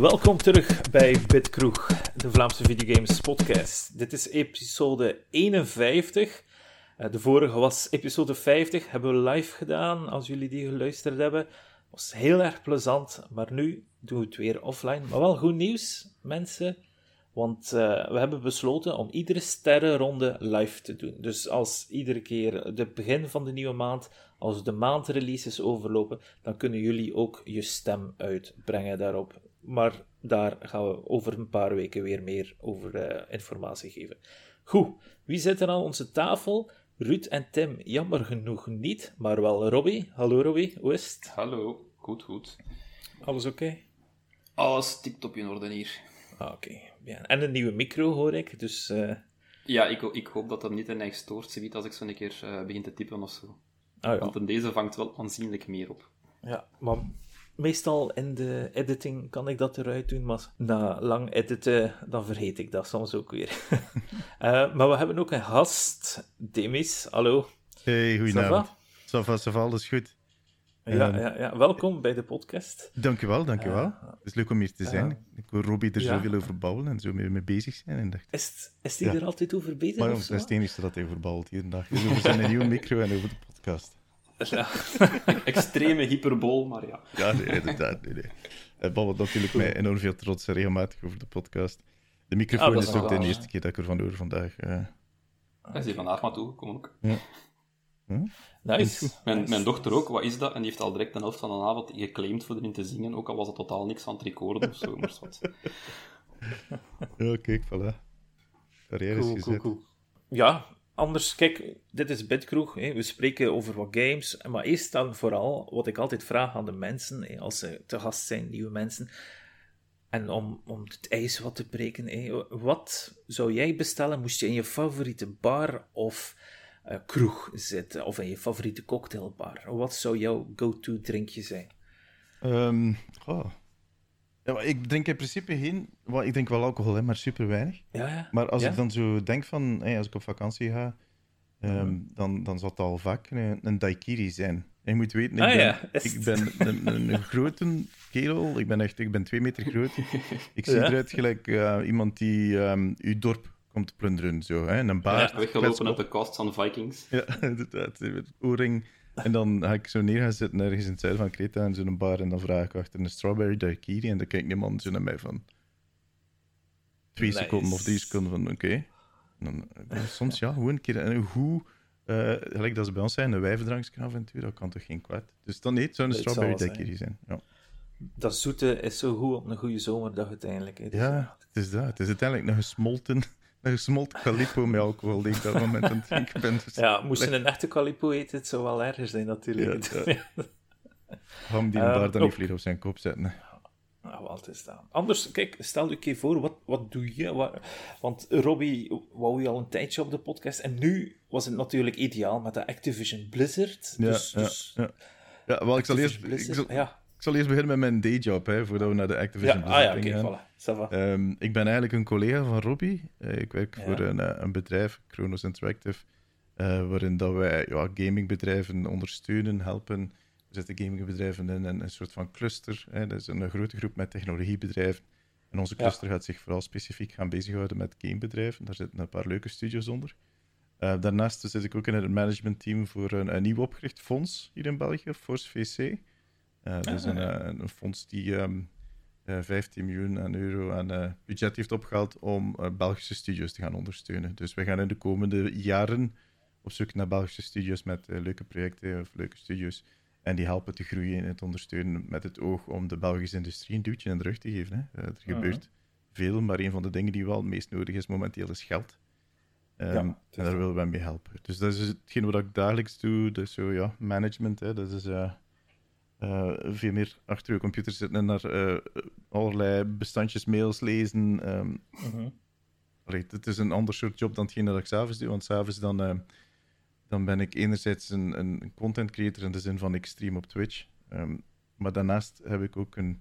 Welkom terug bij Bitkroeg, de Vlaamse videogames podcast. Dit is episode 51. Eh, De vorige was episode 50, hebben we live gedaan, als jullie die geluisterd hebben. was heel erg plezant, maar nu doen we het weer offline. Maar wel goed nieuws, mensen, want eh, we hebben besloten om iedere sterrenronde live te doen. Dus als iedere keer het begin van de nieuwe maand, als de maandreleases overlopen, dan kunnen jullie ook je stem uitbrengen daarop. Maar daar gaan we over een paar weken weer meer over eh, informatie geven. Goed, wie zit er aan onze tafel? Ruud en Tim, jammer genoeg niet, maar wel Robbie. Hallo Robbie, hoe is het? Hallo, goed, goed. Alles oké? Alles tip-top in orde hier. Ah, oké. Ja. En een nieuwe micro hoor ik, dus... eh, Ja, ik, ik hoop dat dat niet een eigen stoort ziet als ik zo een keer eh, begin te typen of zo. Ah ja. Want in deze vangt wel aanzienlijk meer op. Ja, maar meestal in de editing kan ik dat eruit doen, maar na lang editen, dan vergeet ik dat soms ook weer. Eh, maar we hebben ook een gast, Demis. Hallo. Hey, goedenavond. ça va, alles goed. Ja, Ehm, ja, ja, welkom bij de podcast. Dankjewel, dankjewel. Ja. Het is leuk om hier te zijn. Ik hoor Robbie er Ja. zoveel over babbelen en zo mee, mee bezig zijn. En dacht, Is, is die Ja. er altijd over bezig? maar dat is het enige dat hij over babbelt hier en dag. Dus over zijn nieuwe micro en over de podcast. Ja. Extreme hyperbool, maar ja. Ja, nee, inderdaad. Nee, nee. Hij babbelt natuurlijk met enorm veel trots en regelmatig over de podcast. De microfoon Ah, is is ook de eerste keer dat ik ervan hoor vandaag. eh. Hij is hier vandaag maar toegekomen ook. Nice. Mijn, Nice. mijn dochter ook, wat is dat? En die heeft al direct de helft van de avond geclaimd voor erin te zingen, ook al was het totaal niks aan het recorden of zo, maar wat. Ja, kijk, voilà. Carrière is Cool, cool, gezet. cool. Ja, anders, kijk, dit is Bitkroeg. We spreken over wat games. Maar eerst dan vooral, wat ik altijd vraag aan de mensen, als ze te gast zijn, nieuwe mensen. En om, om het ijs wat te breken, wat zou jij bestellen moest je in je favoriete bar of eh, kroeg zitten? Of in je favoriete cocktailbar? Wat zou jouw go-to drinkje zijn? Ehm, goh. Ja, ik drink in principe geen... wel, ik drink wel alcohol, hè, maar super weinig. Ja, ja. Maar als Ja? ik dan zo denk van, hey, als ik op vakantie ga, ehm, Mhm. dan, dan zal het al vaak een, een daiquiri zijn. En je moet weten, ik Ah, ben, ja, is ik het? ben een, een, een grote kerel. Ik ben echt ik ben twee meter groot. Ik zie Ja? eruit gelijk eh, iemand die ehm, uw dorp komt plunderen. Zo, hè? Een baard, Weggelopen op de costs van Vikings. ja, inderdaad. Met oorring. En dan ga ik zo neer gaan zitten ergens in het zuiden van Kreta in zo'n bar. En dan vraag ik achter een strawberry daiquiri. En dan kijkt iemand zo naar mij van... Twee Nice. seconden of drie seconden van oké. En eh, Soms ja, gewoon een keer een goed... eh, gelijk dat ze bij ons zijn, een wijvendrankje dat kan toch geen kwaad. Dus dan nee, het zou een strawberry daiquiri zijn. Ja. Dat zoete is zo goed op een goede zomerdag uiteindelijk. Hè. Dus, ja, het is dat. Het is uiteindelijk een gesmolten... Een gesmolten calippo met alcohol die ik dat moment aan het drinken ben. Dus Ja, moest je een echte calipo eten, het zou wel erger zijn natuurlijk. Ja, Ham die een Ehm, baard dan niet vlieg op zijn kop zetten. Nou, is dat? Anders, kijk, stel je een keer voor, wat, wat doe je? Wat- want Robbie wou je al een tijdje op de podcast. En nu was het natuurlijk ideaal met de Activision Blizzard. Ja, dus, ja, dus ja. Ja, wel, ik zal, eerst, ik, zal, ja. Ik zal eerst beginnen met mijn dayjob, hè, voordat we naar de Ja, Activision ah ja, Blizzard oké, dingen gaan. voilà. Ehm, ik ben eigenlijk een collega van Robbie. Eh, ik werk Ja. voor een, eh, een bedrijf, Chronos Interactive, eh, waarin dat wij ja, gamingbedrijven ondersteunen, helpen. We zetten gamingbedrijven in een, een soort van cluster. Hè. Dat is een grote groep met technologiebedrijven. En onze Ja. cluster gaat zich vooral specifiek gaan bezighouden met gamebedrijven. Daar zitten een paar leuke studios onder. Daarnaast zit ik ook in het managementteam voor een, een nieuw opgericht fonds hier in België, Force VC. Dat is Ah, een, ja. eh, een fonds die ehm, eh, 15 miljoen aan euro aan budget heeft opgehaald om Belgische studios te gaan ondersteunen. Dus we gaan in de komende jaren op zoek naar Belgische studios met leuke projecten of leuke studios. En die helpen te groeien en te ondersteunen met het oog om de Belgische industrie een duwtje in de rug te geven. Hè. Er Mhm. gebeurt veel, maar een van de dingen die wel het meest nodig is momenteel is geld. Ehm, Ja, het is en daar willen we mee helpen. Dus dat is hetgeen wat ik dagelijks doe. Dus zo, ja, management. Hè, dat is eh, veel meer achter je computer zitten en naar eh, allerlei bestandjes mails lezen. ehm, Mhm. Allee, het is een ander soort job dan hetgeen dat ik s'avonds doe. Want s'avonds dan, eh, dan ben ik enerzijds een, een content creator in de zin van ik stream op Twitch. Ehm, maar daarnaast heb ik ook een,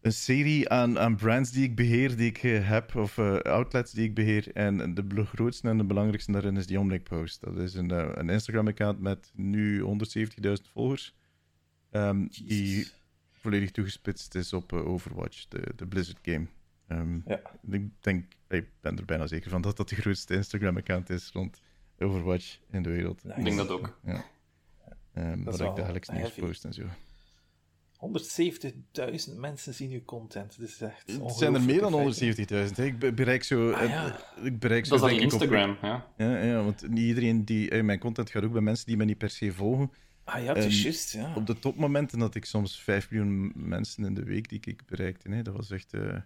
een serie aan, aan brands die ik beheer, die ik heb, of outlets die ik beheer. En de grootste en de belangrijkste daarin is die Omnic Post. Dat is een, een Instagram-account met nu 170.000 volgers. Ehm, die volledig toegespitst is op eh, Overwatch, de, de Blizzard game. Ehm, Ja. Ik denk, ik ben er bijna zeker van dat dat de grootste Instagram-account is rond Overwatch in de wereld. Nice. Ik denk dat ook. Ja. Ehm, Dat ik dagelijks nieuws post en zo. 170.000 mensen zien uw content. Dat is echt Het zijn er meer dan ongelooflijk, 170.000. hè. Ik be- bereik zo. Ah, ja. eh, Ik bereik zo Dat is op- Instagram, ja. Ja, ja, want niet iedereen die. eh, mijn content gaat ook bij mensen die mij niet per se volgen. Ah ja, het is Ehm, juist, ja. Op de topmomenten had ik soms 5 miljoen mensen in de week die ik bereikte. Hè. Dat was echt. eh, eh,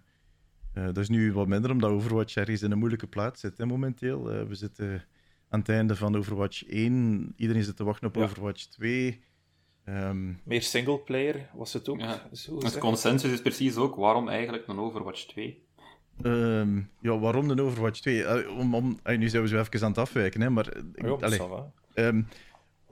dat is nu wat minder, omdat Overwatch ergens in een moeilijke plaats zit hè, momenteel. Eh, we zitten aan het einde van Overwatch 1. Iedereen zit te wachten op Ja. Overwatch 2. Ehm, Meer singleplayer was het ook Ja. zo Het consensus is precies ook waarom eigenlijk een Overwatch 2. ehm, ja, waarom de Overwatch 2? Eh, om, om, nu zijn we zo even aan het afwijken, hè, maar. ik- Ja, allee, ça va. Ehm,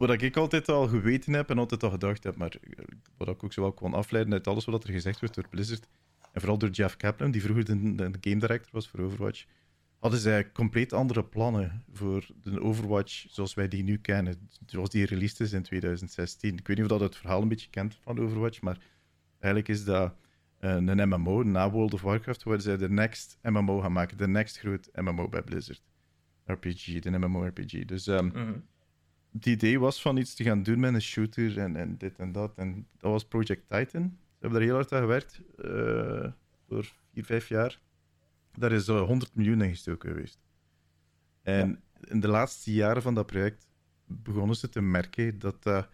wat ik altijd al geweten heb en altijd al gedacht heb, maar eh, wat ik ook zo wel kon afleiden uit alles wat er gezegd wordt door Blizzard, en vooral door Jeff Kaplan, die vroeger de, game director was voor Overwatch, hadden zij compleet andere plannen voor de Overwatch zoals wij die nu kennen, zoals die released is in 2016. Ik weet niet of dat het verhaal een beetje kent van Overwatch, maar eigenlijk is dat eh, een MMO, na World of Warcraft, waar zij de next MMO gaan maken, de next groot MMO bij Blizzard. RPG, de MMORPG. Dus ehm, Mhm. Het idee was van iets te gaan doen met een shooter en, en dit en dat. En dat was Project Titan. Ze hebben daar heel hard aan gewerkt eh voor vier, vijf jaar. Daar is eh, 100 miljoen in gestoken geweest. En in de laatste jaren van dat project begonnen ze te merken dat, dat,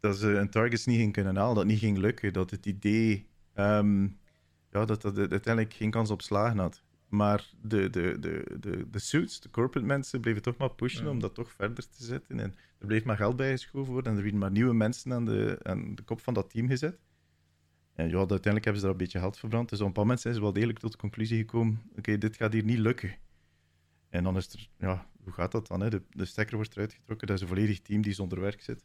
dat ze hun targets niet gingen kunnen halen, dat niet ging lukken, dat het idee ehm, ja, dat dat uiteindelijk geen kans op slagen had. Maar de, de, de, de, de suits, de corporate mensen, bleven toch maar pushen Mm. om dat toch verder te zetten. En er bleef maar geld bij geschoven worden en er werden maar nieuwe mensen aan de, aan de kop van dat team gezet. En ja, uiteindelijk hebben ze daar een beetje geld verbrand. Dus op een bepaald moment zijn ze wel degelijk tot de conclusie gekomen: oké, dit gaat hier niet lukken. En dan is er, ja, hoe gaat dat dan? Hè? De, de stekker wordt eruit getrokken, dat is een volledig team die zonder werk zit.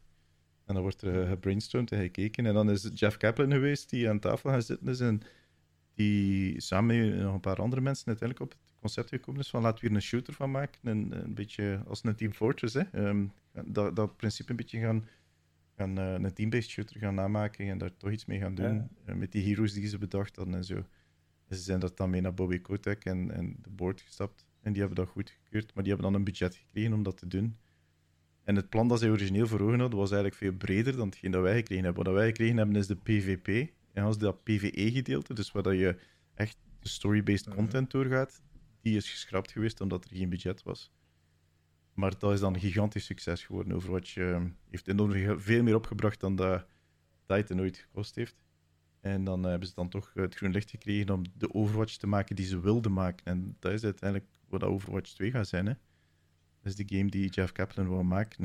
En dan wordt er eh, gebrainstormd en gekeken. En dan is het Jeff Kaplan geweest die aan tafel gaan zitten is en die samen met nog een paar andere mensen uiteindelijk op het concept gekomen is van laten we hier een shooter van maken. Een, een beetje als een Team Fortress. Hè? Ehm, dat, dat principe een beetje gaan, gaan eh, een team-based shooter gaan namaken en daar toch iets mee gaan doen. Ja. Eh, met die heroes die ze bedacht hadden en zo. En ze zijn dat dan mee naar Bobby Kotick en, en de board gestapt. En die hebben dat goedgekeurd, maar die hebben dan een budget gekregen om dat te doen. En het plan dat zij origineel voor ogen hadden, was eigenlijk veel breder dan hetgeen dat wij gekregen hebben. Wat wij gekregen hebben is de PvP. En als dat PvE-gedeelte, dus waar dat je echt de story-based content doorgaat, die is geschrapt geweest omdat er geen budget was. Maar dat is dan een gigantisch succes geworden. Overwatch eh, heeft enorm veel- veel meer opgebracht dan dat Titan ooit gekost heeft. En dan hebben ze dan toch het groen licht gekregen om de Overwatch te maken die ze wilden maken. En dat is uiteindelijk wat Overwatch 2 gaat zijn. Hè. Dat is de game die Jeff Kaplan wil maken.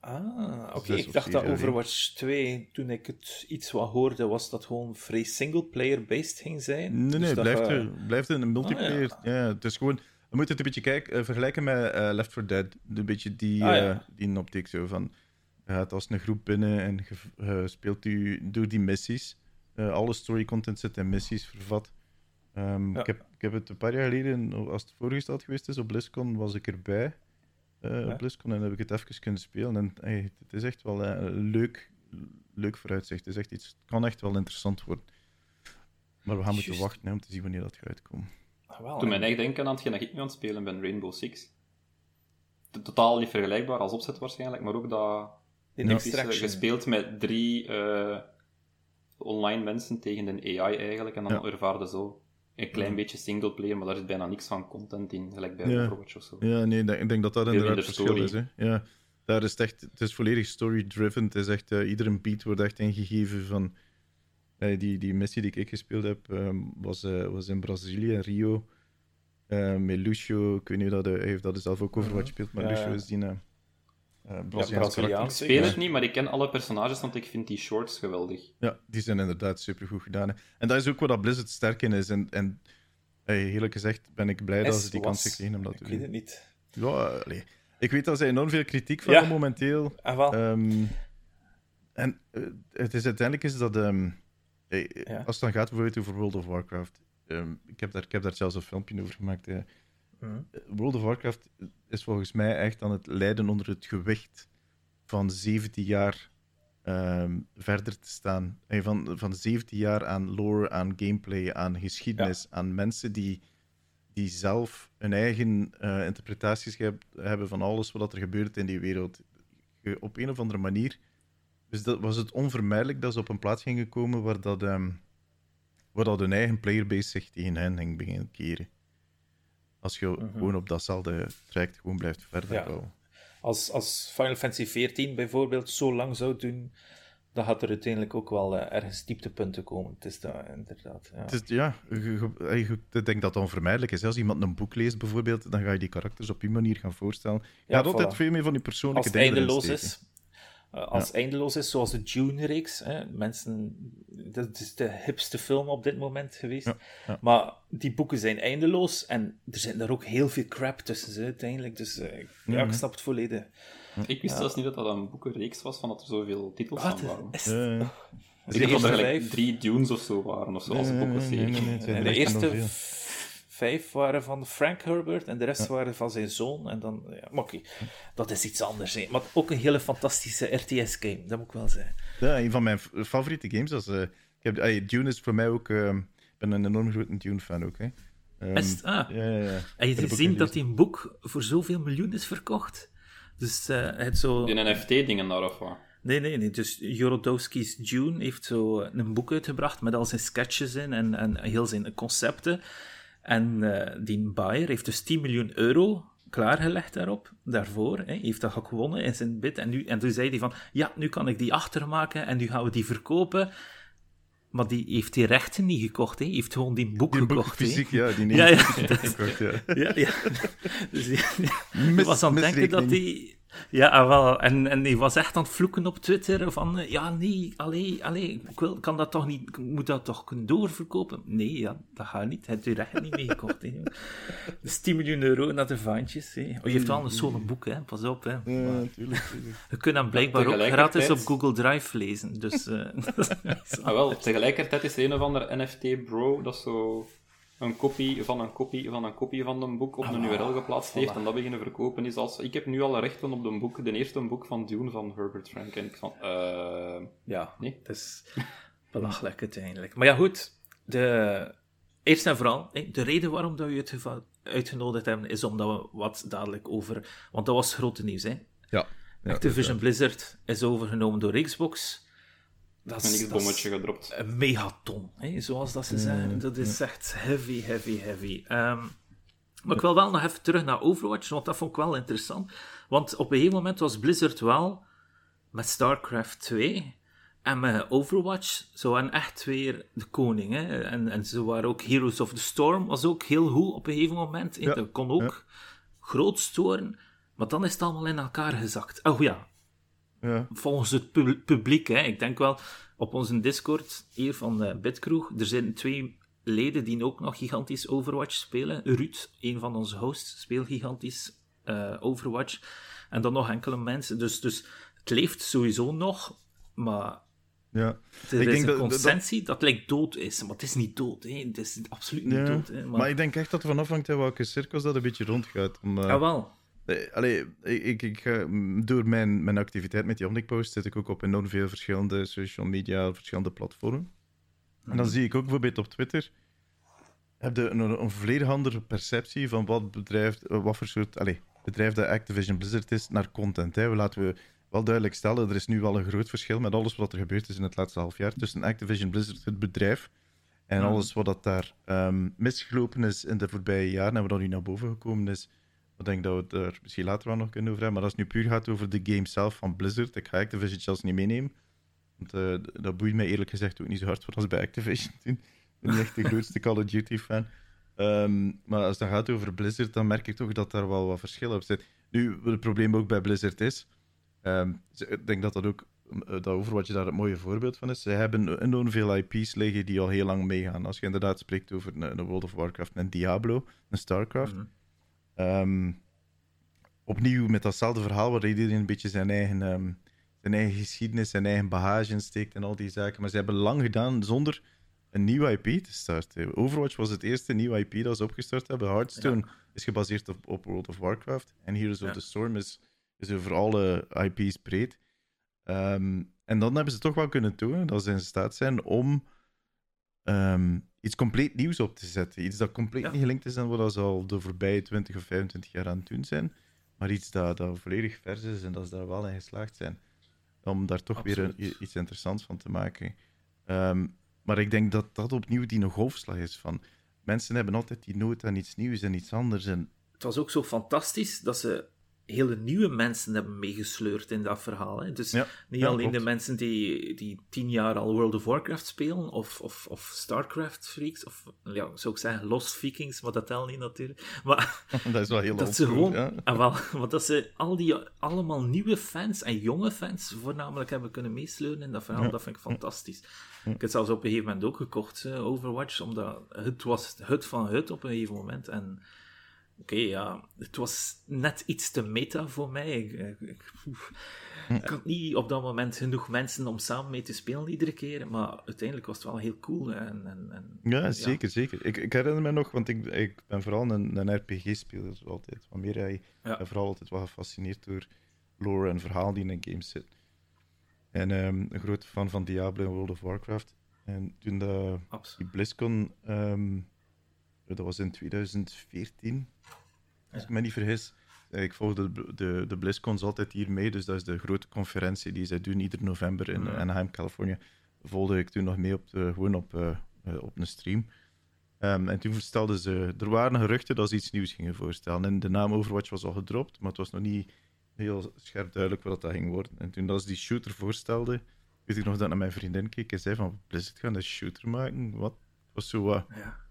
Ah, oké. Ik dacht dat Overwatch 2, toen ik het iets wat hoorde, was dat gewoon vrij singleplayer-based ging zijn. Nee, Dus nee, dat blijft, je- er, blijft een multiplayer. Ah, ja. het is gewoon... We moeten het een beetje kijken, eh, vergelijken met eh, Left 4 Dead. Een beetje die, Ah, ja. eh, die optiek zo van... Je gaat als een groep binnen en je speelt u door die missies. Alle story content zit in missies vervat. Ehm, Ja. ik, heb, ik heb het een paar jaar geleden, als het voorgesteld geweest is op BlizzCon, was ik erbij. Eh, Ja. Op BlizzCon en heb ik het even kunnen spelen. En hey, het is echt wel eh, een leuk, leuk vooruitzicht. Het, is echt iets, het kan echt wel interessant worden. Maar we gaan moeten wachten hè, om te zien wanneer dat gaat uitkomen. Ah, wel, Toen mij echt denken aan hetgeen dat ik nu aan het spelen ben, Rainbow Six. Totaal niet vergelijkbaar als opzet waarschijnlijk, maar ook dat... In is eh, Extraction. gespeeld met drie eh, online mensen tegen een AI eigenlijk, en dan Ja. ervaarde zo een klein beetje singleplayer, maar daar zit bijna niks van content in, gelijk bij Ja. Overwatch of zo. Ja, nee, dat- ik denk dat dat Veel inderdaad het verschil is. story. Hè. Ja, daar is het echt, het is volledig story-driven. Het is echt, eh, iedere beat wordt echt ingegeven van... eh, die, die missie die ik gespeeld heb, ehm, was, eh, was in Brazilië, in Rio. Eh, met Lucio, ik weet niet of dat hij heeft dat zelf ook Overwatch Mhm. speelt, maar Ja, Lucio ja. is die eh, eh, Braziliaanse karakter. Ik speel Ja. het niet, maar ik ken alle personages, want ik vind die shorts geweldig. Ja, die zijn inderdaad supergoed gedaan. hè. En dat is ook waar dat Blizzard sterk in is. En, en eerlijk gezegd ben ik blij dat ze die kans gekregen om dat te Ik weet doen. het niet. Ja, allee. Ik weet dat ze enorm veel kritiek van Ja. hebben momenteel. Ah, wel. Ehm, en eh, het is uiteindelijk is dat. ehm, eh, Ja. Als het dan gaat bijvoorbeeld over World of Warcraft. ehm, ik, heb daar, ik heb daar zelfs een filmpje over gemaakt. Mhm. World of Warcraft is volgens mij echt aan het lijden onder het gewicht van 17 jaar ehm, verder te staan. En van, van 17 jaar aan lore, aan gameplay, aan geschiedenis, aan mensen die, die zelf hun eigen eh, interpretaties heb- hebben van alles wat er gebeurt in die wereld. Op een of andere manier dus dat was het onvermijdelijk dat ze op een plaats gingen komen waar dat, ehm, waar dat hun eigen playerbase zich tegen hen ging beginnen keren. Als je gewoon op datzelfde traject gewoon blijft verder Ja. bouwen. Als, als Final Fantasy XIV bijvoorbeeld zo lang zou doen, dan gaat er uiteindelijk ook wel eh, ergens dieptepunten komen. Het is dat inderdaad. Ja. Het is, ja, je, je- je- ik denk dat dat onvermijdelijk is. Als iemand een boek leest bijvoorbeeld, dan ga je die karakters op die manier gaan voorstellen. Je Ja, gaat altijd voilà. veel meer van die als persoonlijke het dingen erin eindeloos steken. is. Eh, als het eindeloos is, zoals de Dune-reeks. hè, Mensen, dat is de hipste film op dit moment geweest. Ja, ja. Maar die boeken zijn eindeloos en er zit daar ook heel veel crap tussen ze, uiteindelijk. Dus eh, ja, ik snap het volledig. Ik wist zelfs niet dat dat een boekenreeks was, van dat er zoveel titels Wat aan waren. is Ja, ja. Ik denk dat er gelijk drie Dunes of zo waren, of zo, als boekenserie. nee, nee, nee, er de eerste vijf waren van Frank Herbert en de rest waren van zijn zoon. En dan, ja, maar oké, dat is iets anders. Hè. Maar ook een hele fantastische RTS-game, dat moet ik wel zeggen. Ja, een van mijn favoriete games. Als, eh, ik heb, ah, Dune is voor mij ook... eh, ik ben een enorm grote Dune-fan ook. Hè. Ehm, het? Ah. Ja, ja, ja. Je gezien dat die boek voor zoveel miljoen is verkocht. Dus eh, het zo... Die NFT-dingen daar of wat? Nee, nee, nee. Dus Jorodowski's Dune heeft zo een boek uitgebracht met al zijn sketches in en, en heel zijn concepten. En eh, die buyer heeft dus 10 miljoen euro klaargelegd daarop, daarvoor. Hè, heeft dat gewonnen in zijn bid. En, nu, en toen zei hij van, ja, nu kan ik die achtermaken en nu gaan we die verkopen. Maar die heeft die rechten niet gekocht, hè. Hij heeft gewoon die boek Die gekocht. hè. fysiek, ja, die Ja, ja. gekocht, ja. Ja, ja. Dus die, was aan het denken dat hij... Ja, ah, wel. En, en die was echt aan het vloeken op Twitter van... Ja, nee, allee, allee, ik wil, kan dat toch niet... ik moet dat toch kunnen doorverkopen? Nee, ja, dat gaat niet. Hij heeft u recht niet meegekocht, hè. Dus 10 miljoen euro naar de vaantjes, hè. Oh, je heeft wel een solo boek, hè. Pas op, hè. Ja, natuurlijk. tuurlijk. je kunt hem blijkbaar ook tegelijkertijd- gratis op Google Drive lezen. Dus... eh, Ah, wel, tegelijkertijd is er een of ander NFT-bro dat zo een kopie van een kopie van een kopie van een boek op een URL geplaatst heeft en dat beginnen verkopen is als... Ik heb nu alle rechten op de boek, de eerste boek van Dune van Herbert Frank. En ik van... eh Ja, Nee. het is belachelijk uiteindelijk. Maar ja, goed. De, eerst en vooral, hè, de reden waarom dat we het uitgenodigd hebben, is omdat we wat dadelijk over... Want dat was het grote nieuws, hè. Ja. ja Activision Blizzard is overgenomen door Xbox. Dat een is, dat X-bommetje is gedropt. een megaton, hè, zoals dat ze zeggen. Dat is echt heavy, heavy, heavy. Ehm, maar ik wil wel nog even terug naar Overwatch, want dat vond ik wel interessant. Want op een gegeven moment was Blizzard wel met StarCraft 2 en met Overwatch zo waren echt weer de koning. Hè? En, en ze waren ook Heroes of the Storm, was ook heel goed op een gegeven moment. Ja, Dat kon ook groot storen, maar dan is het allemaal in elkaar gezakt. Oh ja, Ja. volgens het pu- publiek. Hè. Ik denk wel op onze Discord hier van eh Bitkroeg. Er zijn twee leden die ook nog gigantisch Overwatch spelen. Ruud, een van onze hosts, speelt gigantisch eh, Overwatch. En dan nog enkele mensen. Dus, dus het leeft sowieso nog. Maar ja. er Ik is denk een dat- dat- consensie dat, lijkt dood is. Maar het is niet dood. Hè. Het is absoluut niet Ja. dood. Hè. Maar... ik denk echt dat er van afhangt hè, welke cirkels dat een beetje rondgaat. Om, eh, Ah, wel. Allee, ik, ik, door mijn, mijn activiteit met die Omnic Post zit ik ook op enorm veel verschillende social media, verschillende platformen. En dan zie ik ook bijvoorbeeld op Twitter heb je een, een volledig andere perceptie van wat bedrijf, eh, wat voor soort allee, bedrijf dat Activision Blizzard is naar content. Hè. We laten we wel duidelijk stellen, er is nu wel een groot verschil met alles wat er gebeurd is in het laatste half jaar tussen Activision Blizzard, het bedrijf, en Mhm. alles wat dat daar ehm, misgelopen is in de voorbije jaren en wat er nu naar boven gekomen is. Ik denk dat we het er misschien later wel nog kunnen over hebben. Maar als het nu puur gaat over de game zelf van Blizzard, ik ga Activision zelfs niet meenemen. Want eh, dat boeit mij eerlijk gezegd ook niet zo hard voor als bij Activision. Ik ben echt de grootste Call of Duty fan. Ehm, maar als het gaat over Blizzard, dan merk ik toch dat daar wel wat verschil op zit. Nu, het probleem ook bij Blizzard is, ehm, ik denk dat dat ook, eh, dat Overwatch daar het mooie voorbeeld van is. Ze hebben enorm veel IP's liggen die al heel lang meegaan. Als je inderdaad spreekt over een, een World of Warcraft, een Diablo, een StarCraft. Mhm. Ehm, opnieuw met datzelfde verhaal, waar iedereen een beetje zijn eigen, ehm, zijn eigen geschiedenis, zijn eigen bagage in steekt en al die zaken. Maar ze hebben lang gedaan zonder een nieuw IP te starten. Overwatch was het eerste nieuwe IP dat ze opgestart hebben. Hearthstone is gebaseerd op, op World of Warcraft. En Heroes Ja. of the Storm is, is over alle IP's breed. Ehm, En dan hebben ze toch wel kunnen tonen dat ze in staat zijn om ehm, iets compleet nieuws op te zetten. Iets dat compleet niet gelinkt is aan wat ze al de voorbije 20 of 25 jaar aan het doen zijn. Maar iets dat, dat volledig vers is en dat ze daar wel in geslaagd zijn. Om daar toch weer een, iets interessants van te maken. Ehm, maar ik denk dat dat opnieuw die nog hoofdslag is van... Mensen hebben altijd die nood aan iets nieuws en iets anders. En... Het was ook zo fantastisch dat ze hele nieuwe mensen hebben meegesleurd in dat verhaal. Hè? Dus niet alleen de mensen die, die tien jaar al World of Warcraft spelen, of, of, of StarCraft freaks, of ja, zou ik zeggen Lost Vikings, maar dat telt niet natuurlijk. Maar dat is wel heel dat ze gewoon, ja. en wel, want dat ze al die allemaal nieuwe fans en jonge fans voornamelijk hebben kunnen meesleuren in dat verhaal, dat vind ik fantastisch. Ik heb het zelfs op een gegeven moment ook gekocht, Overwatch, omdat het was het van het op een gegeven moment. En Oké, ja, het was net iets te meta voor mij. Ik, ik, had niet op dat moment genoeg mensen om samen mee te spelen iedere keer, maar uiteindelijk was het wel heel cool. En, en, en ja, zeker, zeker. Ik, ik, herinner me nog, want ik, ik ben vooral een, een RPG-speler, altijd. Wat meer hij, ja. vooral altijd wel gefascineerd door lore en verhaal die in een game zit. En um, een grote fan van Diablo en World of Warcraft. En toen de, die BlizzCon, um, dat was in 2014, als ik me niet vergis. Eh, ik volg de, de, de BlizzCons altijd hier mee, dus dat is de grote conferentie die zij doen ieder november in Anaheim, Californië. Volgde ik toen nog mee op de, gewoon op, uh, op een stream. Um, en toen stelden ze, er waren geruchten dat ze iets nieuws gingen voorstellen. En de naam Overwatch was al gedropt, maar het was nog niet heel scherp duidelijk wat dat ging worden. En toen dat ze die shooter voorstelde, weet ik nog dat naar mijn vriendin keek en zei van, Blizzard gaan een shooter maken? Wat? was zo wat... Ja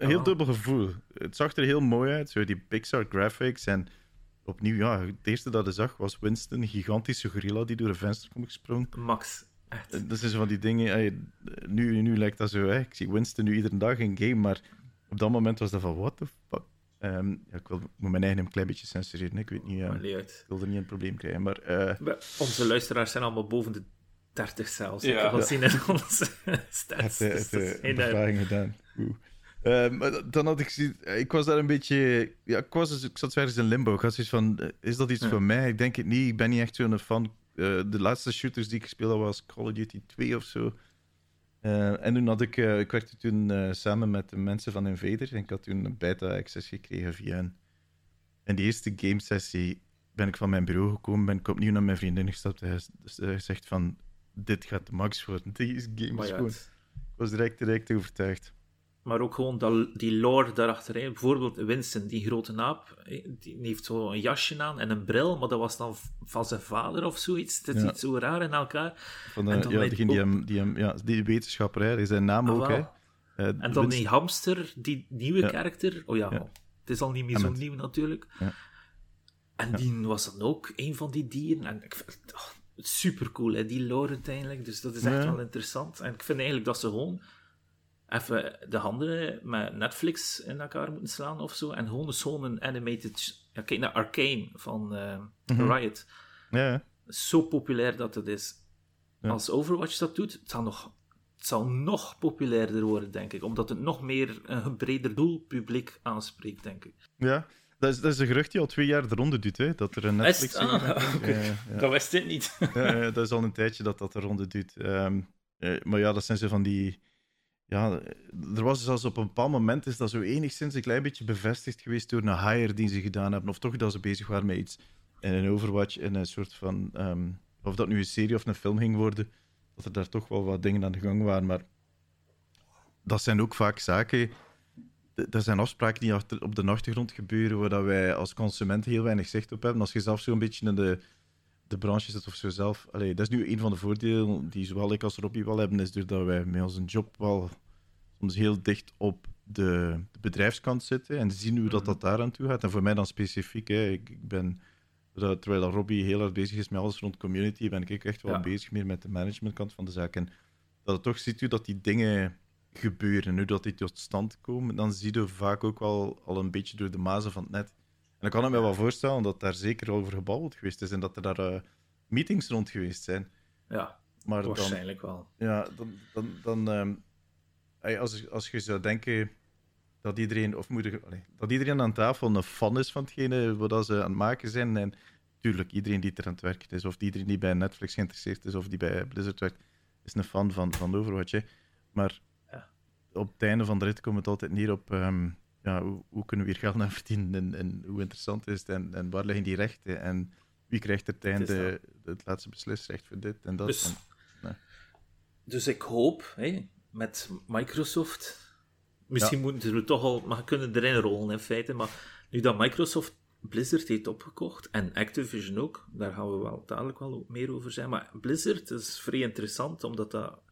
een heel dubbel gevoel. Het zag er heel mooi uit, zo die Pixar graphics. En opnieuw, ja, het eerste dat ik zag was Winston, een gigantische gorilla die door een venster komt gesprongen. Max, echt. Dat zijn van die dingen. nu, nu lijkt dat zo, hè. ik zie Winston nu iedere dag in game, maar op dat moment was dat van, what the fuck? Um, ja, ik wil mijn eigen een klein beetje censureren. Ik weet niet, uh, ik wil er niet een probleem krijgen. Maar, uh... Onze luisteraars zijn allemaal boven de 30 zelfs. Ja. Ik heb zien in onze stats. Het, het, het, het gedaan. Oeh. Um, dan had ik ik was daar een beetje, ja, ik, was, dus- ik zat ergens in limbo. Ik had zoiets van, eh, is dat iets voor mij? Ik denk het niet. Ik ben niet echt zo'n fan. Uh, de laatste shooters die ik gespeeld had was Call of Duty 2 of zo. Uh, en toen had ik, uh, ik werkte toen samen met de mensen van Invader en ik had toen een beta-access gekregen via hen. En die eerste game sessie ben ik van mijn bureau gekomen, ben ik opnieuw naar mijn vriendin gestapt en gezegd van, dit gaat de max worden. Deze game is. Ik was direct, direct overtuigd. Maar ook gewoon dat, die lore daarachter. Bijvoorbeeld Winston, die grote naap, die heeft zo een jasje aan en een bril, maar dat was dan van zijn vader of zoiets. Het is iets zo raar in elkaar. Van de, ja, die, hem, die, hem, ja, die wetenschapper, hè, zijn naam ah, ook. Hè. Uh, en dan die hamster, die nieuwe karakter. Oh ja, het is al niet meer zo nieuw natuurlijk. En die was dan ook een van die dieren. En ik vind oh, super cool, hè, die lore uiteindelijk. Dus dat is echt wel interessant. En ik vind eigenlijk dat ze gewoon even de handen met Netflix in elkaar moeten slaan of zo. En gewoon zo'n animated. Ja, kijk naar Arcane van uh, Riot. Ja. Zo populair dat het is. Als Overwatch dat doet, het zal, nog, het zal nog populairder worden, denk ik. Omdat het nog meer een breder doelpubliek aanspreekt, denk ik. Ja, dat is, dat is een gerucht die al twee jaar de ronde doet, hè? dat er een Netflix... Ah, ja, Dat wist dit niet. ja, dat is al een tijdje dat dat de ronde doet. Um, maar ja, dat zijn ze van die ja, er was zelfs op een bepaald moment is dat zo enigszins een klein beetje bevestigd geweest door een hire die ze gedaan hebben. Of toch dat ze bezig waren met iets in een Overwatch, in een soort van... Um, of dat nu een serie of een film ging worden, dat er daar toch wel wat dingen aan de gang waren. Maar dat zijn ook vaak zaken... Dat zijn afspraken die op de achtergrond gebeuren, waar dat wij als consumenten heel weinig zicht op hebben. Als je zelf zo'n beetje in de, de branche zit of zo zelf... Allee, dat is nu een van de voordelen die zowel ik als Robbie wel hebben, is doordat wij met onze job wel soms heel dicht op de, de bedrijfskant zitten en zien hoe dat, mhm. dat daar aan toe gaat. En voor mij dan specifiek, hè, ik, ik ben, terwijl Robbie heel erg bezig is met alles rond community, ben ik echt wel bezig meer met de managementkant van de zaak. En dat het toch ziet hoe dat die dingen gebeuren, hoe dat die tot stand komen, dan zie je vaak ook wel al een beetje door de mazen van het net. En ik kan ik me wel voorstellen dat daar zeker over gebabbeld geweest is en dat er daar uh, meetings rond geweest zijn. Ja, maar waarschijnlijk wel. Ja, dan, dan, dan, ehm, als, als je zou denken dat iedereen, of moet dat iedereen aan tafel een fan is van hetgene wat ze aan het maken zijn. En tuurlijk, iedereen die er aan het werken is, of iedereen die bij Netflix geïnteresseerd is, of die bij Blizzard werkt, is een fan van, van Overwatch. Hè. Maar Ja. op het einde van de rit komt het altijd neer op ehm, ja, hoe, hoe kunnen we hier geld aan verdienen en, en hoe interessant is het en, en waar liggen die rechten en wie krijgt er einde het laatste beslisrecht voor dit en dat. Dus, En- nee. dus ik hoop hè, met Microsoft. Misschien moeten we toch al, maar kunnen erin rollen in feite. Maar nu dat Microsoft Blizzard heeft opgekocht en Activision ook, daar gaan we wel dadelijk wel meer over zijn. Maar Blizzard is vrij interessant omdat dat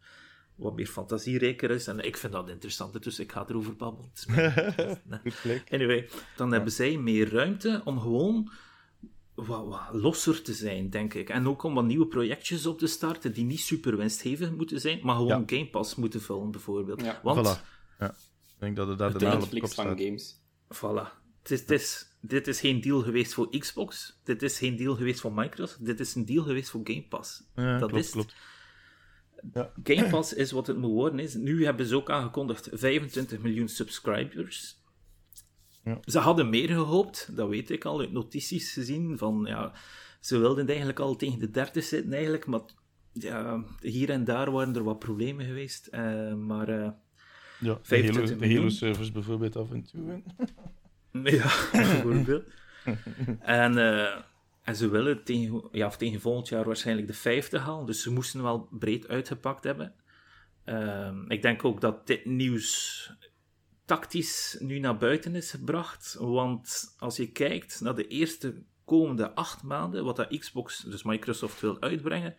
wat meer fantasierijker is. En ik vind dat interessanter, dus ik ga erover babbelen. Anyway, dan hebben zij meer ruimte om gewoon wat, wat losser te zijn, denk ik. En ook om wat nieuwe projectjes op te starten die niet super winstgevend moeten zijn, maar gewoon Ja. Game Pass moeten vullen, bijvoorbeeld. Ja. Want, Voilà. Ja. Ik denk dat het daar de Netflix van staat. games. voilà. Het is, het is, dit is geen deal geweest voor Xbox, dit is geen deal geweest voor Microsoft, dit is een deal geweest voor Game Pass. Ja, dat klopt, is. Klopt. Game Pass is wat het moet worden. Is. Nu hebben ze ook aangekondigd 25 miljoen subscribers. Ja. Ze hadden meer gehoopt, dat weet ik al uit notities gezien. Van, ja, ze wilden eigenlijk al tegen de 30 zitten, eigenlijk, maar ja, hier en daar waren er wat problemen geweest. eh, maar eh, Ja, de 25 Halo, de miljoen. Halo-servers bijvoorbeeld af en toe. Ja, bijvoorbeeld. en, eh, en ze willen tegen, ja, of tegen volgend jaar waarschijnlijk de 50 halen, dus ze moesten wel breed uitgepakt hebben. Ehm, ik denk ook dat dit nieuws tactisch nu naar buiten is gebracht, want als je kijkt naar de eerste komende acht maanden, wat dat Xbox, dus Microsoft, wil uitbrengen,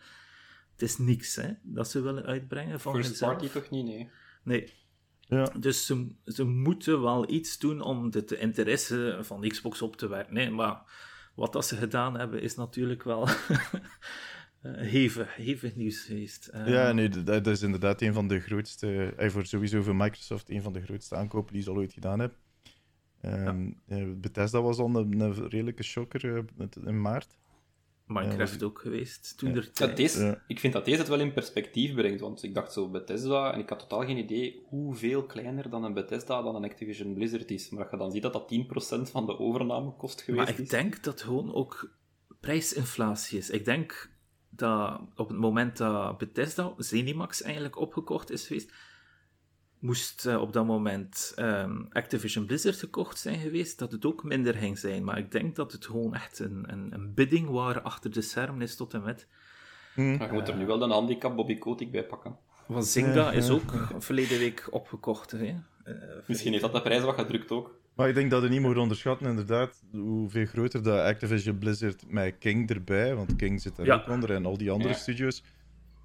het is niks hè, dat ze willen uitbrengen van First party toch niet, nee. Nee, Ja, dus ze, ze moeten wel iets doen om de, de interesse van Xbox op te werken. Nee, maar wat dat ze gedaan hebben, is natuurlijk wel eh, hevig, hevig nieuws geweest. Eh, ja nee, dat, is inderdaad een van de grootste, eh, voor sowieso voor Microsoft, een van de grootste aankopen die ze al ooit gedaan hebben. Ehm, eh, Bethesda was al een, een redelijke shocker in maart. Minecraft ook geweest, toen Ja. er Dat tijd. deze, Ja. Ik vind dat deze het wel in perspectief brengt, want ik dacht zo Bethesda, en ik had totaal geen idee hoeveel kleiner dan een Bethesda dan een Activision Blizzard is. Maar als je dan ziet dat dat 10% van de overnamekost geweest Maar ik is. denk dat gewoon ook prijsinflatie is. Ik denk dat op het moment dat Bethesda, Zenimax eigenlijk opgekocht is geweest, moest eh, op dat moment ehm, Activision Blizzard gekocht zijn geweest, dat het ook minder ging zijn. Maar ik denk dat het gewoon echt een, een, een bidding waar achter de schermen is tot en met. Maar je moet er nu wel een handicap Bobby Kotick bij pakken. Want Zynga is ook verleden week opgekocht. Hè? Eh, Misschien heeft dat de prijs wat gedrukt ook. Maar ik denk dat je niet moet onderschatten, inderdaad, hoeveel groter dat Activision Blizzard met King erbij, want King zit daar Ja. ook onder en al die andere Ja. studio's.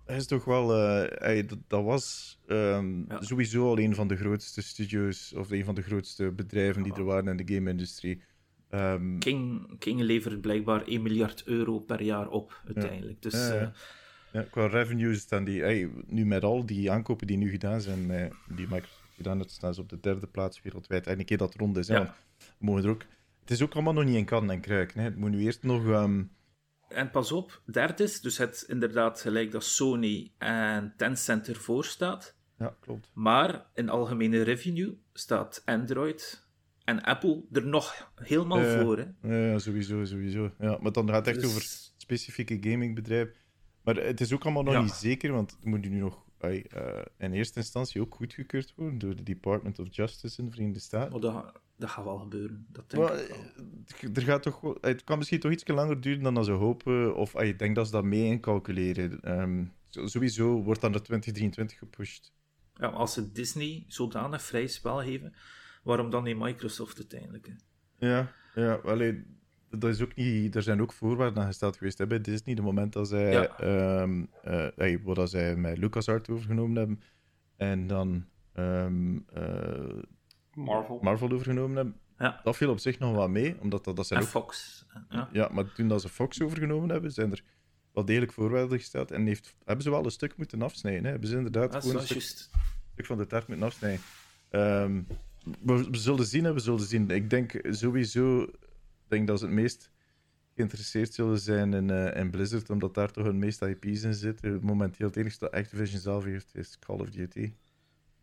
Hij is toch wel, eh, dat, dat was ehm, Ja. sowieso al een van de grootste studio's, of een van de grootste bedrijven die er waren in de game-industrie. Ehm, King, King levert blijkbaar 1 miljard euro per jaar op, uiteindelijk. Dus Ja, ja. eh, Ja, qua revenues staan die, hey, nu met al die aankopen die nu gedaan zijn, eh, die Microsoft gedaan heeft, staan ze op de derde plaats wereldwijd. En een keer dat rond is, hè, Ja. want we mogen er ook... Het is ook allemaal nog niet in kan en kruik. Hè. Het moet nu eerst nog... ehm, En pas op, derde is, dus het inderdaad gelijk dat Sony en Tencent ervoor staat. ja, klopt. Maar in algemene revenue staat Android en Apple er nog helemaal voor. Hè? Ja, sowieso, sowieso. Ja, maar dan gaat het echt Dus- over specifieke gamingbedrijven. Maar het is ook allemaal nog Ja. niet zeker, want het moet nu nog eh, in eerste instantie ook goedgekeurd worden door de Department of Justice in de Verenigde Staten. Dat, dat gaat wel gebeuren, dat denk Maar, ik wel. eh, er gaat toch, het kan misschien toch iets langer duren dan dat ze hopen, of ai, ik denk dat ze dat mee incalculeren. Ehm, sowieso wordt dan naar 2023 gepusht. Ja, als ze Disney zodanig vrij spel geven, waarom dan niet Microsoft uiteindelijk? Hè? Ja, ja allee, dat is ook niet, er zijn ook voorwaarden aan gesteld geweest hè, bij Disney. De moment dat zij, Ja. ehm, eh, hey, wat dat zij met LucasArts overgenomen hebben en dan ehm, eh, Marvel. Marvel overgenomen hebben, Ja. dat viel op zich nog wel mee, omdat dat, dat zijn En ook... Fox. Ja. Ja, maar toen dat ze Fox overgenomen hebben, zijn er wel degelijk voorwaarden gesteld en heeft, hebben ze wel een stuk moeten afsnijden. Hè. Hebben ze inderdaad Dat gewoon een stuk, van de taart moeten afsnijden. Ehm, we, we zullen zien, hè, we zullen zien. Ik denk sowieso denk dat ze het meest geïnteresseerd zullen zijn in, eh, in Blizzard, omdat daar toch hun meeste IP's in zitten. Momenteel het enige dat Activision zelf heeft, is Call of Duty.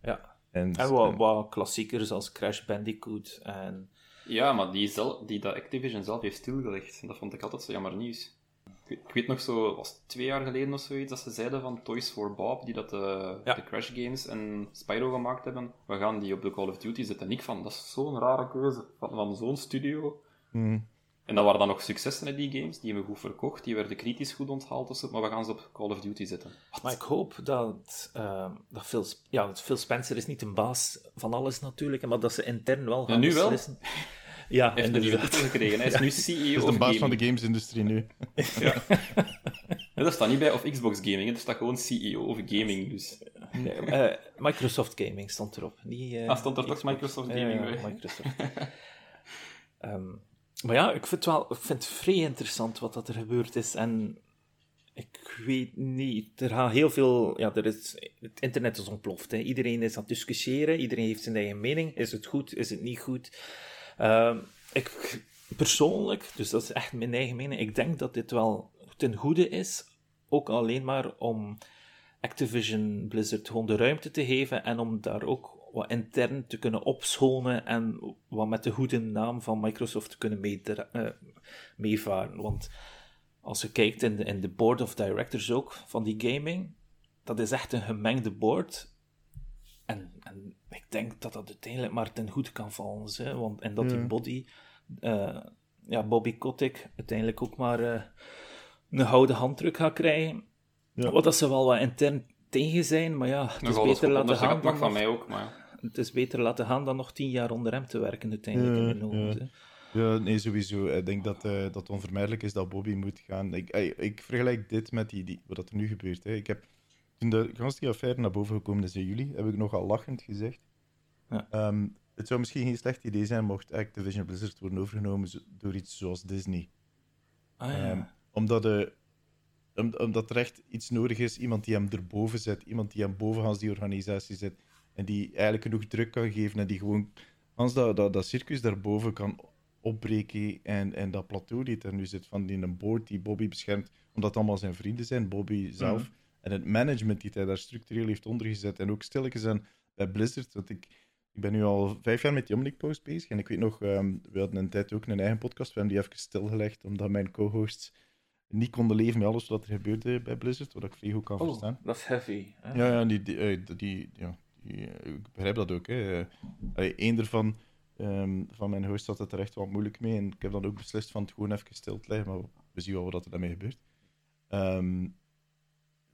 Ja. En, En wat, wat klassiekers als Crash Bandicoot en Ja, maar die, zelf, die dat Activision zelf heeft stilgelegd. Dat vond ik altijd zo jammer nieuws. Ik, weet nog zo, was het twee jaar geleden of zoiets, dat ze zeiden van Toys for Bob, die dat de, de Crash Games en Spyro gemaakt hebben, we gaan die op de Call of Duty zetten. ik van, dat is zo'n rare keuze van, van zo'n studio. Hmm. En dat waren dan nog successen in die games, die hebben we goed verkocht, die werden kritisch goed onthaald, maar we gaan ze op Call of Duty zetten. Maar ik hoop dat, uh, dat Phil, ja, Phil Spencer is niet een baas van alles natuurlijk, maar dat ze intern wel gaan ja, nu beslissen. Wel. Ja, Hij heeft een nieuwe titel gekregen. Hij is nu CEO Hij is de baas van de gamesindustrie nu. ja. ja. dat staat niet bij of Xbox Gaming, dat staat gewoon CEO of Gaming. Dus. Nee, uh, Microsoft Gaming stond erop. Niet, uh, ah, stond er toch Microsoft Gaming bij? Microsoft. um, maar ja, ik vind, wel, ik vind het vrij interessant wat dat er gebeurd is. En ik weet niet, er gaat heel veel. Ja, er is, het internet is ontploft. Hè. Iedereen is aan het discussiëren, iedereen heeft zijn eigen mening. Is het goed, is het niet goed? Uh, ik persoonlijk, dus dat is echt mijn eigen mening, ik denk dat dit wel ten goede is. Ook alleen maar om Activision Blizzard gewoon de ruimte te geven en om daar ook wat intern te kunnen opschonen en wat met de goede naam van Microsoft te kunnen uh, meevaren. Want als je kijkt in de, in de board of directors ook van die gaming, dat is echt een gemengde board. En, en ik denk dat dat uiteindelijk maar ten goede kan vallen. Hè? Want, en dat die body, uh, ja, Bobby Kotick uiteindelijk ook maar uh, een gouden handdruk gaat krijgen. Ja. Wat dat ze wel wat intern tegen zijn, maar ja, het is Nog beter laten gaan. Dat mag van mij ook, maar het is beter laten gaan dan nog tien jaar onder hem te werken uiteindelijk in de hoofd, ja. ja, nee, sowieso. Ik denk dat uh, dat onvermijdelijk is dat Bobby moet gaan. Ik, ik, ik vergelijk dit met die, die, wat er nu gebeurt. Hè. Ik heb, toen de die affaire naar boven gekomen is in juli, heb ik nogal lachend gezegd. Ja. Um, het zou misschien geen slecht idee zijn mocht Activision Blizzard worden overgenomen door iets zoals Disney. Ah, ja. um, omdat, de, om, omdat er echt iets nodig is, iemand die hem erboven zet, iemand die hem bovenaan die organisatie zet, en die eigenlijk genoeg druk kan geven en die gewoon als dat, dat, dat circus daarboven kan opbreken en, en dat plateau die er nu zit van die een board die Bobby beschermt, omdat het allemaal zijn vrienden zijn, Bobby zelf, Mhm. en het management die hij daar structureel heeft ondergezet en ook stilletjes aan bij Blizzard, want ik, ik ben nu al vijf jaar met die Omnic Post bezig en ik weet nog, ehm, we hadden een tijd ook een eigen podcast, we hebben die even stilgelegd, omdat mijn co-hosts niet konden leven met alles wat er gebeurde bij Blizzard, wat ik vrij goed kan Oh, verstaan. dat is heavy. hè? Ja, ja, die, die, eh, die, ja, eh, ik begrijp dat ook. Hè. Eén ervan, ehm, van mijn host had het er echt wel moeilijk mee. En ik heb dan ook beslist van het gewoon even stil te leggen. Maar we zien wel wat er daarmee gebeurt. Ehm,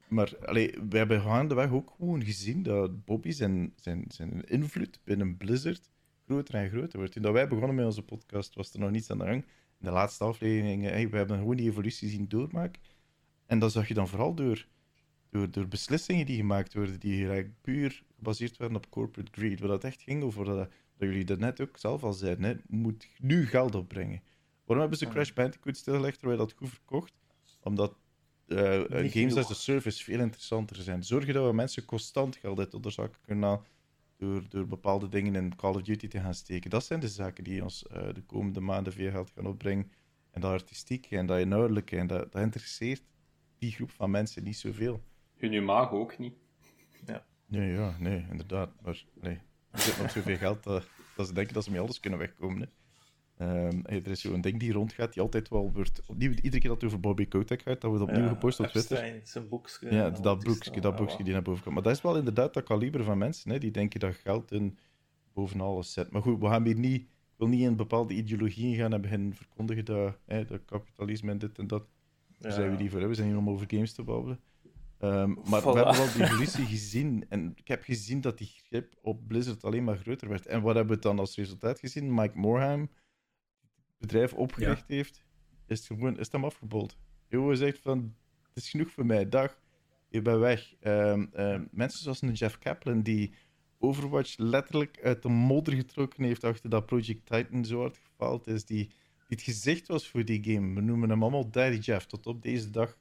maar allee, we hebben gaandeweg ook gewoon gezien dat Bobby zijn, zijn, zijn invloed binnen Blizzard groter en groter wordt. Toen dat wij begonnen met onze podcast, was er nog niets aan de gang. In de laatste aflevering, hey, we hebben gewoon die evolutie zien doormaken. En dat zag je dan vooral door door, door beslissingen die gemaakt worden, die eigenlijk puur gebaseerd werden op corporate greed. Waar dat echt ging over dat, dat jullie dat net ook zelf al zeiden, hè, moet nu geld opbrengen. Waarom hebben ze Crash Bandicoot stilgelegd terwijl dat goed verkocht? Omdat uh, games as a service veel interessanter zijn. Zorgen dat we mensen constant geld uit de zak kunnen halen door, door bepaalde dingen in Call of Duty te gaan steken. Dat zijn de zaken die ons uh, de komende maanden veel geld gaan opbrengen. En dat artistieke en dat inhoudelijke, en dat, dat interesseert die groep van mensen niet zoveel. Hun imago ook niet. Nee, ja, nee, inderdaad. Maar nee, er zit nog zoveel geld dat, dat ze denken dat ze met alles kunnen wegkomen. Hè. Um, hey, er is zo'n ding die rondgaat, die altijd wel wordt... Opnieuw, iedere keer dat het over Bobby Kotick gaat, dat wordt opnieuw Ja, gepost op Twitter. Epstein, zijn boekje. Ja, dat boekje, dat? Ah, boekje wel. die naar boven komt. Maar dat is wel inderdaad dat kaliber van mensen, hè, die denken dat geld in boven alles zet. Maar goed, we gaan hier niet... Ik wil niet in bepaalde ideologieën gaan en beginnen verkondigen dat, hè, dat kapitalisme en dit en dat... Daar zijn we niet voor, hè. we zijn hier om over games te babbelen. Ehm, maar we hebben wel die evolutie gezien. En ik heb gezien dat die grip op Blizzard alleen maar groter werd. En wat hebben we dan als resultaat gezien? Mike Morhaime, het bedrijf opgericht heeft, is, het gewoon, is hem afgebold. Hij zegt van, het is genoeg voor mij, dag, ik ben weg. Ehm, ehm, mensen zoals een Jeff Kaplan, die Overwatch letterlijk uit de modder getrokken heeft achter dat Project Titan zo hard gefaald is, die, die het gezicht was voor die game. We noemen hem allemaal Daddy Jeff. Tot op deze dag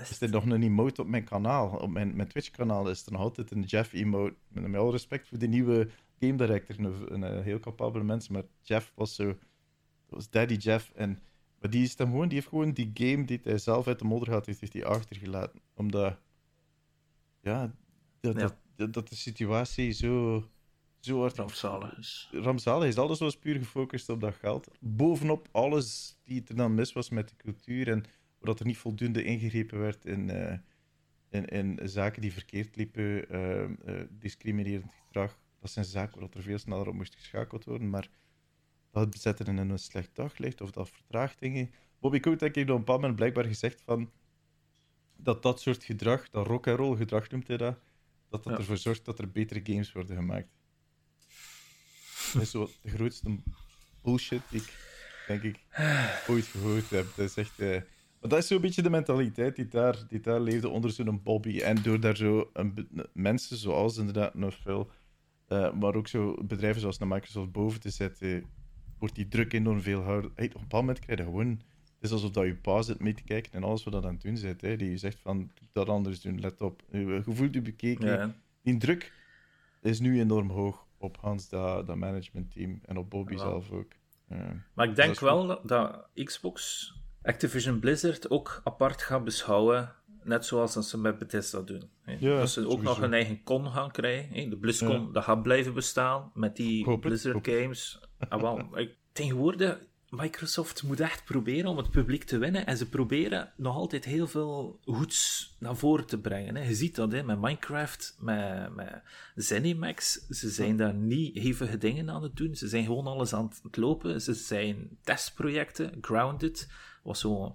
is er nog een emote op mijn kanaal. Op mijn, mijn Twitch-kanaal is er nog altijd een Jeff-emote. Met, met alle respect voor de nieuwe game director. Een, heel capabele mens. Maar Jeff was zo... Dat was Daddy Jeff. En, maar die, is dan gewoon, die heeft gewoon die game die hij zelf uit de modder had, heeft, hij achtergelaten. Omdat... Ja, dat, Ja. Dat, dat, dat de situatie zo zo hard... Rampzalig is. Rampzalig is alles was puur gefocust op dat geld. Bovenop alles die er dan mis was met de cultuur en dat er niet voldoende ingegrepen werd in, uh, in, in zaken die verkeerd liepen, uh, uh, discriminerend gedrag. Dat zijn zaken waar er veel sneller op moest geschakeld worden, maar dat zette in een slecht daglicht of dat vertraagt dingen. Bobby Koot denk ik op een bepaald moment blijkbaar gezegd van dat dat soort gedrag, dat rock and roll gedrag noemt hij dat, dat dat ervoor zorgt dat er betere games worden gemaakt. Dat is zo de grootste bullshit die ik, denk ik, ooit gehoord heb. Dat is echt... Uh... Maar dat is zo'n beetje de mentaliteit die daar, die daar leefde onder zo'n Bobby. En door daar zo een, mensen zoals inderdaad nog veel, uh, maar ook zo bedrijven zoals Microsoft boven te zetten, wordt die druk enorm veel harder. Hey, op een bepaald moment krijg je gewoon... Het is alsof dat je pa zit mee te kijken en alles wat dat aan het doen. Hè, die je zegt van, dat anders doen, let op. Je voelt je bekeken. Ja. Die druk is nu enorm hoog op Hans, dat, dat managementteam, en op Bobby zelf ook. maar ik denk wel dat, Xbox Activision Blizzard ook apart gaat beschouwen, net zoals ze met Bethesda doen. Ja, dat ze ook nog een eigen con gaan krijgen. De BlizzCon, dat gaat blijven bestaan met die Blizzard games. Ah, tegenwoordig, Microsoft moet echt proberen om het publiek te winnen. En ze proberen nog altijd heel veel goeds naar voren te brengen. Hè. Je ziet dat hè, met Minecraft, met, met ZeniMax. Ze zijn daar niet hevige dingen aan het doen. Ze zijn gewoon alles aan het lopen. Ze zijn testprojecten. Grounded was zo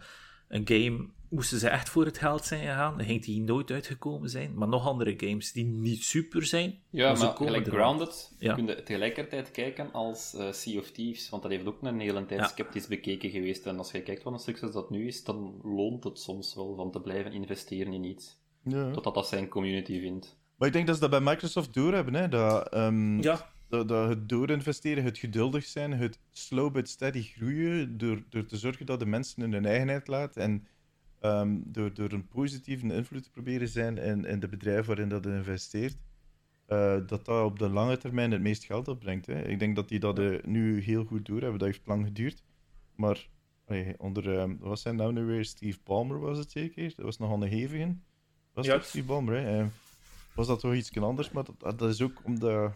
een game moesten ze echt voor het geld zijn gegaan, dan ging die nooit uitgekomen zijn. Maar nog andere games die niet super zijn. Ja, maar, gelijk Grounded ja. kun je tegelijkertijd kijken als uh, Sea of Thieves, want dat heeft ook een hele tijd sceptisch bekeken geweest. En als je kijkt wat een succes dat nu is, dan loont het soms wel van te blijven investeren in iets. Ja. Totdat dat zijn community vindt. Maar ik denk dat ze dat bij Microsoft doorhebben, hè. Dat, um, ja. Dat, dat het doorinvesteren, het geduldig zijn, het slow but steady groeien, door, door te zorgen dat de mensen hun eigenheid laten en Ehm, door, door een positieve invloed te proberen zijn in, in de bedrijven waarin dat investeert, uh, dat dat op de lange termijn het meest geld opbrengt. Hè. Ik denk dat die dat uh, nu heel goed doorhebben. Dat heeft lang geduurd. Maar onder, uh, wat zijn nou nu weer? Steve Ballmer was het zeker? Dat was nogal een hevige. Was ja. Steve Ballmer? Hè? Ehm, was dat toch iets anders? Maar dat, dat, is ook omdat,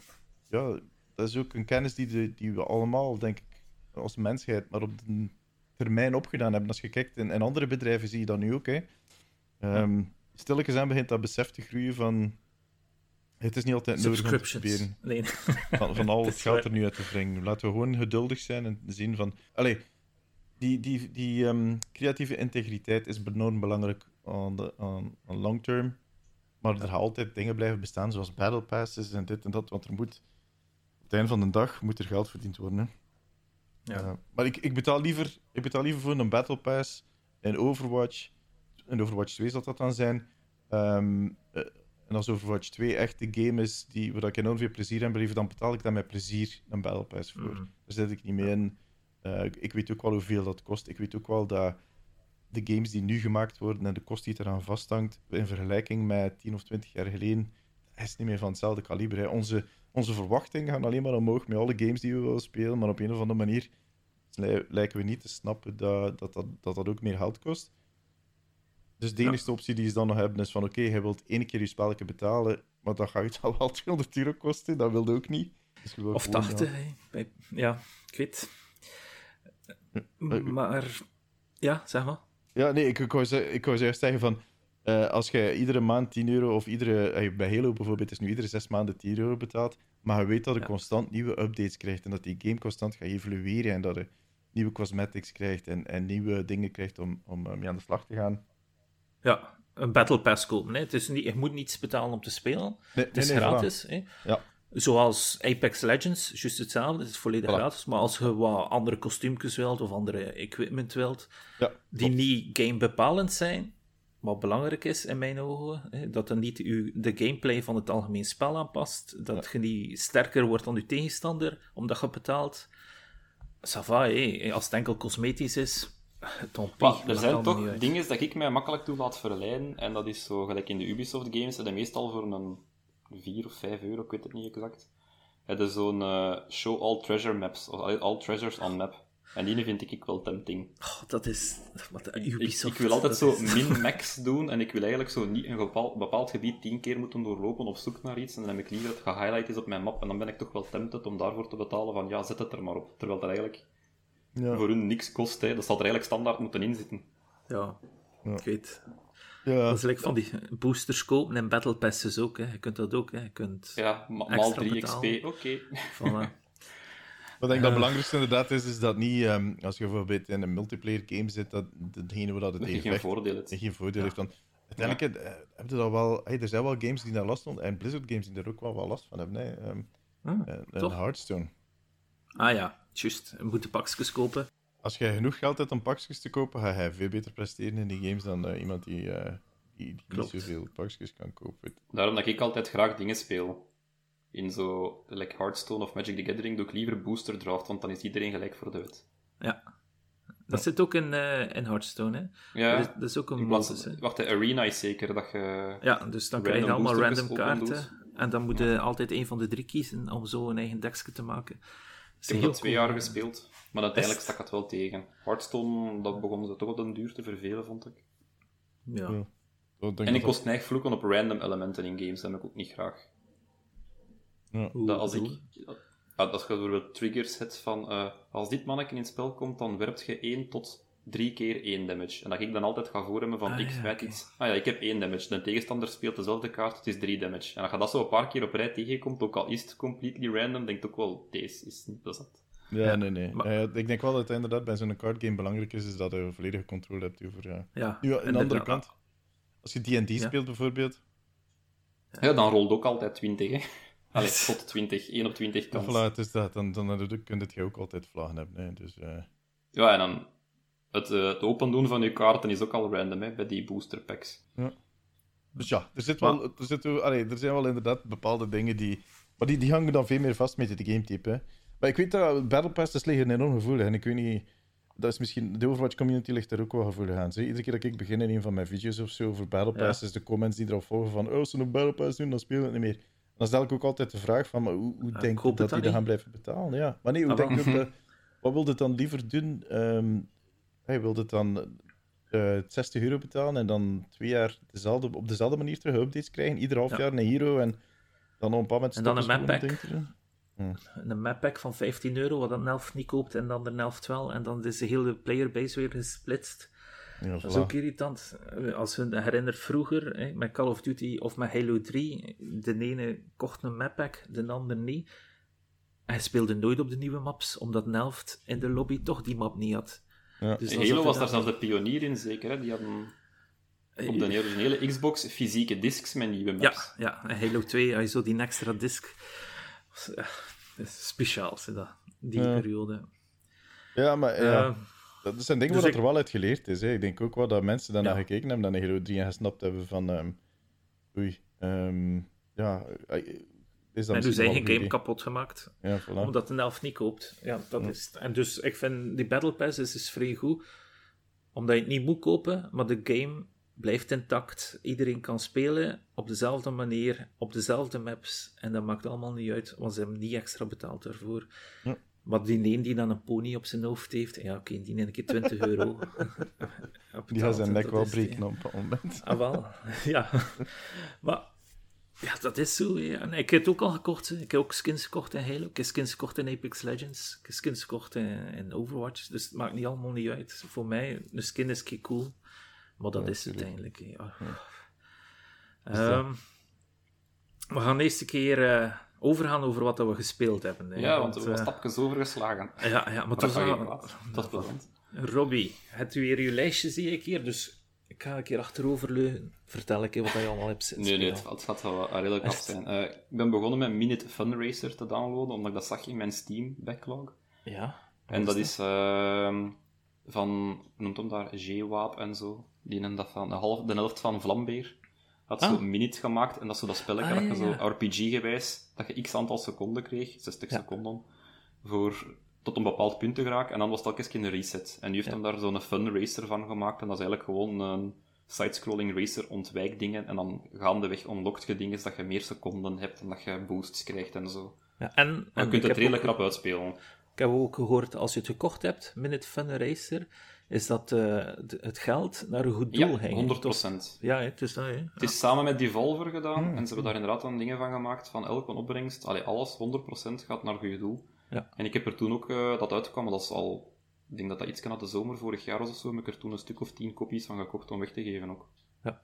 ja, dat is ook een kennis die, die we allemaal, denk ik, als mensheid, maar op de termijn opgedaan hebben. Als je kijkt in, in andere bedrijven, zie je dat nu ook. Hè. Um, stilletjes aan begint dat besef te groeien van. Het is niet altijd nodig om te proberen nee. van, van al het geld er nu uit te brengen. Laten we gewoon geduldig zijn en zien van. Allee, die, die, die um, creatieve integriteit is enorm belangrijk aan, de, aan, aan long term. Maar er gaan altijd dingen blijven bestaan, zoals battle passes en dit en dat. Want er moet, het einde van de dag moet er geld verdiend worden. Hè. Ja. Uh, maar ik, ik, betaal liever, ik betaal liever voor een Battle Pass in Overwatch. In Overwatch 2 zal dat dan zijn. Um, uh, en als Overwatch 2 echt de game is die, waar ik enorm veel plezier aan beleef, dan betaal ik daar met plezier een Battle Pass voor. Mm Daar zit ik niet mee in. Uh, ik weet ook wel hoeveel dat kost. Ik weet ook wel dat de games die nu gemaakt worden en de kost die eraan vasthangt, in vergelijking met 10 of 20 jaar geleden, is niet meer van hetzelfde kaliber. Hè. Onze, onze verwachtingen gaan alleen maar omhoog met alle games die we willen spelen, maar op een of andere manier lijken we niet te snappen dat dat, dat, dat, dat ook meer geld kost. Dus de enige optie die ze dan nog hebben is van oké, je wilt één keer je spelletje betalen, maar dat gaat je al wel 200 euro kosten, dat wilde ook niet. Dus of 80, ja. ja, ik weet. Maar, ja, zeg maar. Ja, nee, ik, ik, wou, ik wou zeggen van, uh, als je iedere maand 10 euro, of iedere, uh, bij Halo bijvoorbeeld, is nu iedere 6 maanden 10 euro betaalt, maar je weet dat je constant nieuwe updates krijgt en dat die game constant gaat evolueren en dat je nieuwe cosmetics krijgt en, en nieuwe dingen krijgt om, om mee aan de slag te gaan. Ja, een Battle Pass kopen. Hè. Het is niet, je moet niets betalen om te spelen. Nee, het is gratis. Hè. Ja. Zoals Apex Legends, juist hetzelfde. Het is volledig gratis. Maar als je wat andere kostuumjes wilt of andere equipment wilt, ja, die niet game bepalend zijn, wat belangrijk is in mijn ogen, hè, dat dan niet u, de gameplay van het algemeen spel aanpast, dat je niet sterker wordt dan je tegenstander, omdat je betaalt. Sava, hè. als het enkel cosmetisch is, er zijn toch dingen dat ik mij makkelijk toe laat verleiden, en dat is zo, gelijk in de Ubisoft games, dat meestal voor een 4 of 5 euro, ik weet het niet exact. Het is zo'n uh, show all treasure maps, of all treasures on map. En die vind ik wel tempting. Oh, dat is... Wat, Ik, Ubisoft, ik wil altijd zo is- min-max doen en ik wil eigenlijk zo niet een bepaald, bepaald gebied tien keer moeten doorlopen op zoek naar iets. En dan heb ik liever dat het gehighlight is op mijn map en dan ben ik toch wel tempted om daarvoor te betalen van ja, zet het er maar op. Terwijl dat eigenlijk Ja. voor hun niks kost. Hè. Dat zal er eigenlijk standaard moeten inzitten. Ja, Ja. ik weet. Ja, Dat is like van die boosters kopen en battle passes ook. Hè. Je kunt dat ook. Hè. Je kunt... Ja, ma- maal 3 betalen. XP, oké. Voilà. Wat ik denk dat het belangrijkste inderdaad is, is dat niet, ehm, als je bijvoorbeeld in een multiplayer game zit, dat degene waar dat het tegen geen voordeel hebt. geen voordeel heeft. Dan, uiteindelijk eh, heb je dat wel, hey, er zijn wel games die daar last van en Blizzard games die er ook wel wat last van hebben. Hè. Ehm, Ah, eh? Hearthstone. Ah ja, juist. Je moet de pakjes kopen. Als je genoeg geld hebt om pakjes te kopen, ga je veel beter presteren in die games dan eh, iemand die, eh, die, die niet zoveel pakjes kan kopen. Daarom dat ik altijd graag dingen speel. In zo, like Hearthstone of Magic the Gathering, doe ik liever booster draft, want dan is iedereen gelijk voor de wet. Ja. Dat zit ook in, eh, in Hearthstone. Hè. Ja, Dat, is, dat is ook een in plaats modus. Hè. Wacht, de Arena is zeker dat je... Ja, dus dan krijg je allemaal random kaarten. En dan moet je altijd een van de drie kiezen om zo een eigen dekje te maken. Ik heb dat twee cool. jaar gespeeld, maar uiteindelijk stak het wel tegen. Hearthstone, dat begon ze toch op den duur te vervelen, vond ik. Ja. Ja. En ik kost neig vloeken op random elementen in games, dat heb ik ook niet graag. Ja. Hoe Dat als ik... Als je bijvoorbeeld triggers hebt van... eh, als dit manneke in het spel komt, dan werpt je 1 tot 3 keer 1 damage. En dat ik dan altijd ga voorhebben van, Ah, ik ja, oké. iets... Ah ja, ik heb 1 damage. De tegenstander speelt dezelfde kaart, het is 3 damage. En als je dat zo een paar keer op rij tegenkomt, ook al is het completely random, denk je ook wel, deze is niet plezant. Ja, Ja, nee, nee. maar- Eh, ik denk wel dat het inderdaad bij zo'n card game belangrijk is, is dat je volledige controle hebt over... Ja. Ja, Nu, aan de andere kant, als je D&D Ja. speelt bijvoorbeeld, Ja, dan rolt ook altijd 20, hè. Allee, tot 20. 1 op 20 ja, kans. voilà, het is dat, dan, dan, dan kun je ook altijd vlagen hebben. Hè. Dus, eh, Ja, en dan... Het, eh, het open doen van je kaarten is ook al random, hè, bij die booster packs. dus ja, er, zit wel, er, zit, allee, er zijn wel inderdaad bepaalde dingen die... Maar die, die hangen dan veel meer vast met de gametype. Hè. Maar ik weet dat Battle Passes liggen enorm gevoelig. En ik weet niet... Dat is misschien, de Overwatch community ligt er ook wel gevoelig aan. Zie, iedere keer dat ik begin in een van mijn video's of zo over Battle Ja. Passes, de comments die erop volgen van oh, als ze een Battle Pass doen, dan speel ik het niet meer. Dan stel ik ook altijd de vraag van, maar hoe, hoe Ja, denk je dat die dan gaan blijven betalen? Ja. Maar nee, hoe Ah, denk je dat... Wat wil het dan liever doen? Ehm hij wil het dan eh 60 euro betalen en dan twee jaar dezelfde, op dezelfde manier terug updates krijgen, ieder half Ja. jaar een hero en dan op een bepaald moment En dan een stoppen ze map gewoon pack. om dingen te doen. Een map pack van 15 euro, wat een elf niet koopt en dan de helft wel. En dan is de hele playerbase weer gesplitst. Ja, Dat is voilà. ook irritant. Als je herinnert vroeger, hè, met Call of Duty of met Halo 3, de ene kocht een map pack, de ander niet. Hij speelde nooit op de nieuwe maps, omdat een helft in de lobby toch die map niet had. Ja. Dus Halo was daar zelfs de pionier in, zeker. Hè? Die hadden op de originele Xbox fysieke discs met nieuwe Ja, maps. ja, en Halo 2, had je zo die extra disc. Was, eh, dat is speciaal, dat, die Ja. periode. Ja, maar ja, Eh, dat zijn dingen dus waar ik- er wel uit geleerd is. Hè. Ik denk ook wel dat mensen daarna Ja. gekeken hebben, dan Halo 3 en gesnapt hebben van... ehm, oei, ehm, ja... Is dat en dus eigen een game idee? kapot gemaakt. Ja, voilà. Omdat een elf niet koopt. Ja, dat Ja. is het. En dus ik vind die Battle Pass is, is vrij goed. Omdat je het niet moet kopen, maar de game blijft intact. Iedereen kan spelen op dezelfde manier, op dezelfde maps. En dat maakt allemaal niet uit, want ze hebben niet extra betaald daarvoor. Ja. Maar die een die dan een pony op zijn hoofd heeft, ja oké, die neem ik 20 euro. Die gaat zijn nek wel breken op een moment. Ah, wel. ja. Maar ja, dat is zo. Ja. En ik heb het ook al gekocht. hè. Ik heb ook skins gekocht in Halo. Ik heb skins gekocht in Apex Legends. Ik heb skins gekocht in, in Overwatch. Dus het maakt niet allemaal niet uit. Voor mij, een skin is kei cool. Maar dat Ja, is dat- Ehm, we gaan eerst een keer eh, overgaan over wat dat we gespeeld hebben. hè. Ja, want we hebben eh, stapjes overgeslagen. ja, ja, maar Dat dat is je wel-. Dat is plezant. Robbie, hebt u weer uw lijstje, zie ik hier. Dus ik ga een keer achterover leunen. Vertel ik wat je allemaal hebt zitten Nee, nee, het, het gaat wel redelijk af zijn. Eh, ik ben begonnen met Minute Fundraiser te downloaden, omdat ik dat zag in mijn Steam backlog. Ja. En dat is ehm, van, noemt hem daar, G-Waap en zo. Die hebben dat van de, half, de helft van Vlambeer. Had Ah. zo een minute gemaakt en dat is zo dat spelletje Ah, dat je zo. RPG-gewijs, dat je x aantal seconden kreeg, 60 Ja. seconden, voor tot een bepaald punt te geraken. En dan was het elke keer een reset. En nu heeft Ja. hem daar zo'n fun racer van gemaakt. En dat is eigenlijk gewoon een side-scrolling racer ontwijk dingen. En dan gaandeweg unlockt je dingen dat je meer seconden hebt en dat je boosts krijgt en zo. Ja, en, en je kunt het redelijk ook- uitspelen. ik heb ook gehoord, als je het gekocht hebt, Minute Fun Racer, is dat uh, het geld naar een goed doel ja, 100%. Ja, het is dat, hè. Het is samen met Devolver gedaan, hmm. en ze hebben daar inderdaad dan dingen van gemaakt, van elke opbrengst, allee, alles, 100% gaat naar goed doel. Ja. En ik heb er toen ook, uh, dat uitkwam, dat is al, ik denk dat dat iets kan uit de zomer vorig jaar was of zo, heb ik er toen een stuk of tien kopies van gekocht om weg te geven ook. Ja.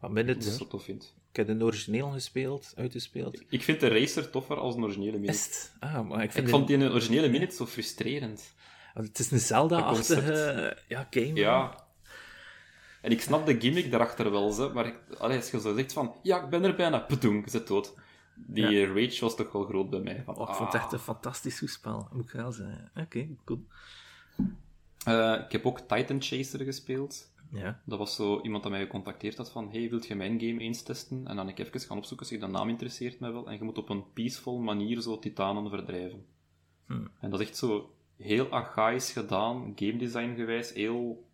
Wat Minute... Dat is zo tof vind. Ik heb de origineel gespeeld, uitgespeeld. Ik vind de Racer toffer als een originele Minute. Ah, maar ik, vind ik vond die originele Minute zo frustrerend. Het is een Zelda-achtige ja, game. Ja. En ik snap de gimmick daarachter wel, ze, maar ik, allee, als je zo zegt van, ja, ik ben er bijna, pedoeng, je zit dood. Die rage was toch wel groot bij mij. Van, oh, ik vond het echt een fantastisch spel, moet ik wel zeggen. Oké, cool. Uh, ik heb ook Titan Chaser gespeeld. Ja. Dat was zo iemand dat mij gecontacteerd had van, hey, wilt je mijn game eens testen? En dan ik even gaan opzoeken, zich de naam interesseert mij wel. En je moet op een peaceful manier zo titanen verdrijven. Hmm. En dat is echt zo heel archaïs gedaan, game design gewijs, heel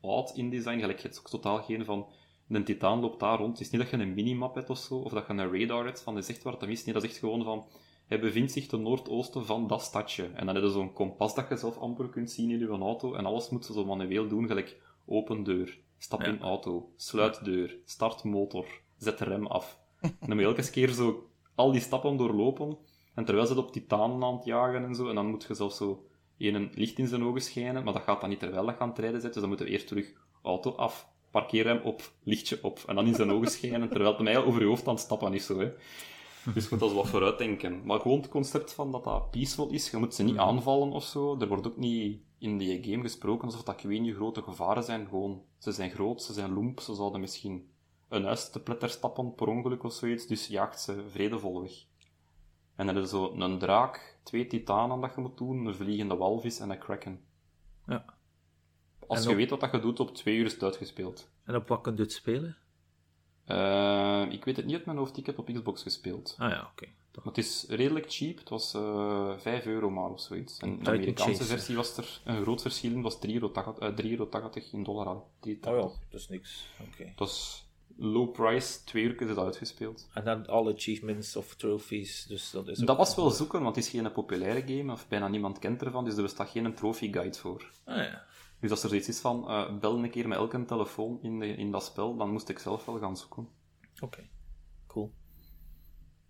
oud in design. Gelijk, je hebt ook totaal geen van, een titaan loopt daar rond. Het is niet dat je een minimap hebt of zo, of dat je een radar hebt van, is echt waar het is. Nee, dat is echt gewoon van, hij bevindt zich ten noordoosten van dat stadje. En dan heb je zo'n kompas dat je zelf amper kunt zien in je auto. En alles moet ze zo manueel doen, gelijk open deur, stap in auto, sluit deur, start motor, zet de rem af. En dan moet je elke keer zo al die stappen doorlopen. En terwijl ze het op titanen aan het jagen en zo, en dan moet je zelf zo een licht in zijn ogen schijnen, maar dat gaat dan niet terwijl dat gaan rijden zet, dus dan moeten we eerst terug auto af, parkeerrem op, lichtje op, en dan in zijn ogen schijnen, terwijl het mij over je hoofd aan het stappen is, zo, hè. Dus je moet dat wat vooruitdenken. Maar gewoon het concept van dat dat peaceful is, je moet ze niet aanvallen of zo, er wordt ook niet in die game gesproken alsof dat ik weet niet grote gevaren zijn, gewoon, ze zijn groot, ze zijn loemp, ze zouden misschien een huis te pletter stappen per ongeluk of zoiets, dus jaagt ze vredevol weg. En dan is zo een draak, twee titanen dat je moet doen, een vliegende walvis en een kraken. Ja. Als je weet wat dat je doet, op twee uur is het uitgespeeld. En op wat kun je het spelen? Uh, ik weet het niet uit mijn hoofd, ik heb op Xbox gespeeld. Ah ja, oké. Maar het is redelijk cheap, het was uh, eh, 5 euro maar of zoiets. En de Amerikaanse versie was er een groot verschil in, was 3,80 euro, uh, euro in dollar. Oh ja, dat is niks. Oké. Okay. Dat is low price, twee uur is het uitgespeeld. En dan alle achievements of trophies, dus dat is... Dat was wel zoeken, want het is geen populaire game, of bijna niemand kent ervan, dus er bestaat geen trophy guide voor. Ah ja. Dus als er zoiets is van, uh, bel een keer met elke telefoon in, de, in dat spel, dan moest ik zelf wel gaan zoeken. Oké, cool.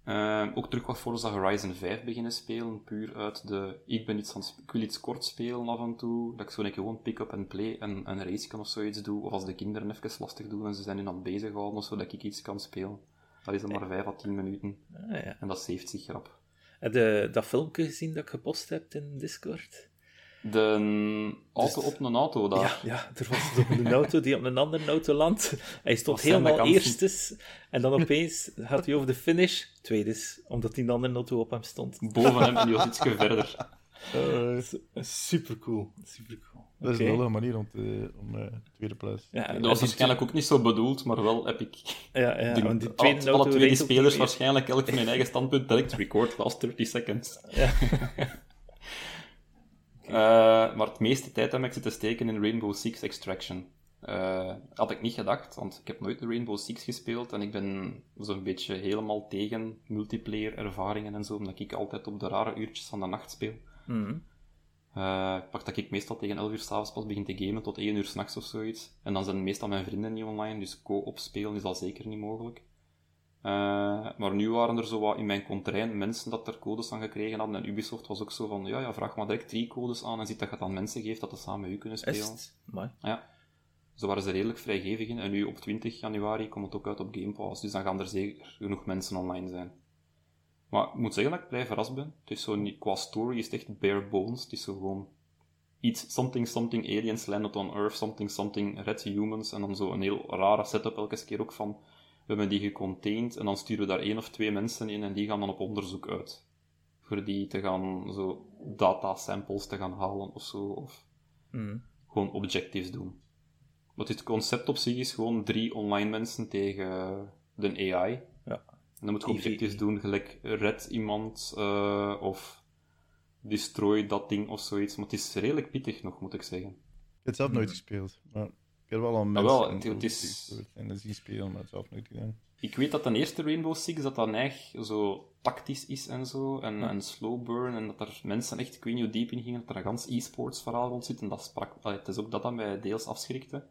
Uh, ook terug wat Forza Horizon 5 beginnen spelen, puur uit de, ik ben iets aan ik wil iets kort spelen af en toe, dat ik zo een gewoon pick-up en play en een race kan of zoiets doe, of als de kinderen even lastig doen en ze zijn nu aan het bezighouden of zo, dat ik iets kan spelen. Dat is dan maar 5 à 10 minuten. Ah, ja. En dat saved zich grap. Heb je dat filmpje gezien dat ik gepost heb in Discord? De auto dus, op een auto daar. Ja, ja er was een auto die op een andere auto landt. Hij stond helemaal eerstes. En dan opeens gaat hij over de finish. Tweedes, omdat die andere auto op hem stond. Boven hem en die was iets verder. Uh, super cool. Super cool. Dat is okay. een manier om, te, om uh, tweede plaats. Ja, dat was waarschijnlijk ook niet zo bedoeld, maar wel epic. Ja, ja. De, die tweede alle, alle twee die spelers waarschijnlijk elk van hun eigen standpunt direct record last 30 seconds. Ja. Uh, maar het meeste tijd heb ik zitten steken in Rainbow Six Extraction. Uh, had ik niet gedacht, want ik heb nooit de Rainbow Six gespeeld en ik ben zo'n beetje helemaal tegen multiplayer ervaringen en zo, omdat ik altijd op de rare uurtjes van de nacht speel. Mm -hmm. uh, pak dat ik meestal tegen 11 uur s'avonds pas begin te gamen tot 1 uur s'nachts of zoiets. En dan zijn meestal mijn vrienden niet online, dus co-op spelen is al zeker niet mogelijk. Uh, maar nu waren er zo wat in mijn contrain mensen dat er codes aan gekregen hadden. En Ubisoft was ook zo van, ja, ja, vraag maar direct drie codes aan en ziet dat je het aan mensen geeft dat ze samen met u kunnen spelen. Ja. Zo waren ze redelijk vrijgevig in. En nu op 20 januari komt het ook uit op Game Pass. Dus dan gaan er zeker genoeg mensen online zijn. Maar ik moet zeggen dat ik blij verrast ben. Het is zo niet, qua story is het echt bare bones. Het is zo gewoon iets, something, something, aliens landed on Earth, something, something, red humans. En dan zo een heel rare setup elke keer ook van we hebben die gecontained en dan sturen we daar één of twee mensen in en die gaan dan op onderzoek uit. Voor die te gaan, zo, data samples te gaan halen of zo, of mm. gewoon objectives doen. Want het concept op zich is gewoon drie online mensen tegen de AI. Ja. En dan moet je objectives doen, gelijk red iemand, uh, of destroy dat ding of zoiets. Maar het is redelijk pittig nog, moet ik zeggen. Ik heb het zelf nooit gespeeld, maar heb wel al mensen ah, wel, het, het is... en zien spelen, maar zelf nooit gedaan. Ik weet dat de eerste Rainbow Six dat dat eigenlijk zo tactisch is en zo, en, en slow burn, en dat er mensen echt, ik weet niet hoe diep in gingen, dat er een gans e-sports verhaal rond zit, en dat sprak, het is ook dat dat mij deels afschrikte.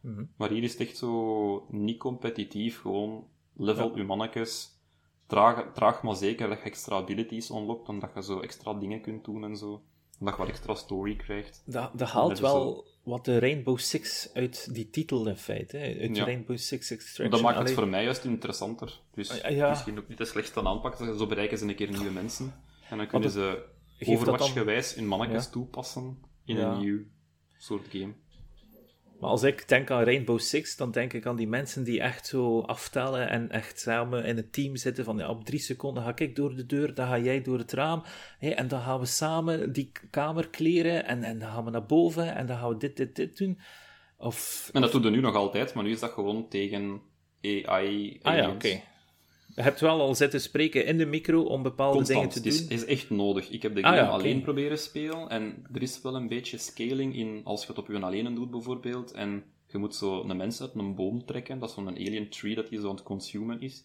Mhm. Maar hier is het echt zo niet competitief, gewoon level ja. uw mannetjes, traag, traag maar zeker dat je extra abilities unlockt, omdat je zo extra dingen kunt doen en zo. Je wat extra story krijgt. Dat, dat haalt wel wat de Rainbow Six uit die titel in feite. Uit Rainbow Six Extraction. Dat maakt het voor mij juist interessanter. Dus ah, misschien ook niet de slechtste aanpak. Zo bereiken ze een keer nieuwe mensen. En dan kunnen ze overwatch-gewijs in mannetjes toepassen in een nieuw soort game. Maar als ik denk aan Rainbow Six, dan denk ik aan die mensen die echt zo aftellen en echt samen in het team zitten van ja, op drie seconden ga ik door de deur, dan ga jij door het raam. Hè, en dan gaan we samen die kamer kleren en, en dan gaan we naar boven en dan gaan we dit, dit, dit doen. Of, en dat doen we nu nog altijd, maar nu is dat gewoon tegen AI. Ah ja, oké. Je hebt wel al zitten spreken in de micro om bepaalde dingen te doen. Het is, is echt nodig. Ik heb de ah, game alleen proberen spelen en er is wel een beetje scaling in als je het op je alleen doet bijvoorbeeld en je moet zo een mens uit een boom trekken, dat is zo'n alien tree dat je zo aan het consumen is.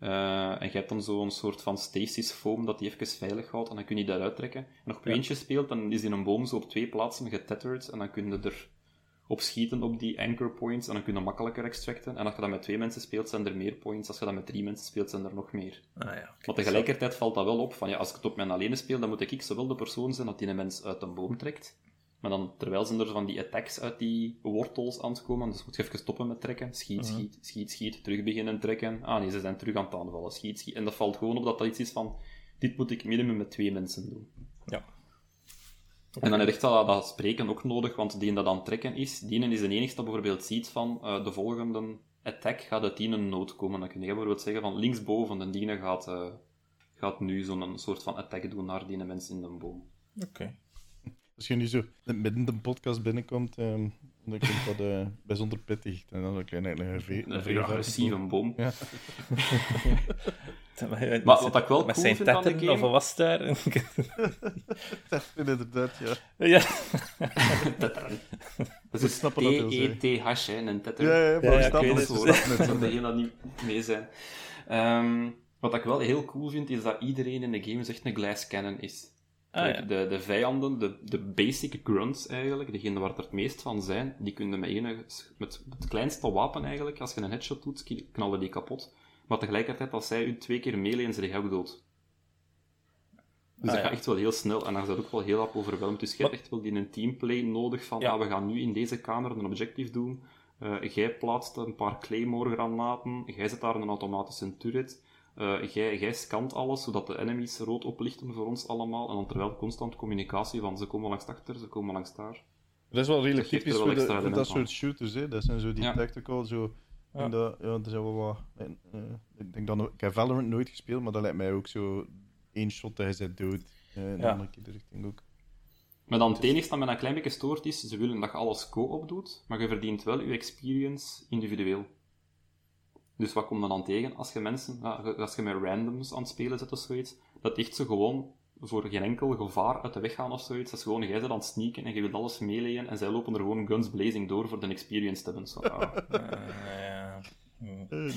Uh, en je hebt dan zo'n soort van stasis foam dat die even veilig houdt en dan kun je daaruit trekken. En nog een eentje speelt, dan is in een boom zo op twee plaatsen getethered en dan kun je er opschieten op die anchor points en dan kun je makkelijker extracten. En als je dat met twee mensen speelt, zijn er meer points. Als je dat met drie mensen speelt, zijn er nog meer. Ah, ja, maar tegelijkertijd valt dat wel op van ja, als ik het op mijn alleen speel, dan moet ik zowel de persoon zijn dat die een mens uit een boom trekt. Maar dan, terwijl zijn er van die attacks uit die wortels aan het komen, dus moet je even stoppen met trekken. Schiet, mhm. schiet, schiet, schiet, terug beginnen trekken. Ah nee, ze zijn terug aan het aanvallen. Schiet, schiet. En dat valt gewoon op dat dat iets is van, dit moet ik minimum met twee mensen doen. Ja. En dan is echt dat, dat spreken ook nodig, want die dat aan het trekken is, die is de enige dat bijvoorbeeld ziet van uh, de volgende attack gaat uit die een nood komen. Dan kun je bijvoorbeeld zeggen van linksboven, de diene gaat, uh, gaat nu zo'n soort van attack doen naar die mensen in de boom. Oké. Als je nu zo midden de podcast binnenkomt, um, dan komt dat uh, bijzonder pittig. En dan een kleine een, een, agressieve boom. Ja. maar wat ik wel met cool zijn vind aan de game... of was daar? tetten, inderdaad, ja. Ja. Dat is T-E-T-H, een tetter. Ja, ja, maar ja, ja, dat zo. Dat de dat niet mee zijn. Um, wat ik wel heel cool vind, is dat iedereen in de game echt een glass cannon is. Ah, ja. de, de vijanden, de, de basic grunts eigenlijk, degene waar er het meest van zijn, die kunnen met, enige, met het kleinste wapen eigenlijk, als je een headshot doet, knallen die kapot. Maar tegelijkertijd, als zij u twee keer meeleen, zijn je ook dood. Dus ah, dat gaat echt wel heel snel en dan is dat ook wel heel op overweldigd. Dus je hebt echt wel die een teamplay nodig van, ja. Ah, we gaan nu in deze kamer een objectief doen. Uh, jij plaatst een paar Claymore-granaten, jij zet daar een automatische turret. Uh, jij, jij scant alles, zodat de enemies rood oplichten voor ons allemaal. En dan terwijl constant communicatie van, ze komen langs achter, ze komen langs daar. Dat is wel redelijk typisch voor, de, dat soort shooters, hè. Dat zijn zo die tactical, zo ja. dat, ja, dat is wel wat. Uh, ik denk dat ik heb Valorant nooit gespeeld, maar dat lijkt mij ook zo één shot dat hij zit dood. Uh, in ja. andere keer de richting ook. Maar dan het enige dat me een klein beetje stoort is, ze willen dat je alles co-op doet, maar je verdient wel je experience individueel. Dus wat komt dan dan tegen als je mensen, als je met randoms aan het spelen zit of zoiets, dat echt ze gewoon voor geen enkel gevaar uit de weg gaan of zoiets. Dat is gewoon, jij zit aan het sneaken en je wilt alles meelezen en zij lopen er gewoon guns blazing door voor de experience te hebben. Zo. Uh,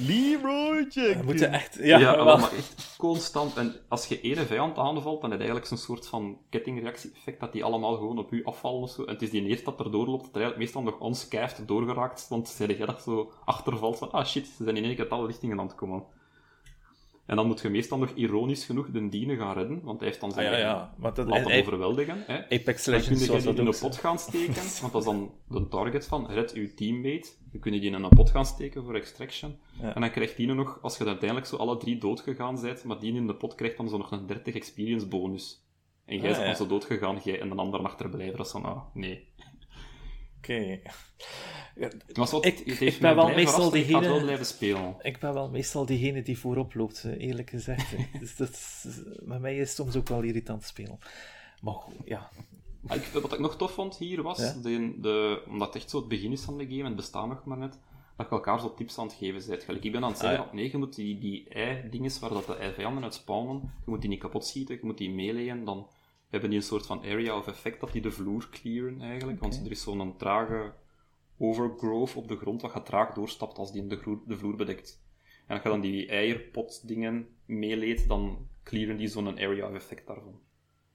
Leroy We moeten echt... Ja, ja maar echt constant. En als je ene vijand aanvalt, dan heb je eigenlijk zo'n soort van kettingreactie-effect dat die allemaal gewoon op u afvallen of zo. En het is die eerste dat er doorloopt, dat er eigenlijk meestal nog onskijft doorgeraakt. Want zeg jij dat zo achtervalt van, ah shit, ze zijn in één keer alle richtingen aan het komen. En dan moet je meestal nog ironisch genoeg de diene gaan redden, want hij heeft dan zijn ah, ja, ja. Maar dat, laten overweldigen. Hè. Apex Legends Dan kun je die in een pot gaan steken, want dat is dan de target van red uw teammate. Dan kun je die in een pot gaan steken voor extraction. En dan krijgt die nog, als je uiteindelijk zo alle drie doodgegaan bent, maar die in de pot krijgt dan zo nog een 30 experience bonus. En jij ah, bent dan zo doodgegaan, jij en een ander achterblijven. Dat is van, ah, nee. Oké. Wat, ik, ik ben wel meestal diegene... wel blijven spelen. Ik ben wel meestal diegene die voorop loopt, eerlijk gezegd. dus dat is, met mij is het soms ook wel irritant spelen. Maar goed, ja. Ik, wat ik nog tof vond hier was, de, de, omdat het echt zo het begin is van de game, en het bestaat nog maar net, dat je elkaar zo tips aan het geven bent. Gelijk, ik ben aan het zeggen, ah, nee, je moet die, die ei-dinges waar dat de ei-vijanden uit spawnen, je moet die niet kapot schieten, je moet die meeleien, dan hebben die een soort van area of effect dat die de vloer clearen eigenlijk. Want er is zo'n trage overgrowth op de grond wat gaat traag doorstapt als die de, de vloer bedekt. En als je dan die eierpot dingen meeleed, dan clearen die zo'n area of effect daarvan.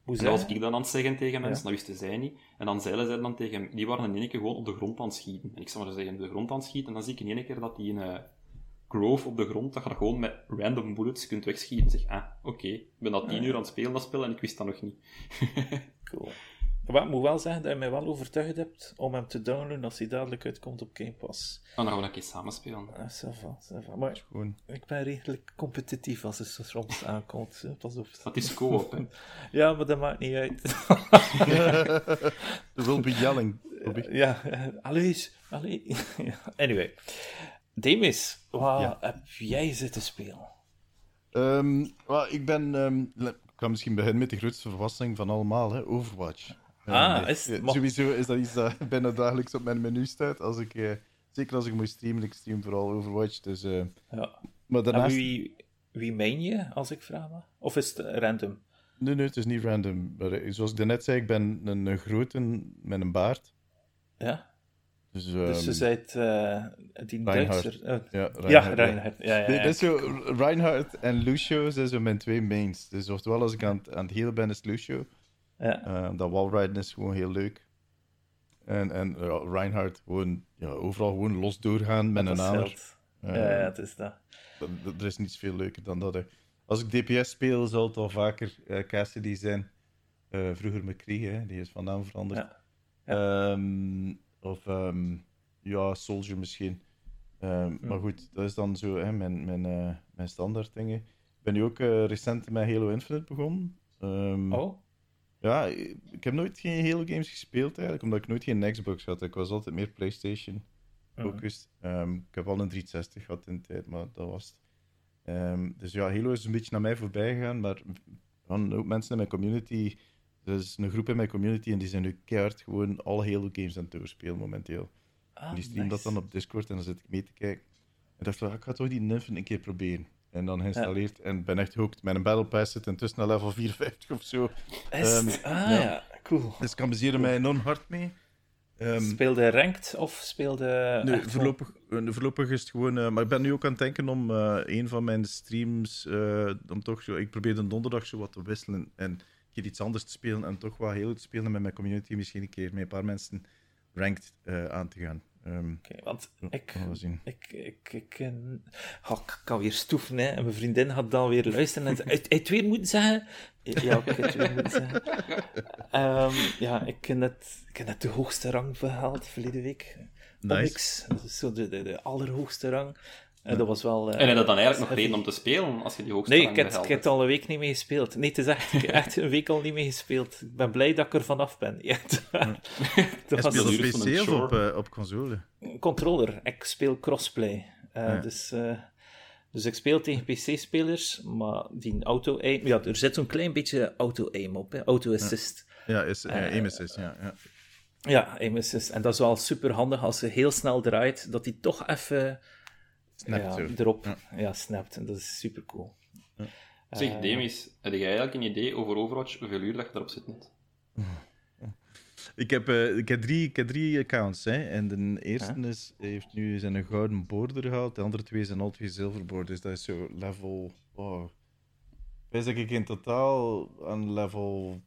Hoe dat was zei ik dan aan het zeggen tegen mensen, Ja. dat wisten zij niet. En dan zeiden zij dan tegen die waren in één keer gewoon op de grond aan het schieten. En ik zou maar zeggen, op de grond aan het schieten, en dan zie ik in één keer dat die een eh, grove op de grond, dat je dat gewoon met random bullets kunt wegschieten. En zeg, ah, oké, ik ben al tien uur aan het spelen, dat spel, en ik wist dat nog niet. Cool. Maar ik moet wel zeggen dat je mij wel overtuigd hebt om hem te downloaden als hij dadelijk uitkomt op Game Pass. Oh, dan gaan we een keer samen spelen. Ah, ça va, ça va. Maar ik ben redelijk competitief als het soms aankomt. hè. Pas op. Dat is co-op, hè. Ja, maar dat maakt niet uit. Er will be yelling. Ja, allee, allee. Ja, anyway. Demis, wat Ja. heb jij zitten spelen? Ehm, wel, ik ben... ehm, ik ga misschien beginnen met de grootste verrassing van allemaal, hè, Overwatch. Ah, Eh, is- Sowieso is dat iets dat bijna dagelijks op mijn menu staat. Als ik, eh, zeker als ik moet streamen, ik stream vooral Overwatch. Dus, eh, Ja. maar En wie, wie meen je, als ik vraag? Of is het random? Nee, nee, het is niet random. Maar, eh, zoals ik daarnet zei, ik ben een, een grote met een baard. Ja? Dus, Dus ehm, je bent eh die. Duitser. eh, ja, Reinhard, ja. Reinhard. Ja, zo, en Lucio zijn zo mijn twee mains. Dus oftewel, als ik aan het, aan het healen ben, is het Lucio. Ja. Eh, dat wallriden is gewoon heel leuk. En, en Reinhardt gewoon ja, overal gewoon los doorgaan met Dat een hamer. Eh, Ja, ja, het is dat. Er is niets veel leuker dan dat. hè. Als ik DPS speel, zal het al vaker eh, Cassidy zijn. Eh, vroeger McCree, hè, die is van naam veranderd. Ja. Ehm, of ehm, ja, Soldier misschien. Ehm, Hm. Maar goed, dat is dan zo hè, mijn, mijn, eh, mijn standaard dingen. Ik ben nu ook eh, recent met Halo Infinite begonnen. Ehm, Oh? Ja, ik heb nooit geen Halo games gespeeld eigenlijk, omdat ik nooit geen Xbox had. Ik was altijd meer PlayStation focused. Ik heb al een 360 gehad in de tijd, maar dat was het. Dus ja, Halo is een beetje naar mij voorbij gegaan, maar van ook mensen in mijn community. Er is een groep in mijn community en die zijn nu keihard gewoon alle Halo games aan het doorspelen momenteel. Ah, En die streamen dat dan op Discord en dan zit ik mee te kijken. En dacht van, ik ga toch die Infinite een keer proberen. En dan geïnstalleerd en ben echt hooked. Mijn Battle Pass zit intussen naar level 54 of zo. Ehm, ah, ja. ja. Cool. Dus ik amuseerde mij enorm hard mee. Ehm, Speelde ranked of speelde... nee, voorlopig, eh, voorlopig is het gewoon... eh, maar ik ben nu ook aan het denken om eh, een van mijn streams... om toch zo, ik probeer de donderdag zo wat te wisselen en keer iets anders te spelen en toch wat heel te spelen met mijn community. Misschien een keer met een paar mensen ranked eh, aan te gaan. Ehm Oké, want ik... zien. Ik, ik, ik, eh, oh, ik kan weer stoeven, hè. En mijn vriendin had dan weer luisteren en zei, "Uit- uit weer moeten zeggen? Ja, ik het weer moeten zeggen. Ehm, ja, ik heb net, ik heb net de hoogste rang behaald verleden week. Nice. Dat is zo de, de, de allerhoogste rang. En dat was wel... eh, En heb je dan eigenlijk nog reden om te spelen, als je die hoogste Nee, ik heb, ik behaalt heb het al een week niet meer gespeeld. Nee, het is echt, ik heb echt een week al niet meer gespeeld. Ik ben blij dat ik er vanaf ben. Ja, dat was speelt op van PC of op, eh, op console? controller. Ik speel crossplay. Eh, Ja. dus, eh, dus ik speel tegen PC-spelers, maar die auto-aim... Ja, er zit zo'n klein beetje auto-aim op, hè. auto-assist. Ja, is, aim assist, ja. ja. Ja, aim assist. En dat is wel super handig als je heel snel draait, dat hij toch even Snapt ja, erop Ja. ja. snapt. En dat is super cool. Zeg, Demis, heb jij eigenlijk een idee over Overwatch, hoeveel uur dat je erop zit net? Ik heb, eh, ik, heb drie, ik heb drie accounts. Hè. En de eerste is, heeft nu zijn een gouden border gehaald. De andere twee zijn al twee zilver borders. Dat is zo level. Oh. Ik weet dat ik in totaal aan level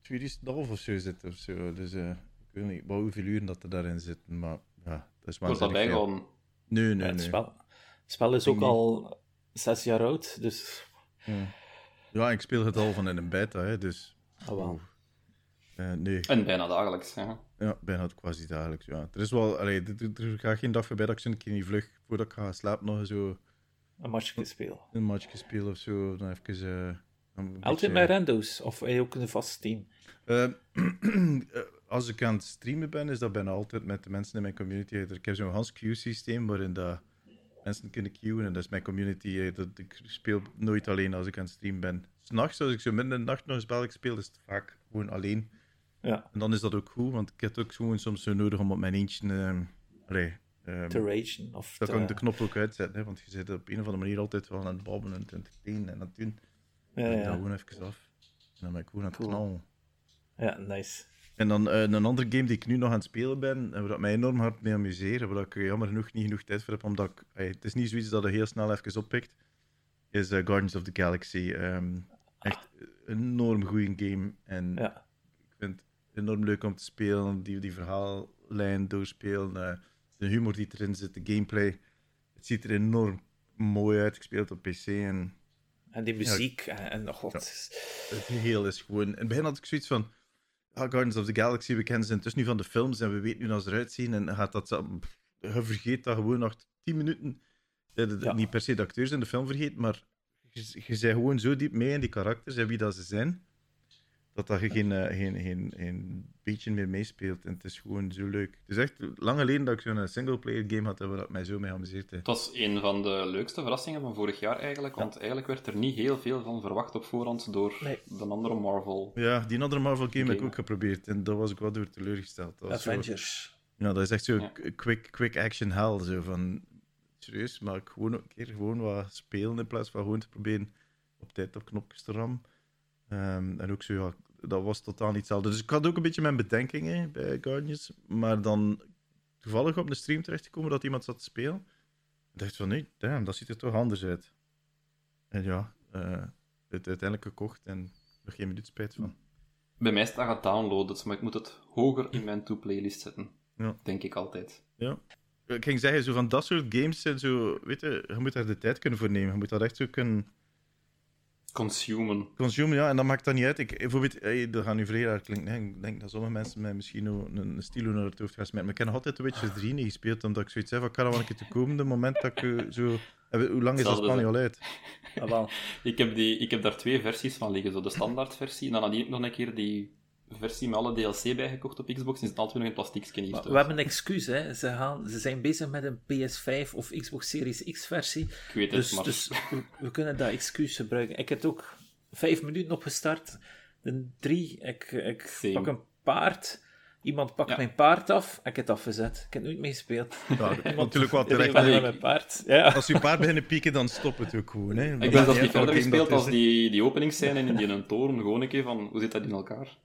2012 of zo zit. Of zo. Dus eh, ik weet niet wel hoeveel uren dat er daarin zitten. Maar ja, dat is Wordt dat bijgehouden? Nee, nee, het, nee. spel, het spel is Ik ook niet. al zes jaar oud, dus... Ja. ja, ik speel het al van in een beta. Hè, dus Oh, wel. eh, nee. En bijna dagelijks, ja. Ja, bijna quasi dagelijks. Ja. Er is wel, allee, er, er- er gaat geen dag voorbij dat ik zo'n keer niet vlug voordat ik ga slapen nog zo Een matchje spelen. een matchje speel of zo. Dan even. eh, dan een Altijd beetje- bij rando's, of heb je ook een vast team? Eh, eh, als ik aan het streamen ben, is dat bijna altijd met de mensen in mijn community. Ik heb zo'n Hans Q-systeem waarin dat mensen kunnen queuen en dat is mijn community. eh, Dat, ik speel nooit alleen als ik aan het streamen ben. S'nachts, als ik zo midden in de nacht nog een spel speel, is het vaak gewoon alleen. Ja, En dan is dat ook goed, want ik heb het ook gewoon soms zo nodig om op mijn eentje. ehm allee, ehm, te ragen. Of dat te- kan ik de knop ook uitzetten, hè, want je zit op een of andere manier altijd wel aan het babbelen en te kleden en het doen. Ja, Dan ja. dat gewoon even af. En dan ben ik gewoon aan het knallen. ja, nice. En dan uh, een andere game die ik nu nog aan het spelen ben, en waar ik mij enorm hard mee amuseer, waar ik jammer genoeg niet genoeg tijd voor heb, omdat ik, het is niet zoiets dat je heel snel even oppikt, is uh, Guardians of the Galaxy. Um, echt een enorm goede game. En ja. ik vind het enorm leuk om te spelen, die, die verhaallijn doorspelen, uh, de humor die erin zit, de gameplay. Het ziet er enorm mooi uit. Ik speel het op PC en... En die muziek ja, en nog wat. het geheel is gewoon... In het begin had ik zoiets van... Ah, Guardians of the Galaxy, we kennen ze intussen nu van de films en we weten nu hoe ze eruit zien. En gaat dat... Je vergeet dat gewoon nog 10 minuten. Ja. Niet per se de acteurs in de film vergeet, maar je, je bent gewoon zo diep mee in die karakters en wie dat ze zijn dat dat je geen, uh, geen, geen, geen beetje meer meespeelt. En het is gewoon zo leuk. Het is echt lang geleden dat ik zo'n singleplayer game had waar ik mij zo mee amuseerde. Het was een van de leukste verrassingen van vorig jaar eigenlijk, want eigenlijk werd er niet heel veel van verwacht op voorhand door nee. de andere Marvel. Ja, die andere Marvel game, heb ik ook geprobeerd en daar was ik wel door teleurgesteld. Dat Avengers. Zo, ja, dat is echt zo ja. quick, quick action hell. Zo van, serieus, maar ik gewoon een keer gewoon wat spelen in plaats van gewoon te proberen op tijd op knopjes te rammen. Um, en ook zo, ja, dat was totaal niet hetzelfde. Dus ik had ook een beetje mijn bedenkingen bij Guardians. Maar dan toevallig op de stream terechtgekomen dat iemand zat te spelen. Ik dacht van, nee, damn, dat ziet er toch anders uit. En ja, uh, het uiteindelijk gekocht en er geen minuut spijt van. Bij mij staat het downloaded, maar ik moet het hoger in mijn to-playlist zetten. Ja. Denk ik altijd. Ja. Ik ging zeggen, zo van dat soort games zijn zo, weet je, je moet daar de tijd kunnen voor nemen. Je moet dat echt zo kunnen Consumen. Consumen, ja, en dat maakt dat niet uit. Ik, bijvoorbeeld, hey, dat gaat nu vrij raar klinken. Nee, ik denk dat sommige mensen mij misschien een, een stilo naar het hoofd gaan smijten. Maar ik heb nog altijd The Witcher 3 niet gespeeld, omdat ik zoiets heb van, kan wel een keer te komen, de moment dat ik zo... Hoe lang is dat spannend al uit? Ah, ik, heb die, ik heb daar twee versies van liggen. Zo de standaardversie, en dan had ik nog een keer die versie met alle DLC bijgekocht op Xbox, is het altijd nog een plastic niet. We hebben een excuus, hè. Ze, gaan, ze zijn bezig met een PS5 of Xbox Series X versie. Ik weet dus, het, maar... Dus we, kunnen dat excuus gebruiken. Ik heb ook vijf minuten opgestart. De drie, ik, ik pak een paard. Iemand pakt Ja. mijn paard af. Ik heb het afgezet. Ik heb nooit mee gespeeld. Ja, natuurlijk wel terecht. Ik- mijn paard. Ja. Als je paard beginnen pieken, dan stopt het ook gewoon. Hè. Ik ben zelfs niet verder gespeeld dat als die, die openingsscène in die een toren. Gewoon een keer van, hoe zit dat in elkaar?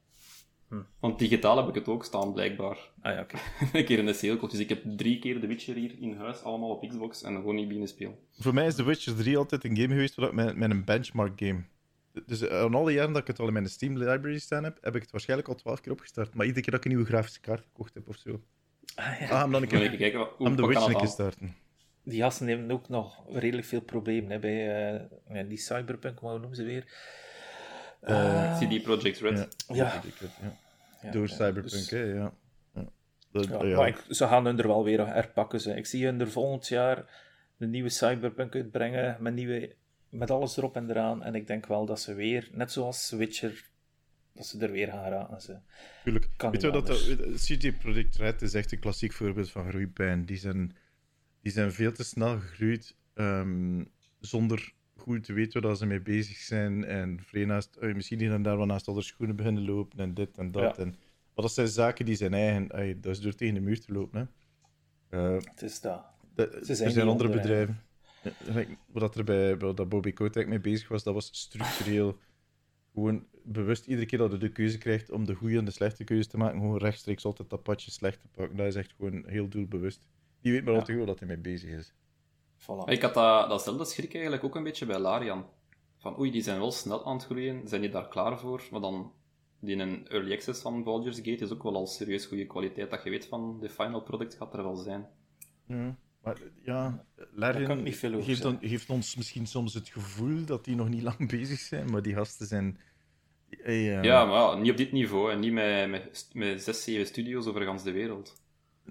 Hm. Want digitaal heb ik het ook staan, blijkbaar. Ah ja, oké. een keer in de sale Dus ik heb drie keer The Witcher hier in huis, allemaal op Xbox, en gewoon niet binnen spelen. Voor mij is The Witcher 3 altijd een game geweest met, met een benchmark game. Dus eh, aan alle jaren dat ik het al in mijn Steam library staan heb, heb ik het waarschijnlijk al twaalf keer opgestart. Maar iedere keer dat ik een nieuwe grafische kaart gekocht heb of zo. Ah, ja. Ah, hem dan een keer even kijken, wat, hoe, om The wat Witch kan een keer starten. Die gasten hebben ook nog redelijk veel problemen hè, bij eh, die Cyberpunk, hoe noemen ze weer? Eh, CD Projekt Red. Ja, Ja. Door ja, Cyberpunk, dus- hè, ja. ja. Dat, Ja, ja. Maar ik- ze gaan hun er wel weer herpakken. Ze. Ik zie hun er volgend jaar een nieuwe Cyberpunk uitbrengen met, nieuwe, met alles erop en eraan. En ik denk wel dat ze weer, net zoals Witcher, dat ze er weer gaan raken. Ze. Tuurlijk. Kan Weet je dat, Projekt Red is echt een klassiek voorbeeld van groeipijn. Die zijn, die zijn veel te snel gegroeid ehm, zonder goed te weten waar ze mee bezig zijn. En vrij naast, eh, misschien hier en daar wel naast andere schoenen beginnen lopen en dit en dat. Ja. En, maar dat zijn zaken die zijn eigen. dat is door tegen de muur te lopen. Hè. Eh, Het is dat. dat- Ze er zijn zijn niet andere bedrijven. Wat er bij, bij dat Bobby Kotick mee bezig was, dat was structureel gewoon bewust iedere keer dat hij de keuze krijgt om de goede en de slechte keuze te maken, gewoon rechtstreeks altijd dat padje slecht te pakken. Dat is echt gewoon heel doelbewust. Die weet maar Ja. al te goed wat hij mee bezig is. Voilà. Ik had dat, datzelfde schrik eigenlijk ook een beetje bij Larian. Van oei, die zijn wel snel aan het groeien, zijn die daar klaar voor? Maar dan, die in een early access van Baldur's Gate is ook wel al serieus goede kwaliteit, dat je weet van de final product gaat er wel zijn. Ja. Maar ja, Larian kan ik niet veel over geeft, geeft ons misschien soms het gevoel dat die nog niet lang bezig zijn, maar die gasten zijn... Hey, eh, Ja, maar ja, niet op dit niveau en niet met, met, met zes, zeven studio's over gans de wereld.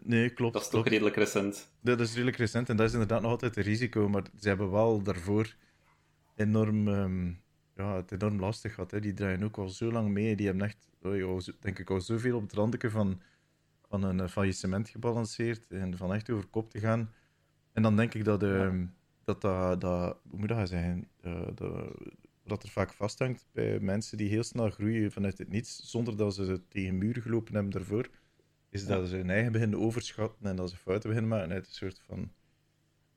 Nee, klopt. Dat is toch klopt. redelijk recent. Dat is redelijk recent en dat is inderdaad nog altijd een risico, maar ze hebben wel daarvoor enorm, ehm, ja, het enorm lastig gehad. Hè. Die draaien ook al zo lang mee. Die hebben echt, zo- denk ik, al zoveel op het randje van, van een eh, faillissement gebalanceerd en van echt over kop te gaan. En dan denk ik dat, dat, dat, dat, hoe moet dat zeggen, Eh, dat, dat er vaak vasthangt bij mensen die heel snel groeien vanuit het niets, zonder dat ze tegen muren gelopen hebben daarvoor, is dat ze hun eigen beginnen overschatten en dat ze fouten beginnen maken uit een soort van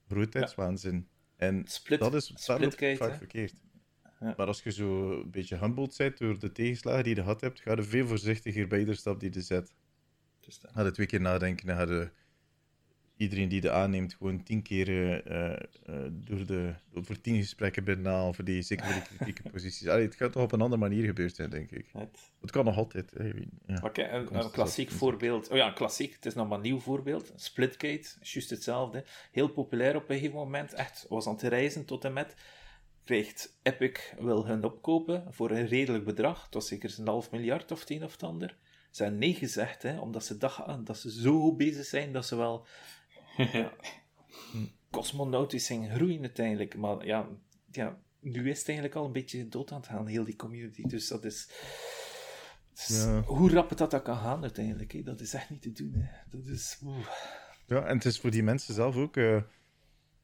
grootheidswaanzin. En Split, dat is splitgate, vaak verkeerd. Maar als je zo een beetje humbled bent door de tegenslagen die je gehad hebt, ga je veel voorzichtiger bij iedere stap die je zet. Dus Ga je twee keer nadenken en ga je iedereen die de aanneemt gewoon tien keer uh, uh, door de, voor tien gesprekken binnenhalen voor die, zeker voor die kritieke posities. Allee, het gaat toch op een andere manier gebeurd zijn, denk ik. Het, het kan nog altijd. Ja. Okay, een, een klassiek voorbeeld. Oh ja, een klassiek. Het is nog maar een nieuw voorbeeld. Splitgate, juist hetzelfde. Heel populair op een gegeven moment. Echt, was aan het reizen tot en met. Krijgt Epic wil hun opkopen voor een redelijk bedrag. Het was zeker een half miljard of het een of het ander. Ze hebben nee gezegd, hè, omdat ze dachten dat ze zo goed bezig zijn dat ze wel ja, cosmonautisch zijn groeien uiteindelijk. Maar ja, ja, nu is het eigenlijk al een beetje dood aan het gaan, heel die community. Dus dat is... ja. Hoe rap het dat, dat kan gaan uiteindelijk, hè? dat is echt niet te doen. Hè? Dat is... Ja, en het is voor die mensen zelf ook... Uh,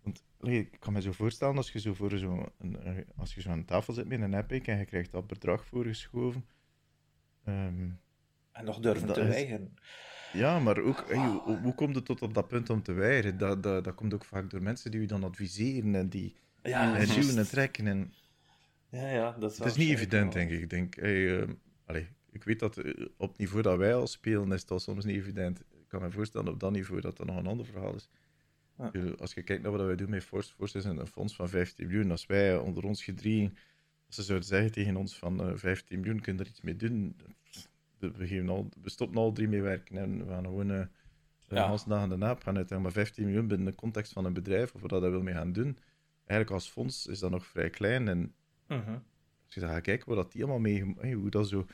want ik kan me zo voorstellen, als je zo, voor zo een, eh, als je zo aan tafel zit met een Epic en je krijgt dat bedrag voorgeschoven... Um, en nog durven te weigeren. Ja, maar ook, hoe, hoe komt het tot op dat punt om te weigeren? Dat, dat, dat komt ook vaak door mensen die je dan adviseren en die ja, en duwen en trekken. En... Ja, ja, dat is Het is niet evident, denk ik. Ik, denk, hey, uh, allez, ik weet dat uh, op het niveau dat wij al spelen, is dat soms niet evident. Ik kan me voorstellen op dat niveau dat dat nog een ander verhaal is. Ja. Als je kijkt naar wat wij doen met Force, Force is een fonds van 15 miljoen. Als wij onder ons gedrieën, als ze zouden zeggen tegen ons van uh, eh, 15 miljoen, kun je er iets mee doen, we, geven al, we stoppen al drie mee werken en we gaan gewoon uh, ja. de dag aan de naap gaan uit. Maar 15 miljoen binnen de context van een bedrijf, of wat dat wil mee gaan doen, eigenlijk als fonds is dat nog vrij klein. En uh-huh. als je dan gaat kijken wat dat die allemaal mee, hoe dat zo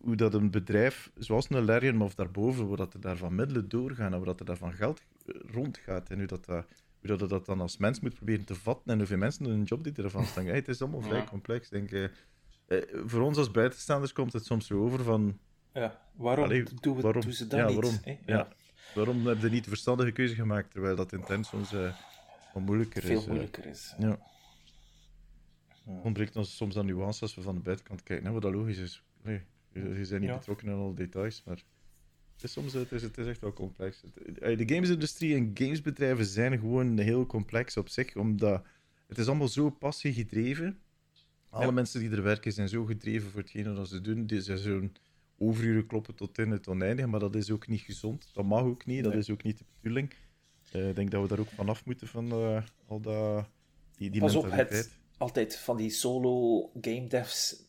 hoe dat een bedrijf, zoals een Larian of daarboven, waar dat er daar van middelen doorgaan en waar dat er daar van geld eh, rondgaat en hoe dat, dat, hoe dat, dat dan als mens moet proberen te vatten en hoeveel mensen een job die ervan staan. Hey, het is allemaal vrij complex, denk ik. Eh, voor ons als buitenstaanders komt het soms zo over van... Ja, waarom, doen, we, waarom? doen ze dat ja, niet? Waarom? Ja. waarom hebben ze niet de verstandige keuze gemaakt, terwijl dat intens soms uh, moeilijker Veel is? Veel moeilijker is. Ja. Ontbreekt ons soms aan nuance als we van de buitenkant kijken, hè, wat dat logisch is. Nee, je, je bent niet betrokken in alle details, maar... Het is, soms, het is, het is echt wel complex. De gamesindustrie en gamesbedrijven zijn gewoon heel complex op zich, omdat het is allemaal zo passie alle mensen die er werken zijn zo gedreven voor hetgene dat ze doen. Zijn zo'n overuren kloppen tot in het oneindige, maar dat is ook niet gezond. Dat mag ook niet, dat is ook niet de bedoeling. Uh, ik denk dat we daar ook vanaf moeten van uh, al dat, die, die Pas op, het, altijd van die solo game devs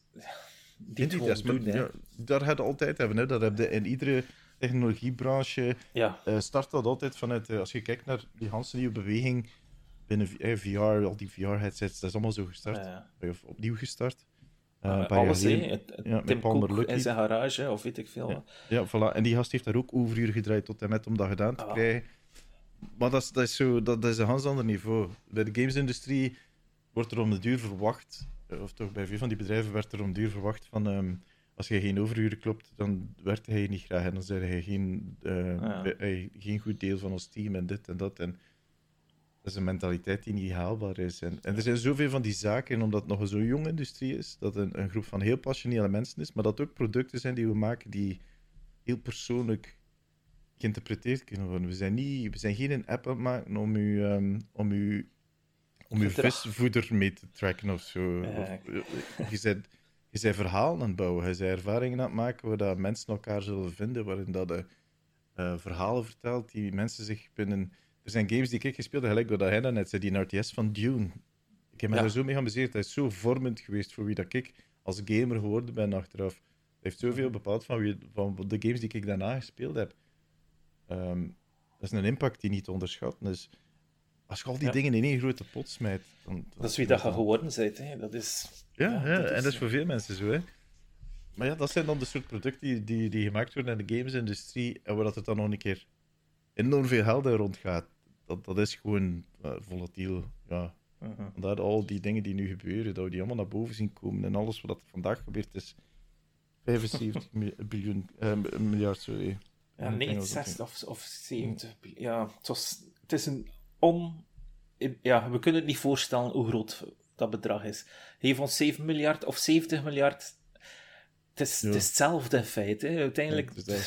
die het doen. Ja, daar je altijd hebben. Hè. Dat heb je in iedere technologiebranche. Ja. Uh, start dat altijd vanuit, als je kijkt naar die Hansen nieuwe beweging binnen VR, al die VR-headsets, dat is allemaal zo gestart. Of opnieuw gestart. Uh, alles, hè? Ja, Tim Cook in zijn garage, of weet ik veel. Ja, ja, voilà. En die gast heeft daar ook overuren gedraaid tot en met om dat gedaan te ah. krijgen. Maar dat is, dat is, zo, dat, dat is een ganz ander niveau. Bij de gamesindustrie wordt er om de duur verwacht, eh, of toch bij veel van die bedrijven werd er om de duur verwacht van... Um, als je geen overuren klopt, dan werkt hij niet graag en dan zeg je geen, uh, ah, geen goed deel van ons team en dit en dat. En dat is een mentaliteit die niet haalbaar is. En, en er zijn zoveel van die zaken, omdat het nog een zo jonge industrie is, dat een, een groep van heel passionele mensen is, maar dat ook producten zijn die we maken die heel persoonlijk geïnterpreteerd kunnen worden. We zijn, niet, we zijn geen app aan het maken om u, um, om u, om uw visvoeder mee te tracken of zo. Ja. Of, je, bent, je bent verhalen aan het bouwen, je bent ervaringen aan het maken waar dat mensen elkaar zullen vinden, waarin dat de uh, verhalen vertelt die mensen zich binnen er zijn games die ik gespeeld heb, gelijk doordat hij net zei, die RTS van Dune. Ik heb me daar zo mee geamuseerd. Hij is zo vormend geweest voor wie dat ik als gamer geworden ben achteraf. Hij heeft zoveel bepaald van, wie, van de games die ik daarna gespeeld heb. Ehm, dat is een impact die niet te onderschatten is. Als je al die dingen in één grote pot smijt... Dan, dat is wie dat je geworden bent. Hè. Dat is... Ja, ja, dat en dat is voor veel mensen zo. Hè. Maar ja, dat zijn dan de soort producten die, die, die gemaakt worden in de gamesindustrie en waar dat het dan nog een keer enorm veel geld rondgaat dat, dat is gewoon uh, volatiel. Ja. Uh al die dingen die nu gebeuren, dat we die allemaal naar boven zien komen. En alles wat vandaag gebeurt is 75 biljoen, uh, miljard, sorry. Ja, nee, 60 of, of 70. Ja, het, was, het is een on... Ja, we kunnen het niet voorstellen hoe groot dat bedrag is. Heeft ons 7 miljard of 70 miljard... Het is, het is hetzelfde in feite. Uiteindelijk... Ja,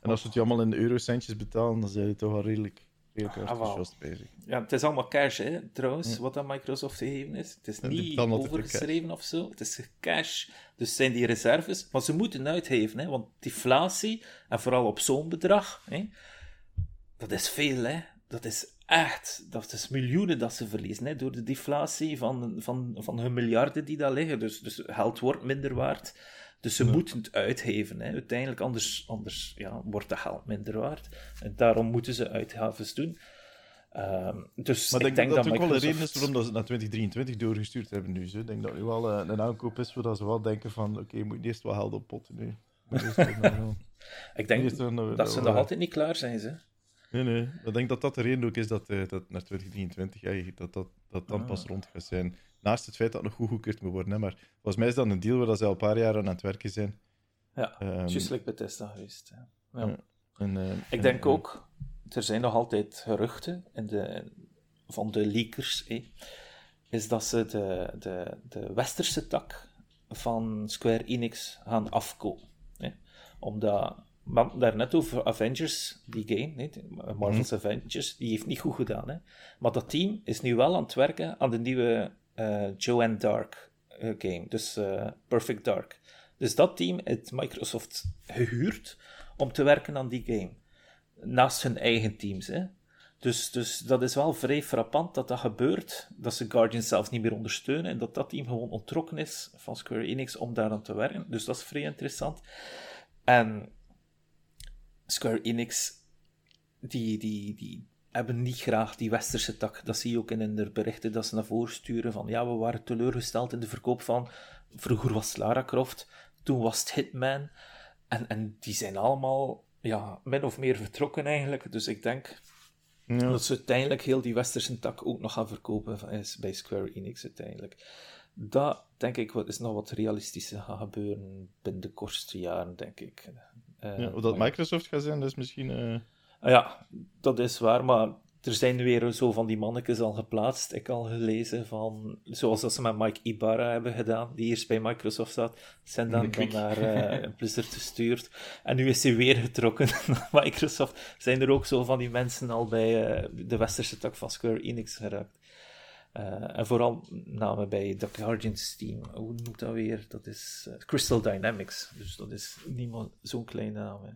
En als we het allemaal in eurocentjes betalen, dan zijn het toch wel redelijk bezig. Ja, het is allemaal cash, hè, trouwens, wat aan Microsoft gegeven is. Het is Ja, niet overgeschreven of zo. Het is cash. Dus zijn die reserves. Maar ze moeten uitgeven, hè, want deflatie, en vooral op zo'n bedrag, hè, dat is veel, hè. Dat is echt, dat is miljoenen dat ze verliezen, hè, door de deflatie van, van, van hun miljarden die daar liggen. Dus, dus geld wordt minder waard. Dus ze moeten het uitgeven. Hè. Uiteindelijk, anders, anders ja, wordt het geld minder waard. En daarom moeten ze uitgaves doen. Ehm, dus Maar ik denk, dat dat ook wel Microsoft- reden is waarom dat ze het naar 2023 doorgestuurd hebben nu. Zo. Ik denk dat nu wel eh, een aankoop is waar ze wel denken van oké, je moet eerst wel geld op potten nu. Ik denk eerst wel nog- dat ze nog eh, altijd niet klaar zijn. Ze. Nee, nee. Ik denk dat dat de reden ook is dat, eh, dat naar 2023 ja, dat, dat, dat dan Ah. pas rond gaat zijn. Naast het feit dat het nog goed goedkeurd moet worden. Hè. Maar volgens mij is dat een deal waar dat ze al een paar jaar aan het werken zijn. Ja, Ehm, juist like Bethesda geweest. hè. Ja. En, eh, Ik en- denk en- ook, er zijn nog altijd geruchten in de, van de leakers, is dat ze de, de, de westerse tak van Square Enix gaan afkopen. Omdat, we hadden daar net over Avengers, die game, Marvel's Avengers, die heeft niet goed gedaan. Hè. Maar dat team is nu wel aan het werken aan de nieuwe Joanne Dark eh, game, dus eh, Perfect Dark. Dus dat team heeft Microsoft gehuurd om te werken aan die game. Naast hun eigen teams. Hè. Dus, dus dat is wel vrij frappant dat dat gebeurt. Dat ze Guardians zelfs niet meer ondersteunen. En dat dat team gewoon ontrokken is van Square Enix om daaraan te werken. Dus dat is vrij interessant. En Square Enix, die, die, die hebben niet graag die westerse tak. Dat zie je ook in hun berichten dat ze naar voren sturen van ja, we waren teleurgesteld in de verkoop van... Vroeger was Lara Croft, toen was het Hitman. En, en die zijn allemaal ja, min of meer vertrokken eigenlijk. Dus ik denk Ja. dat ze uiteindelijk heel die westerse tak ook nog gaan verkopen is bij Square Enix uiteindelijk. Dat denk ik wat is nog wat realistischer gaat gebeuren binnen de kortste jaren, denk ik. Ja, of dat Microsoft gaat zijn, dat is misschien... eh, Ja, dat is waar, maar er zijn weer zo van die mannetjes al geplaatst. Ik al gelezen van, zoals dat ze met Mike Ibarra hebben gedaan, die eerst bij Microsoft zat, zijn dan, dan naar eh Blizzard gestuurd. En nu is hij weer getrokken naar Microsoft. Zijn er ook zo van die mensen al bij eh, de westerse tak van Square Enix geraakt. Eh, en vooral namen bij de Guardians team. Hoe noemt dat weer? Dat is Crystal Dynamics. Dus dat is niemand zo'n kleine naam. Hè.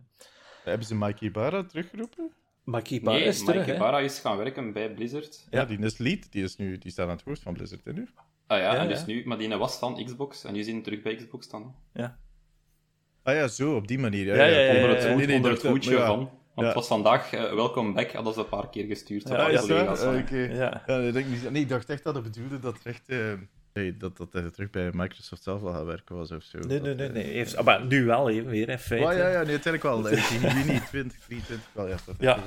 Hebben ze Mikey Ibarra teruggeroepen? Mike Ibarra Nee, is terug, Mike hè? Ibarra is gaan werken bij Blizzard. Ja, die is lead. Die, is nu, die staat aan het hoofd van Blizzard hè, nu. Ah ja, Ja, en ja. dus nu, maar die was van Xbox en nu zien terug bij Xbox dan. hè. Ja. Ah ja, zo, op die manier. Ja, Ja, ja, ja, Onder ja, het, ja. voet- Nee, nee, onder het dat- voetje van. Want Ja. het was vandaag eh, welcome back, hadden ze een paar keer gestuurd. Ja, Ja, Ah, ja, is dat? Oké. Ja. Ja, ik denk niet, nee, ik dacht echt dat het bedoelde dat, er echt, eh, nee, dat, dat hij terug bij Microsoft zelf wel gaat werken was of zo. Nee, nee, nee. eh, nee. Heeft, ah, maar nu wel even weer, in feite. Oh, ja, ja, nee, uiteindelijk wel. In juni 2023 wel, ja. Dat Ja.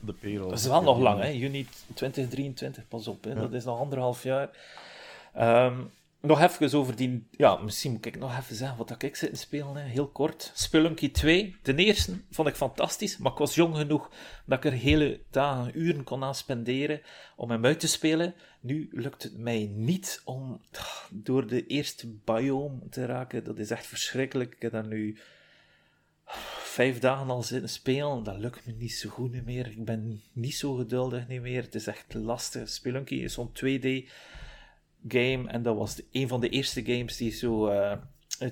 de payroll. Dat is wel nog lang, hè. Juni 2023, pas op. Hè. Ja. Dat is nog anderhalf jaar. Ehm, nog even over die... Ja, misschien moet ik nog even zeggen wat ik zit te spelen. Hè. Heel kort. Spelunky 2. De eerste vond ik fantastisch, maar ik was jong genoeg dat ik er hele dagen, uren kon aan spenderen om hem uit te spelen. Nu lukt het mij niet om door de eerste biome te raken. Dat is echt verschrikkelijk. Ik heb daar nu vijf dagen al zitten spelen, dat lukt me niet zo goed meer. Ik ben niet zo geduldig niet meer. Het is echt lastig. Spelunky is zo'n 2D game en dat was de, een van de eerste games die zo eh,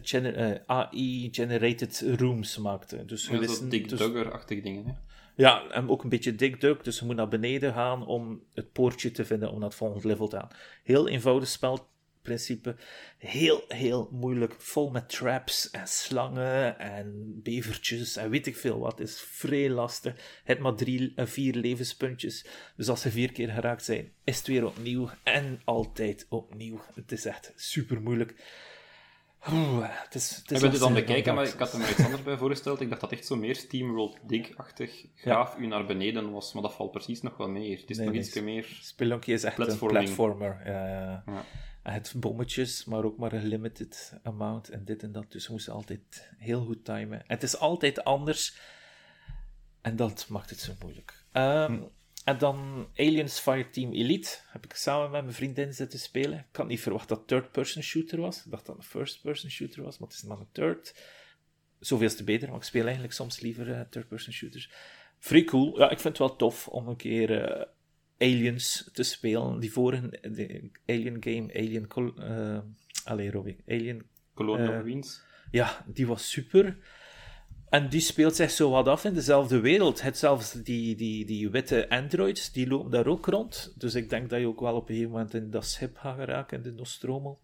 gener- eh, AI-generated rooms maakte. Dus we Ja, wisten- Dick dus- Duggar-achtig dingen. Hè. ja, en ook een beetje Dick Duck, dus je moet naar beneden gaan om het poortje te vinden om naar het volgende level te gaan. Heel eenvoudig spelprincipe, heel, heel moeilijk, vol met traps en slangen en bevertjes en weet ik veel wat. Het is vrij lastig. Het maar drie, eh, vier levenspuntjes, dus als ze vier keer geraakt zijn, is het weer opnieuw en altijd opnieuw. Het is echt super moeilijk. Oeh, het is, het is dan bekijken, maar ik had er me iets anders bij voorgesteld. Ik dacht dat echt zo meer Steamrolled Dig-achtig graaf u naar beneden was, maar dat valt precies nog wel mee. Het is Nee, nog nee. iets meer... Spelunky is echt Platforming. een platformer. Ja, ja. Ja. Het bommetjes, maar ook maar een limited amount en dit en dat. Dus we moesten altijd heel goed timen. En het is altijd anders. En dat maakt het zo moeilijk. Ehm, En dan Aliens Fireteam Elite. Heb ik samen met mijn vriendin zitten spelen. Ik had niet verwacht dat het third-person shooter was. Ik dacht dat het een first-person shooter was, maar het is maar een third. Zoveel te beter, want ik speel eigenlijk soms liever eh, third-person shooters. Vrij cool. Ja, ik vind het wel tof om een keer eh, Aliens te spelen. Die vorige de Alien game, Alien... Col uh, allee, Robbie. Alien... Colonial Marines. Ja, die was super. En die speelt zich zo wat af in dezelfde wereld. Het zelfs die, die, die witte androids, die lopen daar ook rond. Dus ik denk dat je ook wel op een gegeven moment in dat schip gaat geraken, in de Nostromo.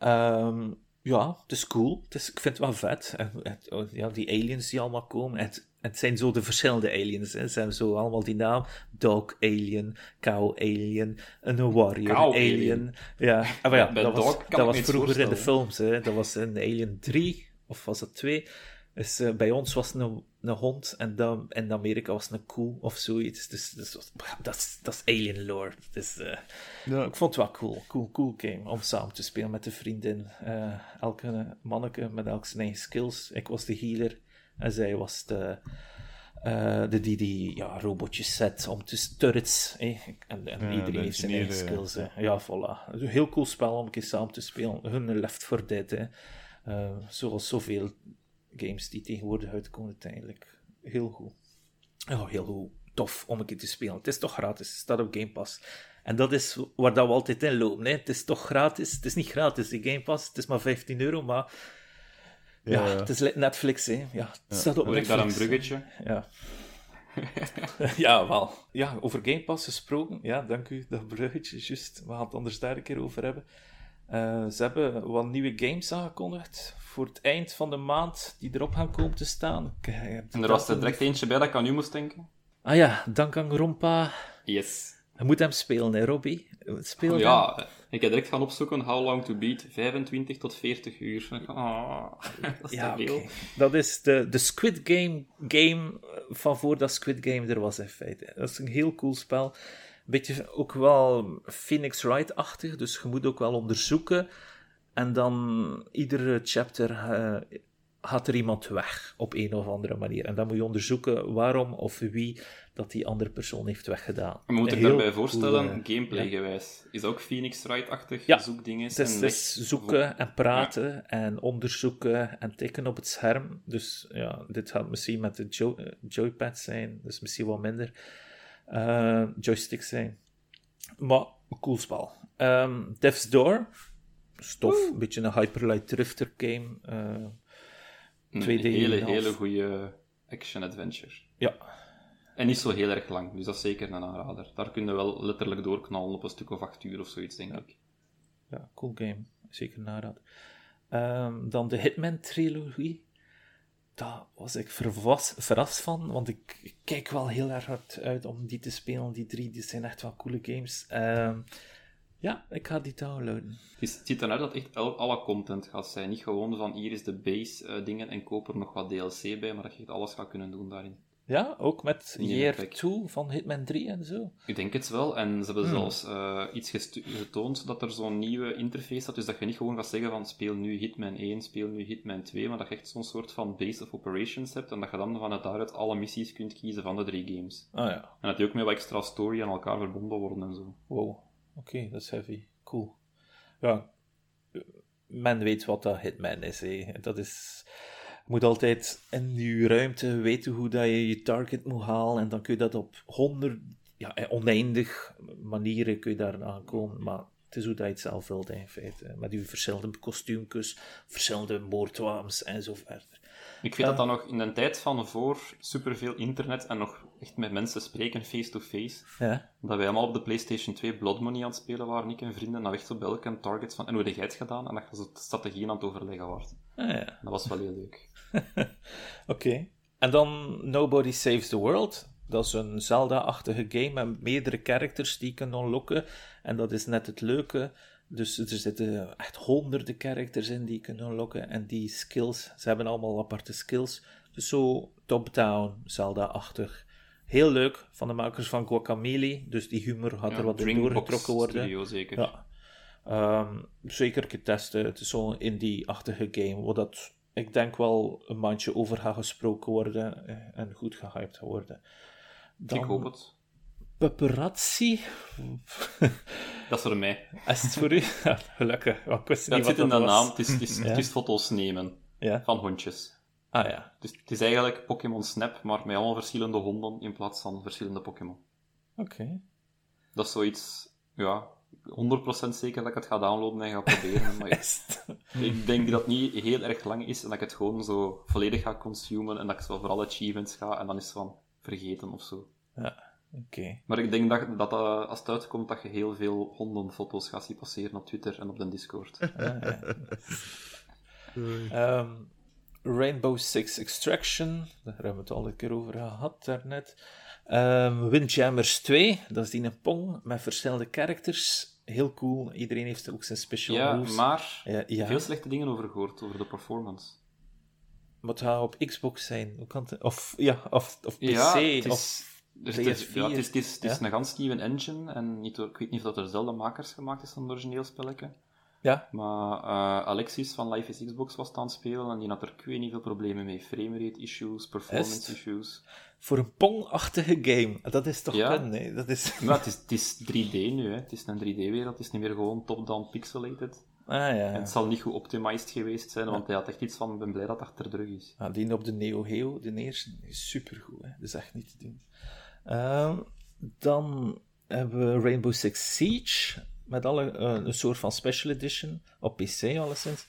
Um, ja, het is cool. Het is, ik vind het wel vet. En, oh, ja, die aliens die allemaal komen. Het, het zijn zo de verschillende aliens. Hè. Ze hebben zo allemaal die naam. Dog alien, cow alien, een warrior alien. alien. Ja, ah, maar ja, dat was, dat was vroeger in de films. Hè. Dat was in Alien 3, of was dat 2? Dus, uh, bij ons was het een, een hond en dan, in Amerika was het een koe of zoiets. Dus, dus dat, is, dat is alien lore. Dus, uh, ja. Ik vond het wel cool. Cool, cool game om samen te spelen met de vriendin. Uh, elke manneke met elk zijn eigen skills. Ik was de healer en zij was de, de die die ja, robotjes zet om te turrets. Eh? En, en ja, iedereen heeft zijn eigen skills. Ja. ja, voilà. Een heel cool spel om een keer samen te spelen. Hun Left 4 Dead. Hè. zoals zoveel games die tegenwoordig uitkomen uiteindelijk. Heel goed. Oh, heel goed. Tof om een keer te spelen. Het is toch gratis. Het staat op Game Pass. En dat is waar dat we altijd in lopen. Hè. Het is toch gratis. Het is niet gratis, die Game Pass. Het is maar 15 euro, maar... Ja, ja, het is Netflix, hè. Ja, het staat op Netflix. ik daar een bruggetje? Ja. ja, wel. Ja, over Game Pass gesproken. Ja, dank u, dat bruggetje, juist. We gaan het anders daar een keer over hebben. Uh, ze hebben wat nieuwe games aangekondigd voor het eind van de maand die erop gaan komen te staan. En er was er direct eentje bij dat ik aan u moest denken. Ah ja, Danganronpa. Yes. Je moet hem spelen, hè, Robbie? Speel ja, ik heb direct gaan opzoeken How Long to Beat. 25 tot 40 uur. Oh, dat is ja, veel. Dat is de, de Squid Game game van voordat Squid Game er was, in feite. Dat is een heel cool spel. Een beetje ook wel Phoenix Wright-achtig, dus je moet ook wel onderzoeken en dan iedere chapter uh, gaat er iemand weg op een of andere manier. En dan moet je onderzoeken waarom of wie dat die andere persoon heeft weggedaan. Maar moet ik daarbij voorstellen, cool, gameplay-gewijs, is ook Phoenix Wright-achtig ja, zoekdingen? Het is, is zoeken en praten en onderzoeken en tikken op het scherm. Dus ja, dit gaat misschien met de jo eh, joypad zijn, dus misschien wat minder uh, joysticks zijn. Maar een cool spel. Um, Death's Door stof. Een beetje een Hyperlight Drifter game. Uh, 2D. Een hele, hele goede action-adventure. Ja. En niet zo heel erg lang, dus dat is zeker een aanrader. Daar kun je wel letterlijk doorknallen op een stuk of acht uur of zoiets, denk ik. Ja, cool game. Zeker een aanrader. Um, dan de Hitman-trilogie. Daar was ik verrast van, want ik, ik, kijk wel heel erg hard uit om die te spelen. Die drie die zijn echt wel coole games. Um, ja, ik ga die downloaden. Het ziet eruit dat echt alle content gaat zijn. Niet gewoon van hier is de base uh, dingen en koop er nog wat DLC bij, maar dat je echt alles gaat kunnen doen daarin. Ja, ook met Year 2 van Hitman 3 en zo. Ik denk het wel. En ze hebben hmm. zelfs uh, iets getoond dat er zo'n nieuwe interface staat. Dus dat je niet gewoon gaat zeggen van speel nu Hitman 1, speel nu Hitman 2. Maar dat je echt zo'n soort van base of operations hebt. En dat je dan vanuit daaruit alle missies kunt kiezen van de drie games. Ah ja. En dat die ook met wat extra story aan elkaar verbonden worden en zo. Wow. Oké, dat is heavy. Cool. Ja, men weet wat dat Hitman is. Hè. Dat is... Je moet altijd in je ruimte weten hoe dat je je target moet halen. En dan kun je dat op honderd, ja, oneindig manieren kun je daar aankomen. Maar het is hoe dat je het zelf wilt in feite. Met je verschillende kostuumjes, verschillende moordwapens en zo verder. Ik vind dat dan nog in een tijd van voor superveel internet en nog echt met mensen spreken face-to-face. Ja. Dat wij allemaal op de PlayStation 2 Blood Money aan het spelen waren, ik en vrienden. En dan echt zo bij targets van, en hoe heb jij het gedaan? En dat je strategieën aan het overleggen wordt. Ah, ja. Dat was wel heel leuk. Oké. En dan Nobody Saves the World. Dat is een Zelda-achtige game met meerdere characters die je kan unlocken. En dat is net het leuke dus er zitten echt honderden characters in die je kunt unlocken. En die skills, ze hebben allemaal aparte skills. Dus zo top-down, Zelda-achtig. Heel leuk, van de makers van Guacamole. Dus die humor had er wat in doorgetrokken worden. Studio, zeker. Ja. Um, zeker testen. Het is zo'n indie-achtige game, waar dat, ik denk wel een maandje over gaat gesproken worden eh, en goed gehyped worden. Dan, ik hoop het. Paparazzi. Dat is voor mij. Is het voor u? gelukkig. dat zit in de naam. Het is, het, is, het is, foto's nemen ja. van hondjes. Ah ja. Dus het is eigenlijk Pokémon Snap, maar met allemaal verschillende honden in plaats van verschillende Pokémon. Oké. Dat is zoiets, ja, 100% zeker dat ik het ga downloaden en ga proberen. Maar ik, denk dat het niet heel erg lang is en dat ik het gewoon zo volledig ga consumen en dat ik zo voor alle achievements ga en dan is het van vergeten of zo. Ja, oké. Maar ik denk dat, dat eh, als het uitkomt, dat je heel veel hondenfoto's gaat zien passeren op Twitter en op de Discord. Ah, ja. Ehm, Rainbow Six Extraction, daar hebben we het al een keer over gehad daarnet. Ehm Windjammers 2, dat is die een Pong met verschillende characters. Heel cool, iedereen heeft ook zijn special Ja, moves. maar Ja, ja. veel slechte dingen over gehoord, over de performance. Maar het gaat op Xbox zijn. Hoe kan het? Of, ja, of, of PC. Ja, het is, of, dus het is, PS4, ja, het is, het is, het is ja. een ganz nieuwe engine en niet ik weet niet of dat er dezelfde makers gemaakt is van het origineel spelletje. Ja, Maar eh, Alexis van Life is Xbox was het aan het spelen en die had er ik weet niet veel problemen mee. Framerate issues, performance Is het? issues. voor een Pong-achtige game. Dat is toch Ja. hè? Dat is... Maar het is, het is 3D nu, hè. het is een 3D-wereld, het is niet meer gewoon top-down pixelated. Ah ja. En het zal niet goed optimized geweest zijn, want hij had echt iets van, ik ben blij dat dat achter de rug is. Ah, die op de Neo Geo, de eerste, is supergoed. Hè? Dat is echt niet te doen. Ehm, dan hebben we Rainbow Six Siege, met alle, eh, een soort van special edition, op PC alleszins.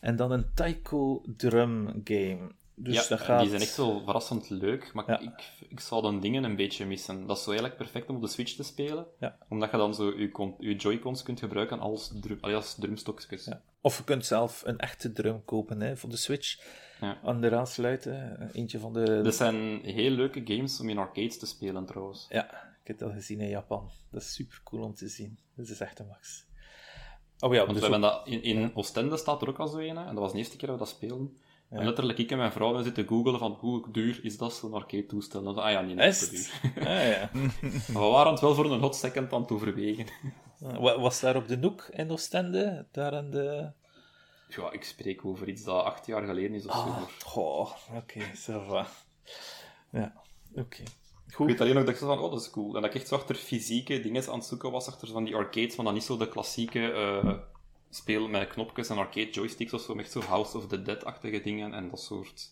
En dan een Taiko Drum game. Dus ja, dat gaat... die zijn echt wel verrassend leuk, maar Ja. ik, ik zou dan dingen een beetje missen. Dat is zo eigenlijk perfect om op de Switch te spelen, Ja. omdat je dan zo je, je Joy-Cons kunt gebruiken als, drum, als drumstokjes. Ja. Of je kunt zelf een echte drum kopen hè, voor de Switch. Ja. Aan de raad sluiten. Eentje van de... Dat zijn heel leuke games om in arcades te spelen, trouwens. Ja, ik heb dat gezien in Japan. Dat is super cool om te zien. Dat is echt een max. Oh ja, dus we ook- hebben dat, in, in Oostende staat er ook al zo een, en dat was de eerste keer dat we dat speelden. En letterlijk, ik en mijn vrouw zitten googelen van hoe duur is dat zo'n arcade toestel. En dan, ah ja, niet net zo het? duur. Ah, ja. Maar we waren het wel voor een hot second aan het overwegen. Wa- Was daar op de Noek in Oostende? Daar aan de... Ja, ik spreek over iets dat acht jaar geleden is of zo. Ah, goh, oké, ça va. Ja, oké. Goed. weet alleen nog dat ik van, oh, dat is cool. En dat ik echt zo achter fysieke dingen aan het zoeken was, achter zo van die arcades, maar dan niet zo de klassieke eh, speel met knopjes en arcade joysticks of zo, maar echt zo House of the Dead-achtige dingen en dat soort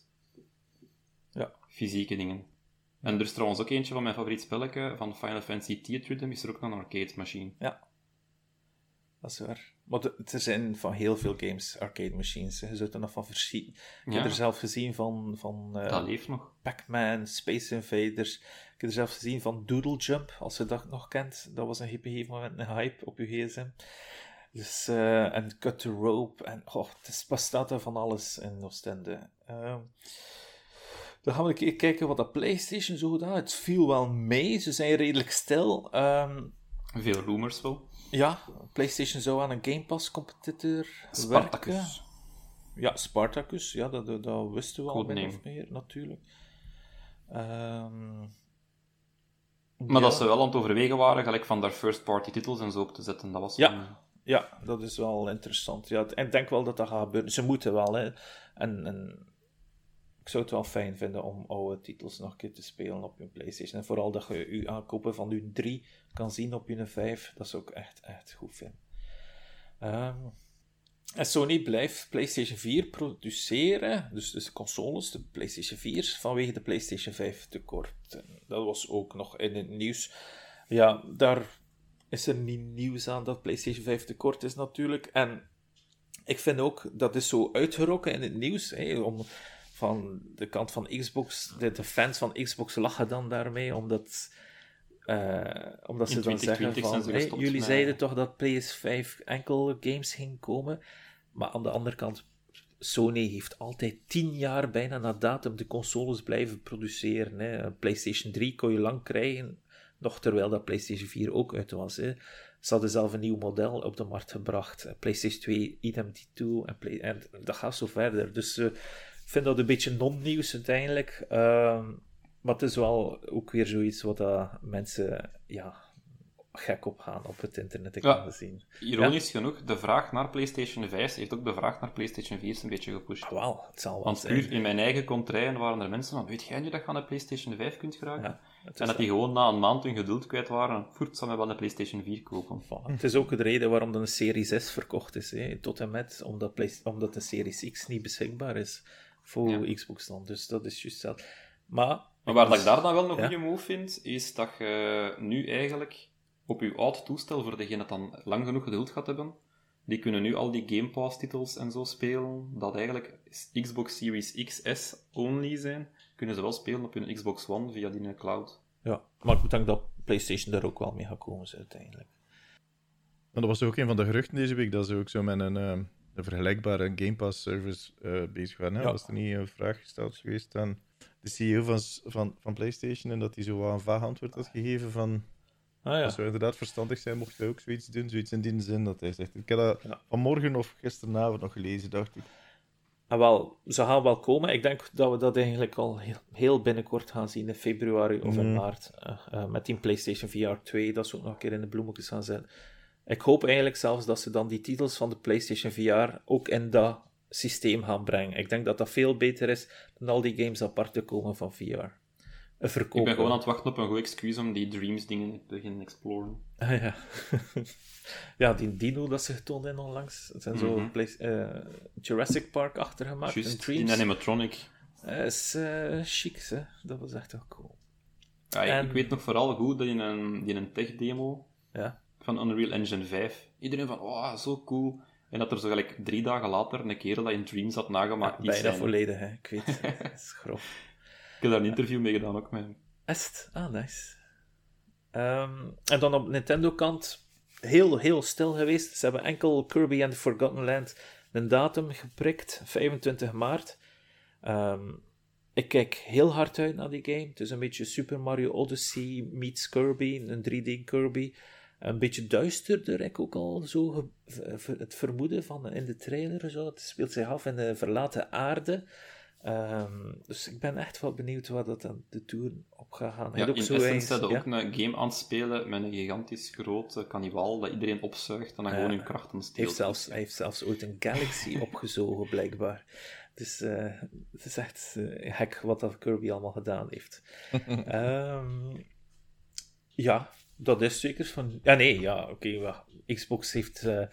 Ja. fysieke dingen. En er is trouwens ook eentje van mijn favoriet spelletje, van Final Fantasy Theatrhythm, is er ook een arcade machine. Ja. Dat is waar. Maar de- er zijn van heel veel games arcade machines. hè. Je zult er nog van verschieten. Ik Ja. heb er zelf gezien van, van eh, Dat leeft nog. Pac-Man, Space Invaders. Ik heb er zelf gezien van Doodle Jump, als je dat nog kent. Dat was een gegeven moment een hype op je gsm. Dus, eh, en Cut the Rope. En oh, het is, bestaat er van alles in Oostende. Ehm dan gaan we een keer kijken wat dat PlayStation zo gedaan. Het viel wel mee. Ze zijn redelijk stil. Ehm, Veel rumors wel. ja, PlayStation zou aan een Game Pass competitor werken. Spartacus. Ja, Spartacus, ja, dat, dat, dat wisten we al min of meer, natuurlijk. Ehm, Maar dat ze wel aan het overwegen waren, gelijk van daar first-party titels en zo op te zetten. Dat was Ja. een- Ja, dat is wel interessant. Ja, ik denk wel dat dat gaat gebeuren. Ze moeten wel, hè. En, en ik zou het wel fijn vinden om oude titels nog een keer te spelen op je PlayStation. En vooral dat je je aankopen van je 3 kan zien op je 5. Dat is ook echt, echt goed vinden. Ehm, en Sony blijft PlayStation 4 produceren, dus, dus de consoles, de PlayStation 4, vanwege de PlayStation 5 tekort. Dat was ook nog in het nieuws. Ja, daar is er niet nieuws aan dat PlayStation 5 tekort is natuurlijk. En ik vind ook, dat is zo uitgerokken in het nieuws, hè, om, van de kant van Xbox, de fans van Xbox lachen dan daarmee, omdat... eh, omdat ze dan 2020 zeggen van, ze hey, gestopt jullie met- zeiden toch dat PS5 enkel games ging komen, maar aan de andere kant, Sony heeft altijd tien jaar bijna na datum de consoles blijven produceren. Hè. PlayStation 3 kon je lang krijgen, nog terwijl dat PlayStation 4 ook uit was. Hè. Ze hadden zelf een nieuw model op de markt gebracht. PlayStation 2, idem en, Play- en dat gaat zo verder. Dus eh, ik vind dat een beetje non-nieuws uiteindelijk. Ehm, maar het is wel ook weer zoiets wat dat mensen ja, gek op gaan op het internet. Ik Ja. kan zien. Ironisch genoeg, de vraag naar PlayStation 5 heeft ook de vraag naar PlayStation 4 een beetje gepusht. Ah, wel, het zal wel Want zijn. puur in mijn eigen contraien waren er mensen van, weet jij nu dat je aan de PlayStation 5 kunt geraken? Ja, en dat die gewoon na een maand hun geduld kwijt waren, voert ze me wel een PlayStation 4 kopen. Voilà. Het is ook de reden waarom een Series S verkocht is. Hè. Tot en met omdat, Play- omdat de Series X niet beschikbaar is. voor Xbox dan. Dus dat is juist dat. Maar, maar waar dat ik daar dan wel een goede move vind, is dat je nu eigenlijk op je oud toestel, voor degene dat dan lang genoeg geduld gaat hebben, die kunnen nu al die Game Pass-titels en zo spelen, dat eigenlijk Xbox Series XS only zijn, kunnen ze wel spelen op hun Xbox One via die cloud. Ja, maar ik denk dat PlayStation daar ook wel mee gaat komen, uiteindelijk. dat was ook een van de geruchten deze week, dat ze ook zo met een, uh, een vergelijkbare Game Pass-service uh, bezig waren. Hè? Ja. Was er niet een vraag gesteld geweest aan de CEO van, van, van PlayStation en dat hij zo wel een vaag antwoord had gegeven van Ah, ja. Dat zou inderdaad verstandig zijn, mocht hij ook zoiets doen, zoiets in die zin dat hij zegt. Ik heb dat vanmorgen of gisteravond nog gelezen, dacht ik. Ah, wel, ze gaan wel komen. Ik denk dat we dat eigenlijk al heel, binnenkort gaan zien, in februari of in mhm. maart. Uh, uh, met die PlayStation VR 2, dat ze ook nog een keer in de bloemetjes gaan zetten. Ik hoop eigenlijk zelfs dat ze dan die titels van de PlayStation VR ook in dat systeem gaan brengen. Ik denk dat dat veel beter is dan al die games apart te komen van VR verkopen. Ik ben gewoon aan het wachten op een goed excuus om die Dreams-dingen te beginnen exploren. Ah ja. ja, die dino dat ze getoond hebben onlangs. Het zijn zo mhm. uh, Jurassic Park achtergemaakt. Dreams. die animatronic. Uh, is uh, chic, hè. Dat was echt wel cool. Ja, en... Ik weet nog vooral goed dat in een, in een tech-demo ja. van Unreal Engine 5, iedereen van, oh, zo cool. En dat er zo gelijk drie dagen later een kerel dat in Dreams had nagemaakt. Ja, bijna zijn... volledig, hè. Ik weet het. is grof. Ik heb daar een interview mee gedaan ook met hem. Est? Ah, nice. Ehm, en dan op Nintendo-kant heel, heel stil geweest. Ze hebben enkel Kirby and the Forgotten Land een datum geprikt, 25 maart. Ehm, ik kijk heel hard uit naar die game. Het is een beetje Super Mario Odyssey meets Kirby, een 3D Kirby. Een beetje duisterder, ik ook al zo het vermoeden van in de trailer. Zo. Het speelt zich af in de verlaten aarde. Um, dus ik ben echt wel benieuwd wat dat aan de Tour op gaat gaan. Ja, ook in essence ook een game aan het spelen met een gigantisch grote cannibal dat iedereen opzuigt en dan gewoon hun krachten steelt. Heeft zelfs, hij heeft zelfs ooit een galaxy opgezogen, blijkbaar. Dus uh, het is echt uh, gek wat dat Kirby allemaal gedaan heeft. um, ja, dat is zeker van... Ja, nee, ja, oké. Okay, Xbox heeft... Uh,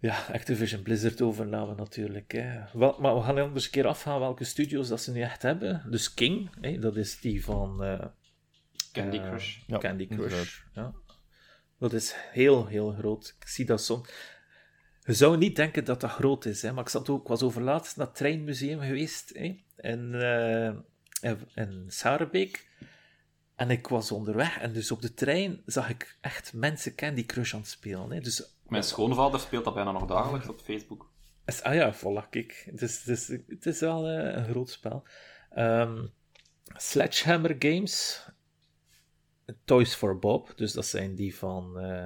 ja, Activision Blizzard overname natuurlijk. Hè. Wel, maar we gaan anders een keer afgaan welke studios dat ze nu echt hebben. Dus King, hè, dat is die van uh, Candy uh, Crush. Ja, Candy Crush. Ja. Dat is heel, heel groot. Ik zie dat soms. Je zou niet denken dat dat groot is, hè, maar ik, zat ook, ik was overlaatst naar het treinmuseum geweest hè, in, uh, in Sarenbeek. En ik was onderweg en dus op de trein zag ik echt mensen Candy Crush aan het spelen. Hè. Dus mijn schoonvader speelt dat bijna nog dagelijks op Facebook. Ah ja, voilà, kijk. Het is, het is, wel uh, een groot spel. Um, Sledgehammer Games. Toys for Bob. Dus dat zijn die van... Uh,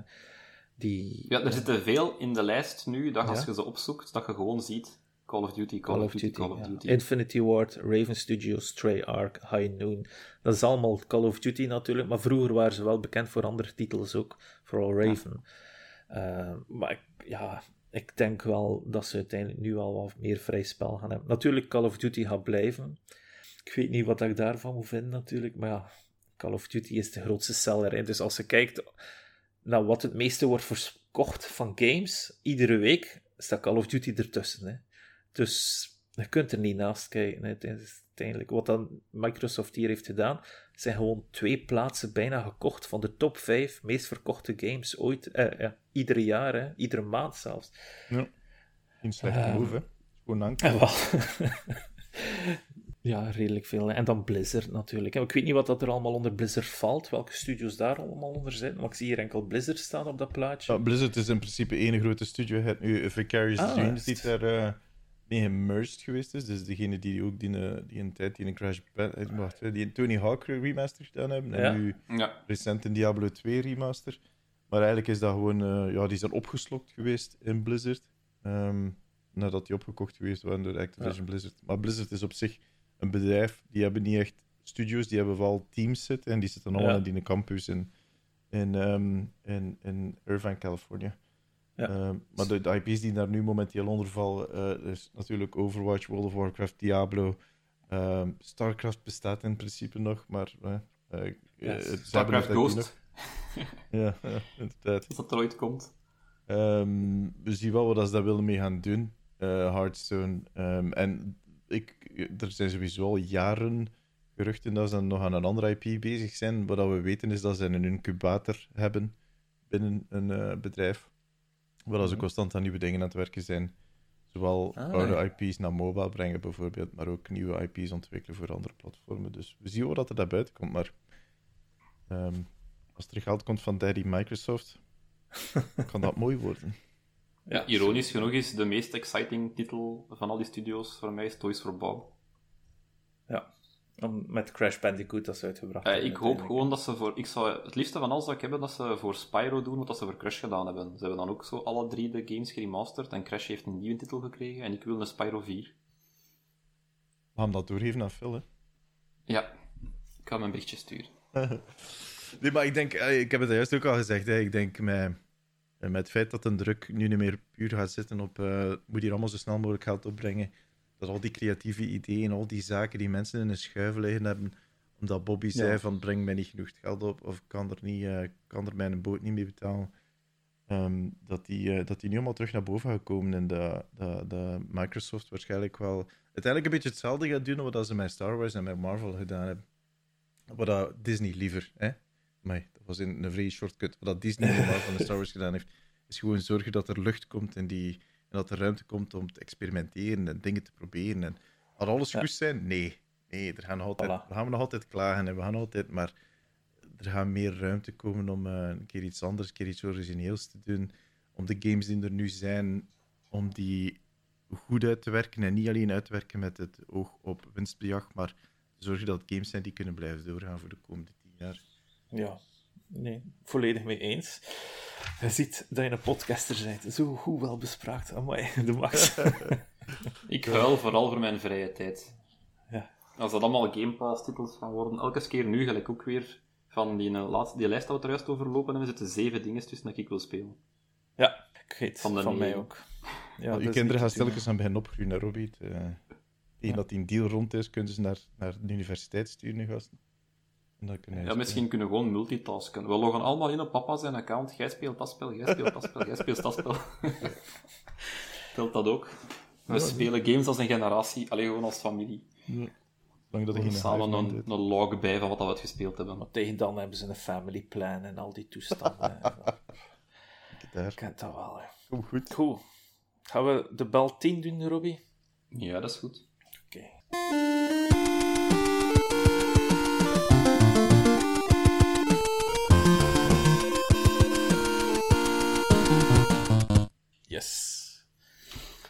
die, ja, er zitten veel in de lijst nu, dat als je ze opzoekt, dat je gewoon ziet Call of Duty, Call, Call of Duty, Call of Duty. Infinity Ward, Raven Studios, Stray Ark, High Noon. Dat is allemaal Call of Duty natuurlijk, maar vroeger waren ze wel bekend voor andere titels ook. Vooral Raven. Uh, maar ik, ja, ik denk wel dat ze uiteindelijk nu al wat meer vrij spel gaan hebben. Natuurlijk, Call of Duty gaat blijven. Ik weet niet wat ik daarvan moet vinden natuurlijk, maar ja, Call of Duty is de grootste seller. Hè. Dus als je kijkt naar wat het meeste wordt verkocht van games, iedere week staat Call of Duty ertussen. Hè. Dus je kunt er niet naast kijken. Uiteindelijk. Wat dan Microsoft hier heeft gedaan, zijn gewoon twee plaatsen bijna gekocht van de top 5 meest verkochte games ooit. Eh, ja, iedere jaar, hè, iedere maand zelfs. Ja, geen slechte uh, move, hè? Gewoon dank. ja, redelijk veel. En dan Blizzard natuurlijk. Ik weet niet wat dat er allemaal onder Blizzard valt, welke studios daar allemaal onder zijn, maar ik zie hier enkel Blizzard staan op dat plaatje. Ja, Blizzard is in principe één grote studio. Je hebt nu Vicarious ah, Dreams, die daar gemerged geweest is. Dus degene die ook die, uh, die een tijd die een Crash Bandicoot, uh, die een Tony Hawk remaster gedaan hebben. En nu ja. recent een Diablo 2 remaster. Maar eigenlijk is dat gewoon, uh, ja, die zijn opgeslokt geweest in Blizzard. Um, nadat die opgekocht geweest waren door Activision Blizzard. Maar Blizzard is op zich een bedrijf, die hebben niet echt studios, die hebben wel teams zitten. En die zitten allemaal in die campus in, in, um, in, in Irvine, California. Ja. Um, maar de, de, IP's die daar nu momenteel onder vallen, uh, is natuurlijk Overwatch, World of Warcraft, Diablo. Um, Starcraft bestaat in principe nog, maar uh, yes. Starcraft Ghost. ja, ja, inderdaad. Als dat er ooit komt. Um, we zien wel wat ze daar willen mee gaan doen. Hearthstone. Um, en ik, er zijn sowieso al jaren geruchten dat ze nog aan een andere IP bezig zijn. Wat we weten is dat ze een incubator hebben binnen een bedrijf. Waar ze mhm. constant aan nieuwe dingen aan het werken zijn. Zowel ah, oude IP's naar mobile brengen bijvoorbeeld, maar ook nieuwe IP's ontwikkelen voor andere platformen. Dus we zien wel dat er daar buiten komt, maar ehm, als er geld komt van Daddy Microsoft, kan dat mooi worden. Ja, ironisch genoeg is de meest exciting titel van al die studios voor mij is Toys for Bob. Ja, met Crash Bandicoot dat ze uitgebracht uh, Ik hoop gewoon dat ze voor... Ik zou het liefste van alles dat ik heb, dat ze voor Spyro doen wat ze voor Crash gedaan hebben. Ze hebben dan ook zo alle drie de games geremasterd en Crash heeft een nieuwe titel gekregen en ik wil een Spyro 4. We gaan dat doorgeven aan Phil, hè? Ja, ik ga hem een berichtje sturen. nee, maar ik denk... Eh, ik heb het juist ook al gezegd, hè. Ik denk met met het feit dat een druk nu niet meer puur gaat zitten op uh, moet hier allemaal zo snel mogelijk geld opbrengen, dat al die creatieve ideeën, al die zaken die mensen in een schuif liggen hebben, omdat Bobby zei van breng mij niet genoeg geld op of kan er, niet, uh, kan er mijn boot niet mee betalen, um, dat, die, uh, dat die nu allemaal terug naar boven gaat komen en dat, dat, dat Microsoft waarschijnlijk wel uiteindelijk een beetje hetzelfde gaat doen wat ze met Star Wars en met Marvel gedaan hebben. Wat Disney liever, hè? Maar dat was in een vrije shortcut. Wat Disney normaal van de Star Wars gedaan heeft, is gewoon zorgen dat er lucht komt en, die, en dat er ruimte komt om te experimenteren en dingen te proberen. En had alles goed zijn? Nee. Nee, er gaan altijd, we gaan nog altijd klagen en we gaan altijd, maar er gaat meer ruimte komen om uh, een keer iets anders, een keer iets origineels te doen. Om de games die er nu zijn, om die goed uit te werken en niet alleen uit te werken met het oog op winstbejag, maar zorgen dat het games zijn die kunnen blijven doorgaan voor de komende tien jaar. Ja, nee, volledig mee eens. Je ziet dat je een podcaster bent. Zo goed wel bespraakt. Amai, de max. ik huil vooral voor mijn vrije tijd. Ja. Als dat allemaal Game Pass-titels gaan worden, elke keer nu gelijk ook weer van die, uh, laatste, die lijst dat we eruit overlopen, en er zitten zeven dingen tussen dat ik wil spelen. Ja, ik weet van, van mij ook. Ja, je kinderen gaan stilletjes aan beginnen opgroeien, Robbie. Uh, tegen dat die een deal rond is, kunnen ze naar, naar de universiteit sturen, gasten ja, misschien kunnen we gewoon multitasken. We loggen allemaal in op papa zijn account. Jij speelt dat spel, jij speelt dat spel, jij speelt dat spel. Telt dat ook? We spelen games als een generatie, alleen gewoon als familie. Ja. Lang dat er samen een, een, log bij van wat we gespeeld hebben. Maar tegen dan hebben ze een family plan en al die toestanden. Ik kent dat wel, hè. goed. Goed. Gaan we de bel 10 doen, Robbie? Ja, dat is goed. Oké.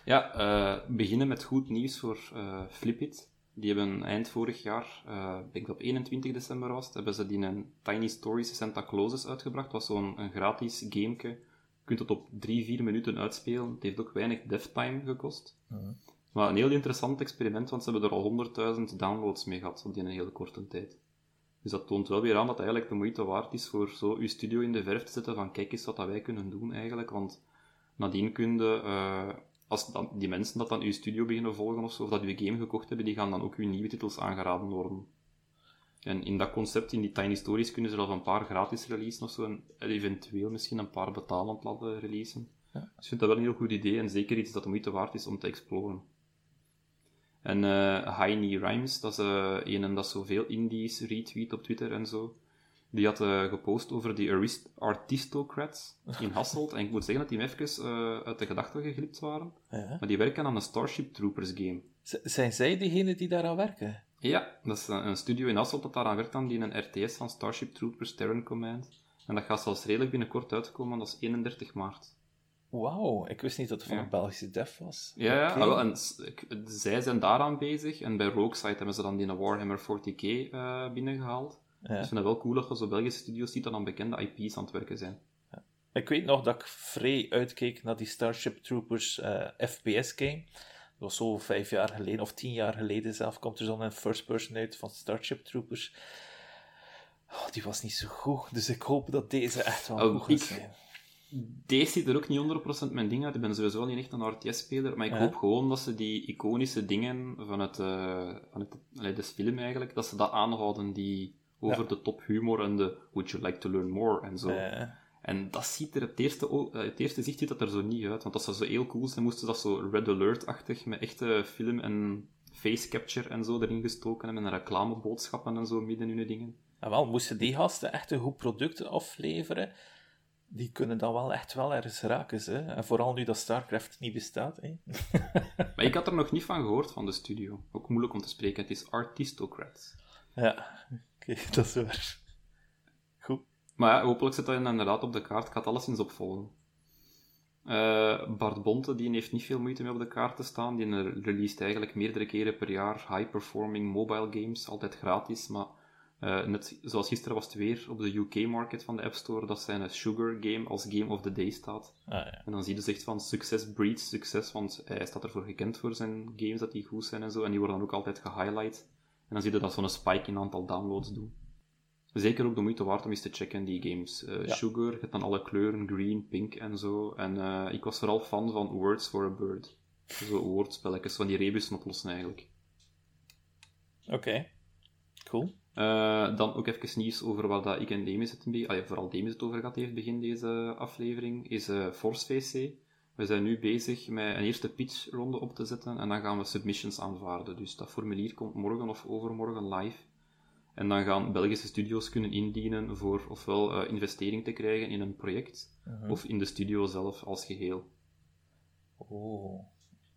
Ja, uh, beginnen met goed nieuws voor uh, Flipit. Die hebben eind vorig jaar, uh, ik denk dat op 21 december was het, hebben ze die een Tiny Stories Santa Clauses uitgebracht. Dat was zo'n een gratis gameke. Je kunt het op 3, 4 minuten uitspelen. Het heeft ook weinig devtime gekost. -huh. Maar een heel interessant experiment, want ze hebben er al 100.000 downloads mee gehad op die een hele korte tijd. Dus dat toont wel weer aan dat het eigenlijk de moeite waard is voor zo uw studio in de verf te zetten van kijk eens wat dat wij kunnen doen eigenlijk, want nadien kun je, uh, als dan, die mensen dat dan uw studio beginnen volgen of zo, of dat uw game gekocht hebben, die gaan dan ook uw nieuwe titels aangeraden worden. En in dat concept, in die Tiny Stories, kunnen ze zelf een paar gratis releasen of zo, en eventueel misschien een paar betalend laten releasen. Ja. Dus ik vind dat wel een heel goed idee, en zeker iets dat de moeite waard is om te exploren. En uh, Heiny Rhymes, dat is uh, een dat zoveel indies retweet op Twitter en zo. Die had uh, gepost over die artistocrats in Hasselt. En ik moet zeggen dat die even uh, uit de gedachten geglipt waren. Ja. Maar die werken aan een Starship Troopers game. Z zijn zij degene die daaraan werken? Ja, dat is een, studio in Hasselt dat daaraan werkt aan die een RTS van Starship Troopers Terran Command. En dat gaat zelfs redelijk binnenkort uitkomen, dat is 31 maart. Wauw, ik wist niet dat het van een Belgische dev was. Ja, ja okay. en zij zijn daaraan bezig. En bij Rogueside hebben ze dan die Warhammer 40k uh, binnengehaald. Ja. Dus ik vind het wel cool je zo Belgische studios ziet dat aan bekende IP's aan het werken zijn. Ja. Ik weet nog dat ik vrij uitkeek naar die Starship Troopers uh, eh, FPS-game. Dat was zo vijf jaar geleden, of tien jaar geleden zelf, komt er zo'n first-person uit van Starship Troopers. Oh, die was niet zo goed, dus ik hoop dat deze echt wel oh, goed gaat zijn. Deze ziet er ook niet 100% mijn ding uit. Ik ben sowieso niet echt een RTS-speler, maar ik hoop gewoon dat ze die iconische dingen van het, uh, van het, allee, de film eigenlijk, dat ze dat aanhouden, die over de top humor en de would you like to learn more en zo. En dat ziet er, het eerste, eh, het eerste zicht ziet dat er zo niet uit. Want als dat zo heel cool zijn, moesten dat zo Red Alert-achtig, met echte film- en face capture en zo erin gestoken hebben, en reclameboodschappen en zo midden in hun dingen. En wel, moesten die gasten echt een goed product afleveren, die kunnen dan wel echt wel ergens raken. Hè? En vooral nu dat StarCraft niet bestaat. Hè? maar ik had er nog niet van gehoord van de studio. Ook moeilijk om te spreken. Het is Artistocrats. Ja, oké, dat is waar. Goed. Maar ja, hopelijk zit dat inderdaad op de kaart. Ik ga het alleszins opvolgen. Uh, Bart Bonte die heeft niet veel moeite mee op de kaart te staan. Die released eigenlijk meerdere keren per jaar high-performing mobile games, altijd gratis. Maar uh, net zoals gisteren was het weer op de UK-market van de App Store dat zijn Sugar Game als Game of the Day staat. Ah, ja. En dan zie je dus echt van succes breeds succes, want hij staat ervoor gekend voor zijn games dat die goed zijn en zo. En die worden dan ook altijd gehighlight. En dan zie je dat zo'n spike in aantal downloads doen. Zeker ook de moeite waard om eens te checken, die games. Uh, Sugar, je hebt dan alle kleuren, green, pink en zo. En uh, ik was vooral fan van Words for a Bird. Zo woordspelletjes, van die rebussen oplossen eigenlijk. Oké, cool. Uh, dan ook even nieuws over wat dat ik en Demis het, een vooral Demis het over gehad heeft begin deze aflevering, is Force VC. We zijn nu bezig met een eerste pitchronde op te zetten en dan gaan we submissions aanvaarden. Dus dat formulier komt morgen of overmorgen live. En dan gaan Belgische studio's kunnen indienen voor ofwel uh, investering te krijgen in een project, uh-huh. of in de studio zelf als geheel. Oh.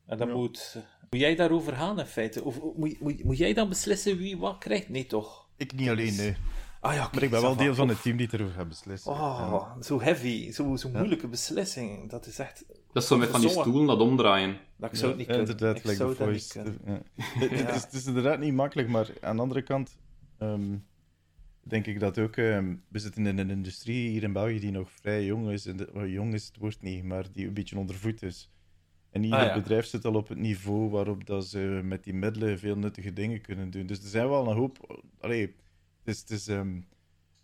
En dan moet, moet jij daarover gaan in feite? Of moet, moet, moet jij dan beslissen wie wat krijgt? Nee, toch? Ik niet alleen, nee. Ah ja, maar ik ben wel deel van het team die erover gaat beslissen. Oh, zo heavy, zo, zo moeilijke beslissing. Dat is echt... Dat is zo met van die stoelen dat omdraaien. Dat ik zou het niet kunnen. Inderdaad, like the voice. Ja. het, is, het, is, inderdaad niet makkelijk, maar aan de andere kant um, denk ik dat ook... Um, we zitten in een industrie hier in België die nog vrij jong is. En de, well, jong is het woord niet, maar die een beetje ondervoed is. En ieder ah, ja. bedrijf zit al op het niveau waarop dat ze met die middelen veel nuttige dingen kunnen doen. Dus er zijn wel een hoop. Allee, het is. Het is um,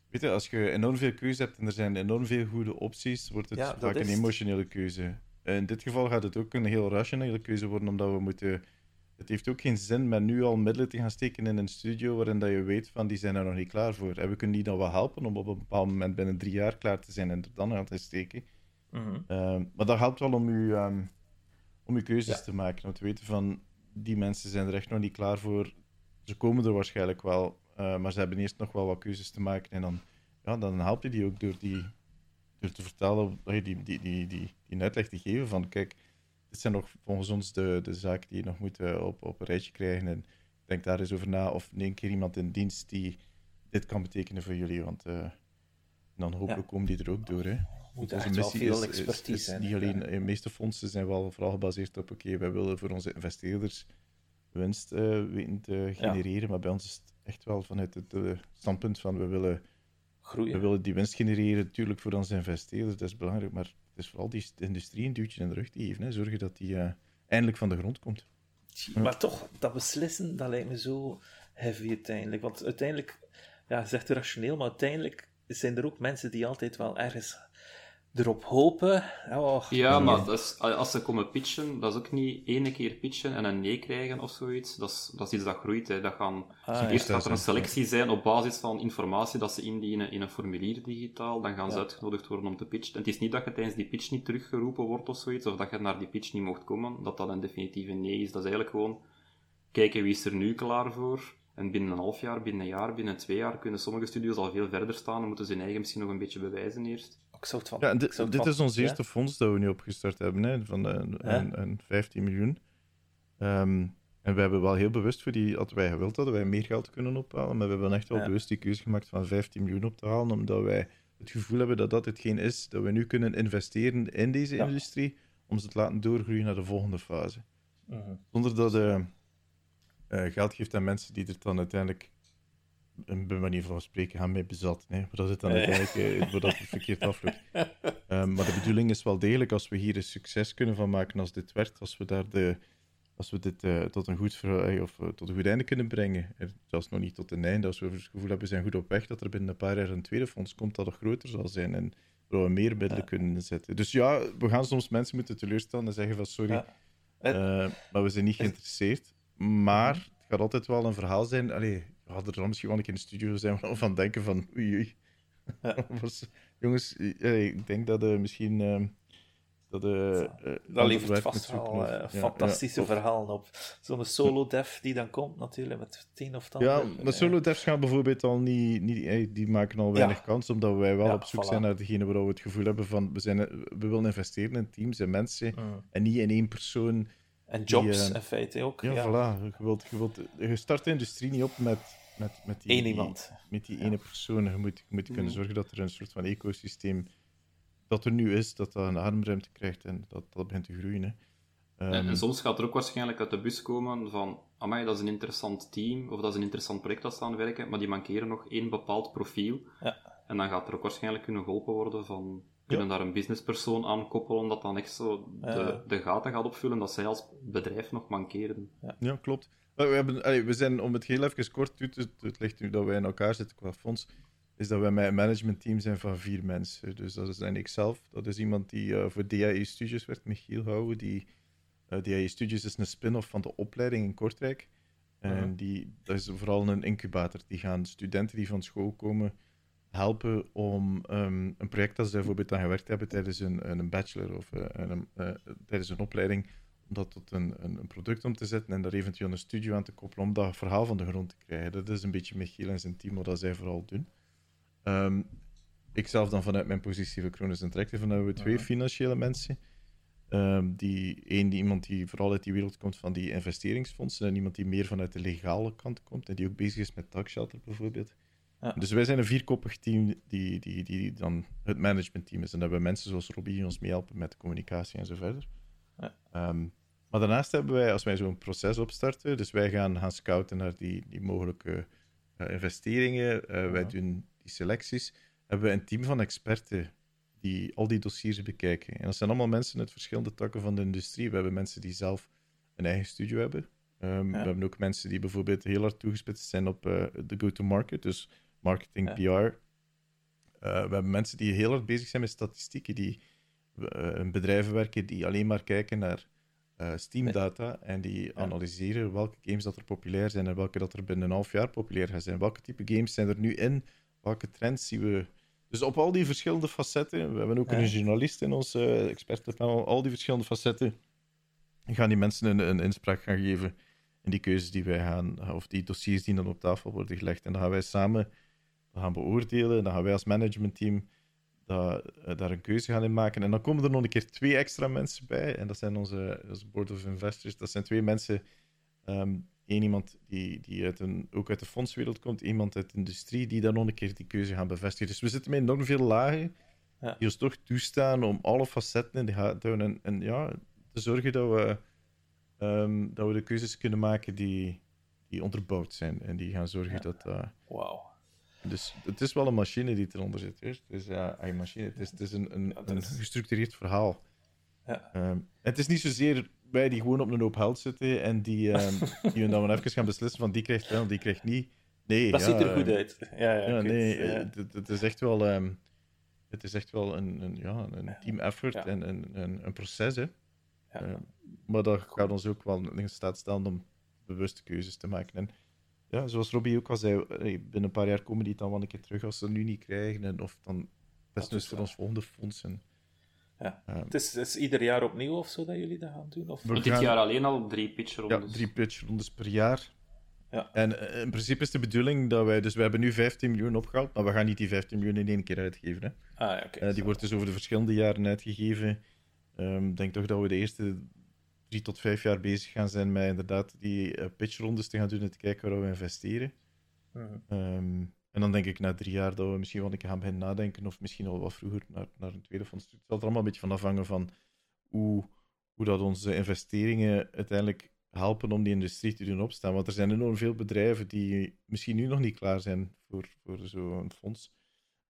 weet je, als je enorm veel keuze hebt en er zijn enorm veel goede opties, wordt het ja, vaak een emotionele keuze. In dit geval gaat het ook een heel rationele keuze worden, omdat we moeten. Het heeft ook geen zin met nu al middelen te gaan steken in een studio waarin dat je weet van die zijn er nog niet klaar voor. En we kunnen die dan wel helpen om op een bepaald moment binnen drie jaar klaar te zijn en er dan aan te steken. Mm -hmm. uh, maar dat helpt wel om je. Um, om je keuzes te maken. Om te weten van, die mensen zijn er echt nog niet klaar voor. Ze komen er waarschijnlijk wel, uh, maar ze hebben eerst nog wel wat keuzes te maken. En dan, ja, dan help je die ook door, die, te vertellen, die, die, die, die, die, uitleg te geven van, kijk, dit zijn nog volgens ons de, de zaken die je nog moet uh, op, op een rijtje krijgen. En denk daar eens over na. Of neem keer iemand in dienst die dit kan betekenen voor jullie. Want uh, dan hopelijk ja. komen die er ook door. Hè moet echt wel veel expertise zijn. Niet alleen, de meeste fondsen zijn wel vooral gebaseerd op, oké, wij willen voor onze investeerders winst uh, weten te genereren, ja. maar bij ons is het echt wel vanuit het uh, standpunt van, we willen, Groeien. we willen die winst genereren, natuurlijk voor onze investeerders, dat is belangrijk, maar het is vooral die industrie een duwtje in de rug te geven, hè, zorgen dat die uh, eindelijk van de grond komt. Maar toch, dat beslissen, dat lijkt me zo heavy uiteindelijk, want uiteindelijk, ja, zegt rationeel, maar uiteindelijk zijn er ook mensen die altijd wel ergens erop hopen. Oh, ja, maar dat is, als ze komen pitchen, dat is ook niet ene keer pitchen en een nee krijgen of zoiets. Dat is, dat is iets dat groeit. Hè. Dat gaan, ah, eerst gaat er een selectie zijn op basis van informatie dat ze indienen in een formulier digitaal. Dan gaan ze uitgenodigd worden om te pitchen. En het is niet dat je tijdens die pitch niet teruggeroepen wordt of zoiets, of dat je naar die pitch niet mocht komen, dat dat een definitieve nee is. Dat is eigenlijk gewoon kijken wie is er nu klaar voor. En binnen een half jaar, binnen een jaar, binnen twee jaar kunnen sommige studios al veel verder staan en moeten ze hun eigen misschien nog een beetje bewijzen eerst van. Ja, dit, dit is ons eerste fonds dat we nu opgestart hebben, hè, van een, een, een 15 miljoen. Um, en we hebben wel heel bewust voor die, hadden wij gewild hadden wij meer geld kunnen ophalen, maar we hebben echt wel ja. bewust die keuze gemaakt van 15 miljoen op te halen, omdat wij het gevoel hebben dat dat hetgeen is dat we nu kunnen investeren in deze ja. industrie, om ze te laten doorgroeien naar de volgende fase. Uh -huh. Zonder dat uh, uh, geld geeft aan mensen die er dan uiteindelijk een manier van spreken gaan mee bezat. Maar dat is dan uiteindelijk uh, dat het verkeerd afloopt. Um, maar de bedoeling is wel degelijk, als we hier een succes kunnen van maken als dit werkt, als we, daar de, als we dit uh, tot, een goed, uh, of, tot een goed einde kunnen brengen. Zelfs nog niet tot een einde, als we het gevoel hebben, we zijn goed op weg, dat er binnen een paar jaar een tweede fonds komt dat nog groter zal zijn en waar we meer middelen ja. kunnen inzetten. Dus ja, we gaan soms mensen moeten teleurstellen en zeggen van sorry, ja. maar we zijn niet geïnteresseerd. Maar het gaat altijd wel een verhaal zijn. Allee, we hadden er dan misschien wel een keer in de studio zijn we van denken van oei oei. Ja. Jongens, ik denk dat uh, misschien uh, Dat, uh, dat levert vast wel uh, fantastische ja, verhalen op. Zo'n solo-dev die dan komt, natuurlijk, met tien of tanden. Ja, maar solo-devs gaan bijvoorbeeld al niet... niet die maken al weinig kans, omdat wij wel op zoek zijn naar degene waar we het gevoel hebben van... We, zijn, we willen investeren in teams en mensen, en niet in één persoon... En jobs, in feite ook. Ja, voilà. Je, wilt, je, wilt, je start de industrie niet op met, met, met die... Eén iemand. met die ene persoon. Je moet, je moet kunnen mm. zorgen dat er een soort van ecosysteem dat er nu is, dat dat een armruimte krijgt en dat dat begint te groeien. Hè. en, ehm, soms gaat er ook waarschijnlijk uit de bus komen van, amai, dat is een interessant team, of dat is een interessant project dat ze aan werken, maar die mankeren nog één bepaald profiel. Ja. En dan gaat er ook waarschijnlijk kunnen geholpen worden van, kunnen daar een businesspersoon aan koppelen, dat dan echt zo de, de gaten gaat opvullen dat zij als bedrijf nog mankeren. Ja, ja klopt. We, hebben, we zijn, om het heel even kort toe te het ligt nu dat wij in elkaar zitten qua fonds, is dat wij met een managementteam zijn van vier mensen. Dus dat is dan ikzelf. Dat is iemand die uh, voor DAE Studios werkt, Michiel Houwen. Die, uh, eh, DAE Studios is een spin-off van de opleiding in Kortrijk. En die, dat is vooral een incubator. Die gaan studenten die van school komen helpen om um, een project dat ze bijvoorbeeld aan gewerkt hebben tijdens een, een bachelor of uh, een, tijdens een opleiding, om dat tot een, een, product om te zetten en daar eventueel een studio aan te koppelen om dat verhaal van de grond te krijgen. Dat is een beetje Michiel en zijn team wat zij vooral doen. Um, ik zelf dan vanuit mijn positie voor Kronos Interactive, dan hebben we twee financiële mensen. Um, die, één, die, iemand die vooral uit die wereld komt van die investeringsfondsen en iemand die meer vanuit de legale kant komt en die ook bezig is met taxshelter bijvoorbeeld. Ja. Dus wij zijn een vierkoppig team die, die, die, dan het managementteam is. En dan hebben we mensen zoals Robbie die ons meehelpen met de communicatie en zo verder. Ja. Um, maar daarnaast hebben wij, als wij zo'n proces opstarten, dus wij gaan gaan scouten naar die, die mogelijke uh, investeringen. Uh, Wij doen die selecties, hebben we een team van experten die al die dossiers bekijken. En dat zijn allemaal mensen uit verschillende takken van de industrie. We hebben mensen die zelf een eigen studio hebben. Um, We hebben ook mensen die bijvoorbeeld heel hard toegespitst zijn op uh, de go-to-market, dus marketing, PR. Uh, we hebben mensen die heel hard bezig zijn met statistieken, die uh, in bedrijven werken die alleen maar kijken naar uh, Steam-data en die analyseren welke games dat er populair zijn en welke dat er binnen een half jaar populair gaan zijn. Welke type games zijn er nu in welke trends zien we? Dus op al die verschillende facetten, we hebben ook een journalist in ons uh, expertenpanel, al die verschillende facetten, gaan die mensen een, een inspraak gaan geven in die keuzes die wij gaan, of die dossiers die dan op tafel worden gelegd. En dan gaan wij samen gaan beoordelen, dan gaan wij als managementteam dat, uh, daar een keuze gaan in maken. En dan komen er nog een keer twee extra mensen bij, en dat zijn onze, onze board of investors. Dat zijn twee mensen um, Eén iemand die, die uit een, ook uit de fondswereld komt, iemand uit de industrie, die dan nog een keer die keuze gaan bevestigen. Dus we zitten met enorm veel lagen ja. die ons toch toestaan om alle facetten in de gaten te houden. En, en ja, te zorgen dat we, um, dat we de keuzes kunnen maken die, die onderbouwd zijn. En die gaan zorgen dat... Uh, Wauw. Dus het is wel een machine die eronder zit. Is, uh, een machine. Het is, het is een, een, een gestructureerd verhaal. Ja. Um, het is niet zozeer wij die gewoon op een hoop geld zitten en die, um, die dan even gaan beslissen van die krijgt wel, die krijgt niet. Nee, dat ziet er goed ehm, uit. Ja, ja, ja nee, Het, het, is echt wel, um, het is echt wel een, een, ja, een team effort en een, een, een proces. Hè. Uh, maar dat gaat ons ook wel in staat stellen om bewuste keuzes te maken. En ja, zoals Robbie ook al zei, binnen een paar jaar komen die dan wel een keer terug als ze het nu niet krijgen. En of dan best dus voor ons volgende fonds. En, ja. het, is, is, ieder jaar opnieuw of zo dat jullie dat gaan doen? Of? Dit jaar alleen al drie pitchrondes. Ja, drie pitchrondes per jaar. Ja. En uh, in principe is de bedoeling dat wij... Dus we hebben nu 15 miljoen opgehaald, maar we gaan niet die 15 miljoen in één keer uitgeven. Hè. Ah, ja, okay, uh, die wordt dus over de verschillende jaren uitgegeven. Um, ik denk toch dat we de eerste drie tot vijf jaar bezig gaan zijn met inderdaad die uh, pitchrondes te gaan doen en te kijken waar we investeren. -huh. Um, en dan denk ik na drie jaar dat we misschien wel een keer gaan beginnen nadenken, of misschien al wat vroeger naar, naar een tweede fonds. Het zal er allemaal een beetje van afhangen van hoe, hoe dat onze investeringen uiteindelijk helpen om die industrie te doen opstaan. Want er zijn enorm veel bedrijven die misschien nu nog niet klaar zijn voor, voor zo'n fonds,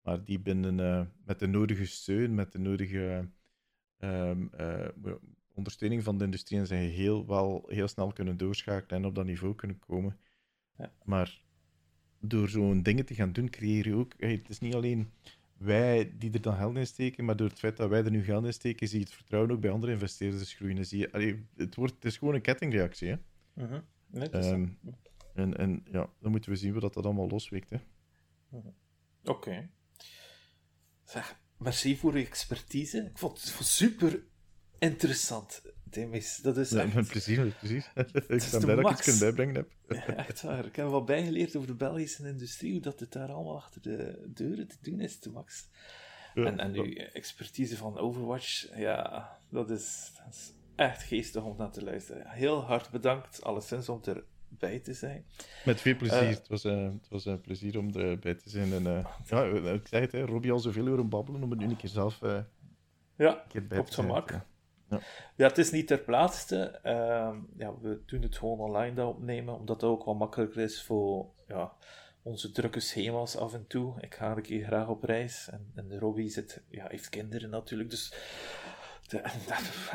maar die binnen uh, met de nodige steun, met de nodige um, uh, ondersteuning van de industrie en zijn heel, wel heel snel kunnen doorschakelen en op dat niveau kunnen komen. Ja. Maar door zo'n dingen te gaan doen, creëer je ook. het is niet alleen wij die er dan geld in steken, maar door het feit dat wij er nu geld in steken, zie je het vertrouwen ook bij andere investeerders groeien. zie je, het, wordt, het is gewoon een kettingreactie. Hè? Uh -huh. en, en ja, dan moeten we zien hoe dat, dat allemaal losweekt. Uh -huh. Oké. Okay. Merci voor je expertise. Ik vond het super interessant, Demis. Dat is Ja, echt, met plezier, met plezier. ik ben blij dat ik iets kunnen bijbrengen heb. Ja, echt waar. Ik heb wat bijgeleerd over de Belgische industrie, hoe dat het daar allemaal achter de deuren te doen is, te Max. Ja, En, en uw expertise van Overwatch, ja, dat is, dat is echt geestig om naar te luisteren. Heel hard bedankt, alleszins, om erbij te zijn. Met veel plezier. Eh. het was, eh, het was een plezier om erbij te zijn. En, eh, ja, ik zei het, hè, Robbie al zoveel horen babbelen om het nu een keer zelf eh, Ja, een keer bij op te het zijn. gemak. Ja. Ja, het is niet ter plaatse. Ehm, ja, we doen het gewoon online dat opnemen, omdat dat ook wat makkelijker is voor ja, onze drukke schema's af en toe. Ik ga een keer graag op reis en, en Robbie zit, ja, heeft kinderen natuurlijk, dus de,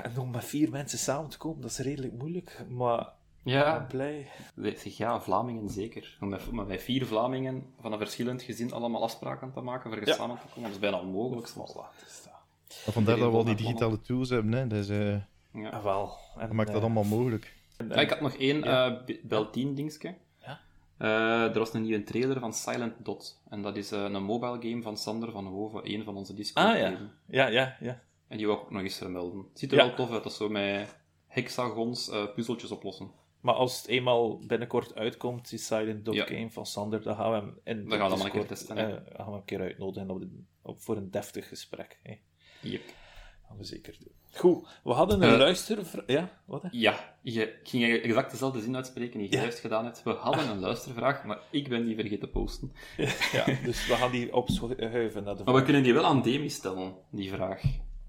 en, om met vier mensen samen te komen, dat is redelijk moeilijk, maar ik ben Ja, blij. zeg ja, Vlamingen zeker. Om met, vier Vlamingen van een verschillend gezin allemaal afspraken te maken voor Ja. samen te komen, dat is bijna onmogelijk is dat. Maar vandaar dat we al die digitale tools hebben. Hè. Dus, eh, Ja. Ah, wel. En, dat maakt dat eh, allemaal mogelijk. Ja, ik had nog één Ja. eh, Bel 10 dingetje. Ja? Eh, er was een nieuwe trailer van Silent Dot. En dat is eh, een mobile game van Sander van Hoven, een van onze discord Ah ja, ja, ja, ja. En die wil ik ook nog eens vermelden. Het ziet er Ja. wel tof uit, dat zo met hexagons eh, puzzeltjes oplossen. Maar als het eenmaal binnenkort uitkomt, die Silent Ja. Game van Sander, dan gaan we hem in Dan gaan we maar een keer testen, eh, gaan we hem een keer uitnodigen op de, op, voor een deftig gesprek. Hè. Yep. gaan we zeker doen. Goed, we hadden een Eh. luistervraag. Ja, wat? hè? Ja, je ik ging exact dezelfde zin uitspreken die je Ja. juist gedaan hebt. We hadden een luistervraag, maar ik ben die vergeten te posten. Ja, dus we gaan die opschuiven naar de Maar we kunnen die wel aan Demi stellen, die vraag.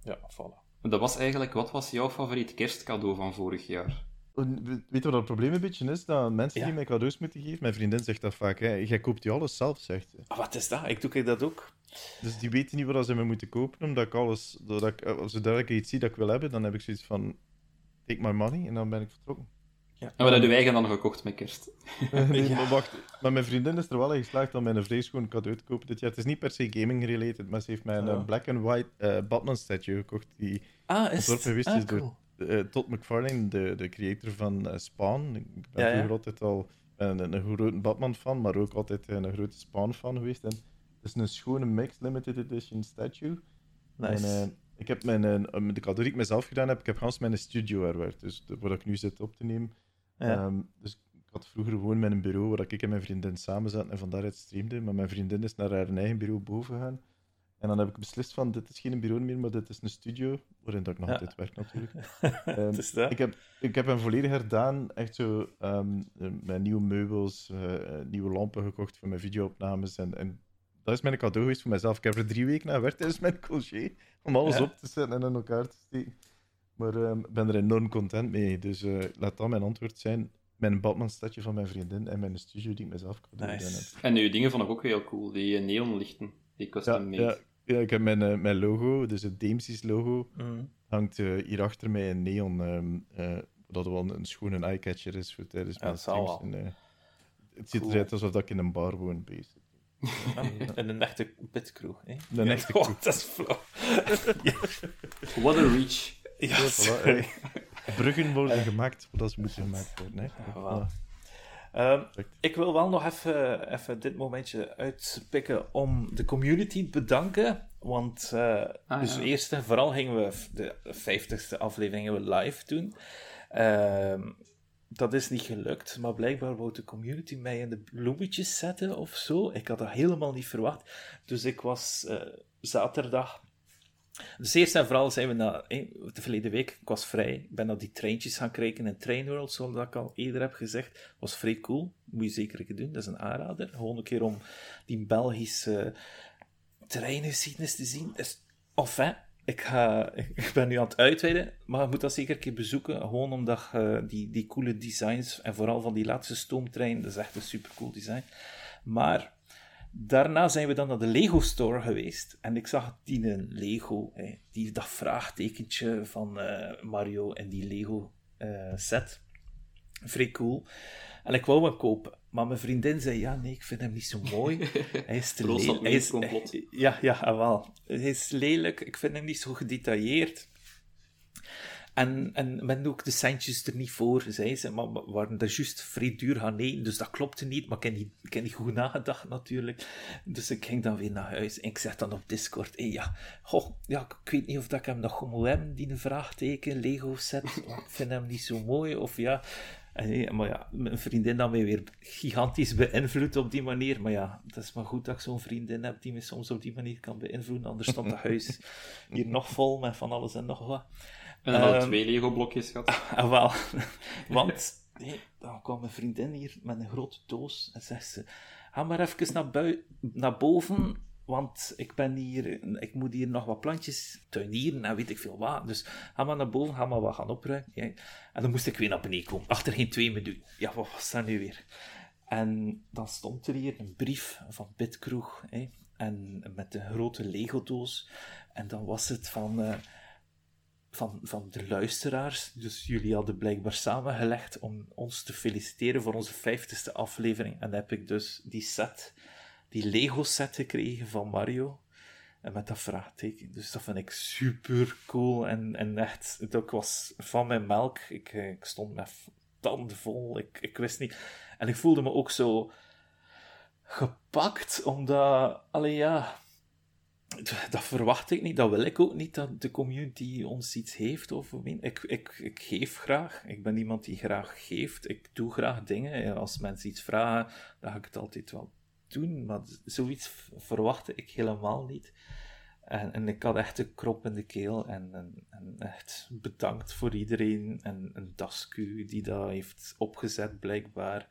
Ja, voilà. Dat was eigenlijk, wat was jouw favoriet kerstcadeau van vorig jaar? Weet je wat het probleem een beetje is? Dat mensen Ja. die mij cadeaus moeten geven, mijn vriendin zegt dat vaak, hè, jij koopt je alles zelf, zegt ze. Ah, wat is dat? Ik doe ik dat ook. Dus die weten niet wat ze me moeten kopen, omdat ik alles, doordat ik, eh, zodra ik iets zie dat ik wil hebben, dan heb ik zoiets van, take my money, en dan ben ik vertrokken. Ja. En wat hebben wij dan gekocht met kerst? nee, Ja. maar wacht, maar mijn vriendin is er wel in geslaagd om mij een schoon cadeau te kopen dit jaar. Het is niet per se gaming-related, maar ze heeft mij een Ja. eh, black and white eh, Batman-statue gekocht, die Ah, is Ontworpen Ah, is door- cool. eh, Todd McFarlane, de, de creator van Spawn. Ik ben Ja, altijd al een, een, een grote Batman-fan, maar ook altijd een grote Spawn-fan geweest. En is een schone mixed limited edition statue. Nice. En, eh, ik heb mijn, eh, de cadeau die ik mezelf gedaan heb, ik heb gans mijn studio herwerkt, dus de- waar ik nu zit op te nemen. ja. Ehm, dus ik had vroeger gewoon mijn bureau waar ik en mijn vriendin samen zaten en van daaruit streamde. Maar mijn vriendin is naar haar eigen bureau boven gegaan. En dan heb ik beslist van, dit is geen bureau meer, maar dit is een studio, waarin dat ik nog Ja. altijd werk natuurlijk. Het is dat. ik, heb, ik heb hem volledig herdaan, echt zo, eh, met nieuwe meubels, eh, nieuwe lampen gekocht voor mijn videoopnames. En, en dat is mijn cadeau geweest voor mezelf. Ik heb er drie weken naar gewerkt tijdens mijn congé, om alles Ja. op te zetten en in elkaar te steken. Maar ehm, ik ben er enorm content mee, dus eh, laat dat mijn antwoord zijn. Mijn Batman-stadje van mijn vriendin en mijn studio die ik mezelf cadeau heb. Nice. En die dingen vond ik ook heel cool, die eh, neonlichten, die Ja, custom made. ja, ja, ik heb mijn, eh, mijn logo, dus het Damesies logo, Mm. hangt hier achter mij in neon. ehm, eh, dat wel een, een schone eyecatcher is voor tijdens Ja, mijn streams. En, het ziet eruit alsof dat ik in een bar woon, basically. En een echte pitkroeg. Hè? Een Ja, echte oh, dat is flauw. What a reach. Ja, voilà. Bruggen worden gemaakt zodat ze moeten gemaakt worden. Hè. voilà. Ehm, ik wil wel nog even, even dit momentje uitpikken om de community te bedanken. Want eh, Ah, dus ja. eerst en vooral gingen we de 50ste aflevering we live doen. Ehm, dat is niet gelukt, maar blijkbaar wou de community mij in de bloemetjes zetten of zo. Ik had dat helemaal niet verwacht. Dus ik was eh, zaterdag. Dus eerst en vooral zijn we na eh, de verleden week, ik was vrij, ik ben naar die treintjes gaan kijken in Train World, zoals ik al eerder heb gezegd. was vrij cool, moet je zeker een doen, dat is een aanrader. Gewoon een keer om die Belgische treingeschiedenis te zien. Is, of hè, ik, ga, ik ben nu aan het uitweiden, maar je moet dat zeker een keer bezoeken. Gewoon omdat je die, die coole designs, en vooral van die laatste stoomtrein, dat is echt een super cool design. Maar daarna zijn we dan naar de Lego Store geweest. En ik zag die een Lego, die, dat vraagtekentje van eh, Mario en die Lego eh, set. Vrij cool. En ik wou hem kopen. Maar mijn vriendin zei, ja, nee, ik vind hem niet zo mooi. Hij is te lelijk. Hij is, ja, ja, wel. Hij is lelijk. Ik vind hem niet zo gedetailleerd. En, en men ook de centjes er niet voor, zei ze. Maar we waren daar juist vrij duur gaan eten, dus dat klopte niet. Maar ik heb niet, ik heb niet goed nagedacht natuurlijk. Dus ik ging dan weer naar huis. En ik zeg dan op Discord, hey, ja, goh, ja, ik weet niet of dat ik hem nog moet hebben, die een vraagteken, Lego set. ik vind hem niet zo mooi, of ja... En, maar ja, mijn vriendin dan weer gigantisch beïnvloed op die manier. Maar ja, het is maar goed dat ik zo'n vriendin heb die me soms op die manier kan beïnvloeden. Anders stond het huis hier nog vol met van alles en nog wat. En dan um, twee Lego-blokjes gehad. Ah, wel. Want nee, dan kwam mijn vriendin hier met een grote doos en zegt ze: Ga maar even naar, bui naar boven want ik ben hier, ik moet hier nog wat plantjes tuinieren en weet ik veel wat. Dus ga maar naar boven, ga maar wat gaan opruimen. En dan moest ik weer naar beneden komen. Achter geen twee minuten. Ja, wat was dat nu weer? En dan stond er hier een brief van Bitkroeg. Hè, en met een grote Lego-doos. En dan was het van, uh, van, van de luisteraars. Dus jullie hadden blijkbaar samengelegd om ons te feliciteren voor onze vijftigste aflevering. En dan heb ik dus die set die Lego-set gekregen van Mario. En met dat vraagteken. Dus dat vind ik super cool. En, en echt, ik was van mijn melk. Ik, ik stond met tanden vol. Ik, ik wist niet. En ik voelde me ook zo gepakt, omdat, alleen ja, dat verwacht ik niet, dat wil ik ook niet, dat de community ons iets heeft me. Ik, ik, ik geef graag, ik ben iemand die graag geeft, ik doe graag dingen. Als mensen iets vragen, dan ga ik het altijd wel doen, maar zoiets verwachtte ik helemaal niet. En, en ik had echt een krop in de keel en, en, echt bedankt voor iedereen en, en Dasku die dat heeft opgezet blijkbaar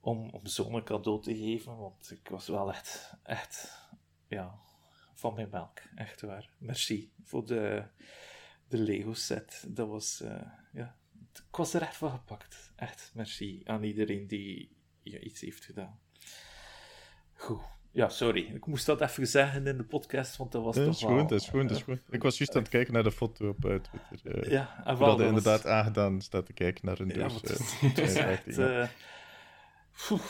om, om zo'n cadeau te geven, want ik was wel echt, echt, ja, van mijn melk, echt waar. Merci voor de, de Lego set, dat was, uh, ja, ik was er echt van gepakt. Echt, merci aan iedereen die iets heeft gedaan. Goed. Ja, sorry. Ik moest dat even zeggen in de podcast, want dat was ja, toch is wel... Goed, dat is goed, dat is goed. Ik was juist aan het kijken naar de foto op uh, Twitter. Uh, ja, en wel. Dat inderdaad aangedaan staat te kijken naar een doos. Ja, het, is echt... Uh,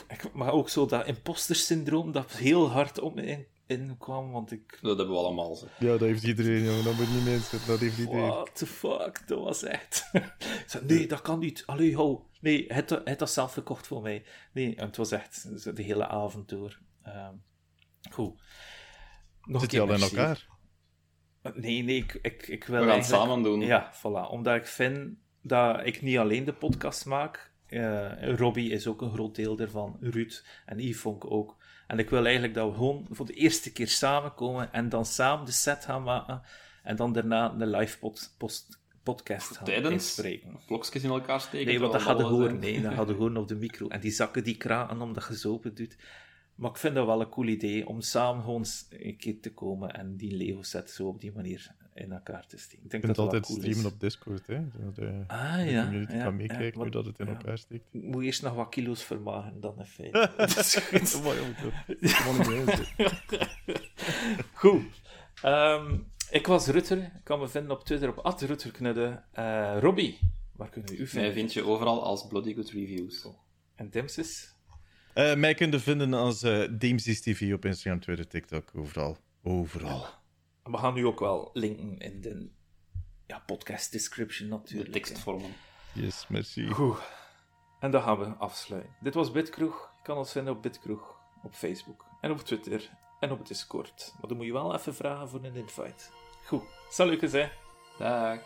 ik, maar ook zo dat imposter-syndroom dat heel hard op me in, kwam, want ik... Dat hebben we allemaal, zo. Ja, dat heeft iedereen, jongen. Dat moet niet mensen. Dat heeft iedereen. What the fuck? Dat was echt... zei, nee, dat kan niet. Allee, hou. Nee, het, het dat zelf gekocht voor mij. Nee, en het was echt de hele avond door. Uh, goed. Nog Zit je al in elkaar? Nee, nee, ik, ik, ik wil We gaan het samen doen. Ja, voilà. Omdat ik vind dat ik niet alleen de podcast maak. Uh, Robbie is ook een groot deel ervan. Ruud en Yvonne ook. En ik wil eigenlijk dat we gewoon voor de eerste keer samenkomen en dan samen de set gaan maken. En dan daarna een live pod, post, podcast gaan Tijdens inspreken. blokjes in elkaar steken. Nee, want dat hadden horen. Nee, dat hadden horen op de micro. En die zakken die kraken omdat je zo open doet. Maar ik vind dat wel een cool idee om samen gewoon een keer te komen en die Lego-set zo op die manier in elkaar te steken. Ik denk je dat het altijd cool streamen is. op Discord, hè? De, ah, de ja. community ja, kan meekijken ja, hoe dat het in ja. elkaar steekt. Ik moet eerst nog wat kilo's vermagen, dan in feite. dat is goed. Mooi om te Goed. Um, ik was Rutter. Ik kan me vinden op Twitter op @rutterknudde. Uh, Robbie, waar kunnen we u vinden? Mij vind je overal als Bloody Good Reviews. En Dimsis? Uh, mij kun je vinden als uh, Deemsies TV op Instagram, Twitter, TikTok, overal. Overal. We gaan nu ook wel linken in de ja, podcast description natuurlijk. De tekstvormen. Yes, merci. Goed. En dan gaan we afsluiten. Dit was Bitkroeg. Je kan ons vinden op Bitkroeg, op Facebook en op Twitter en op Discord. Maar dan moet je wel even vragen voor een invite. Goed. Salut, hè. Dag.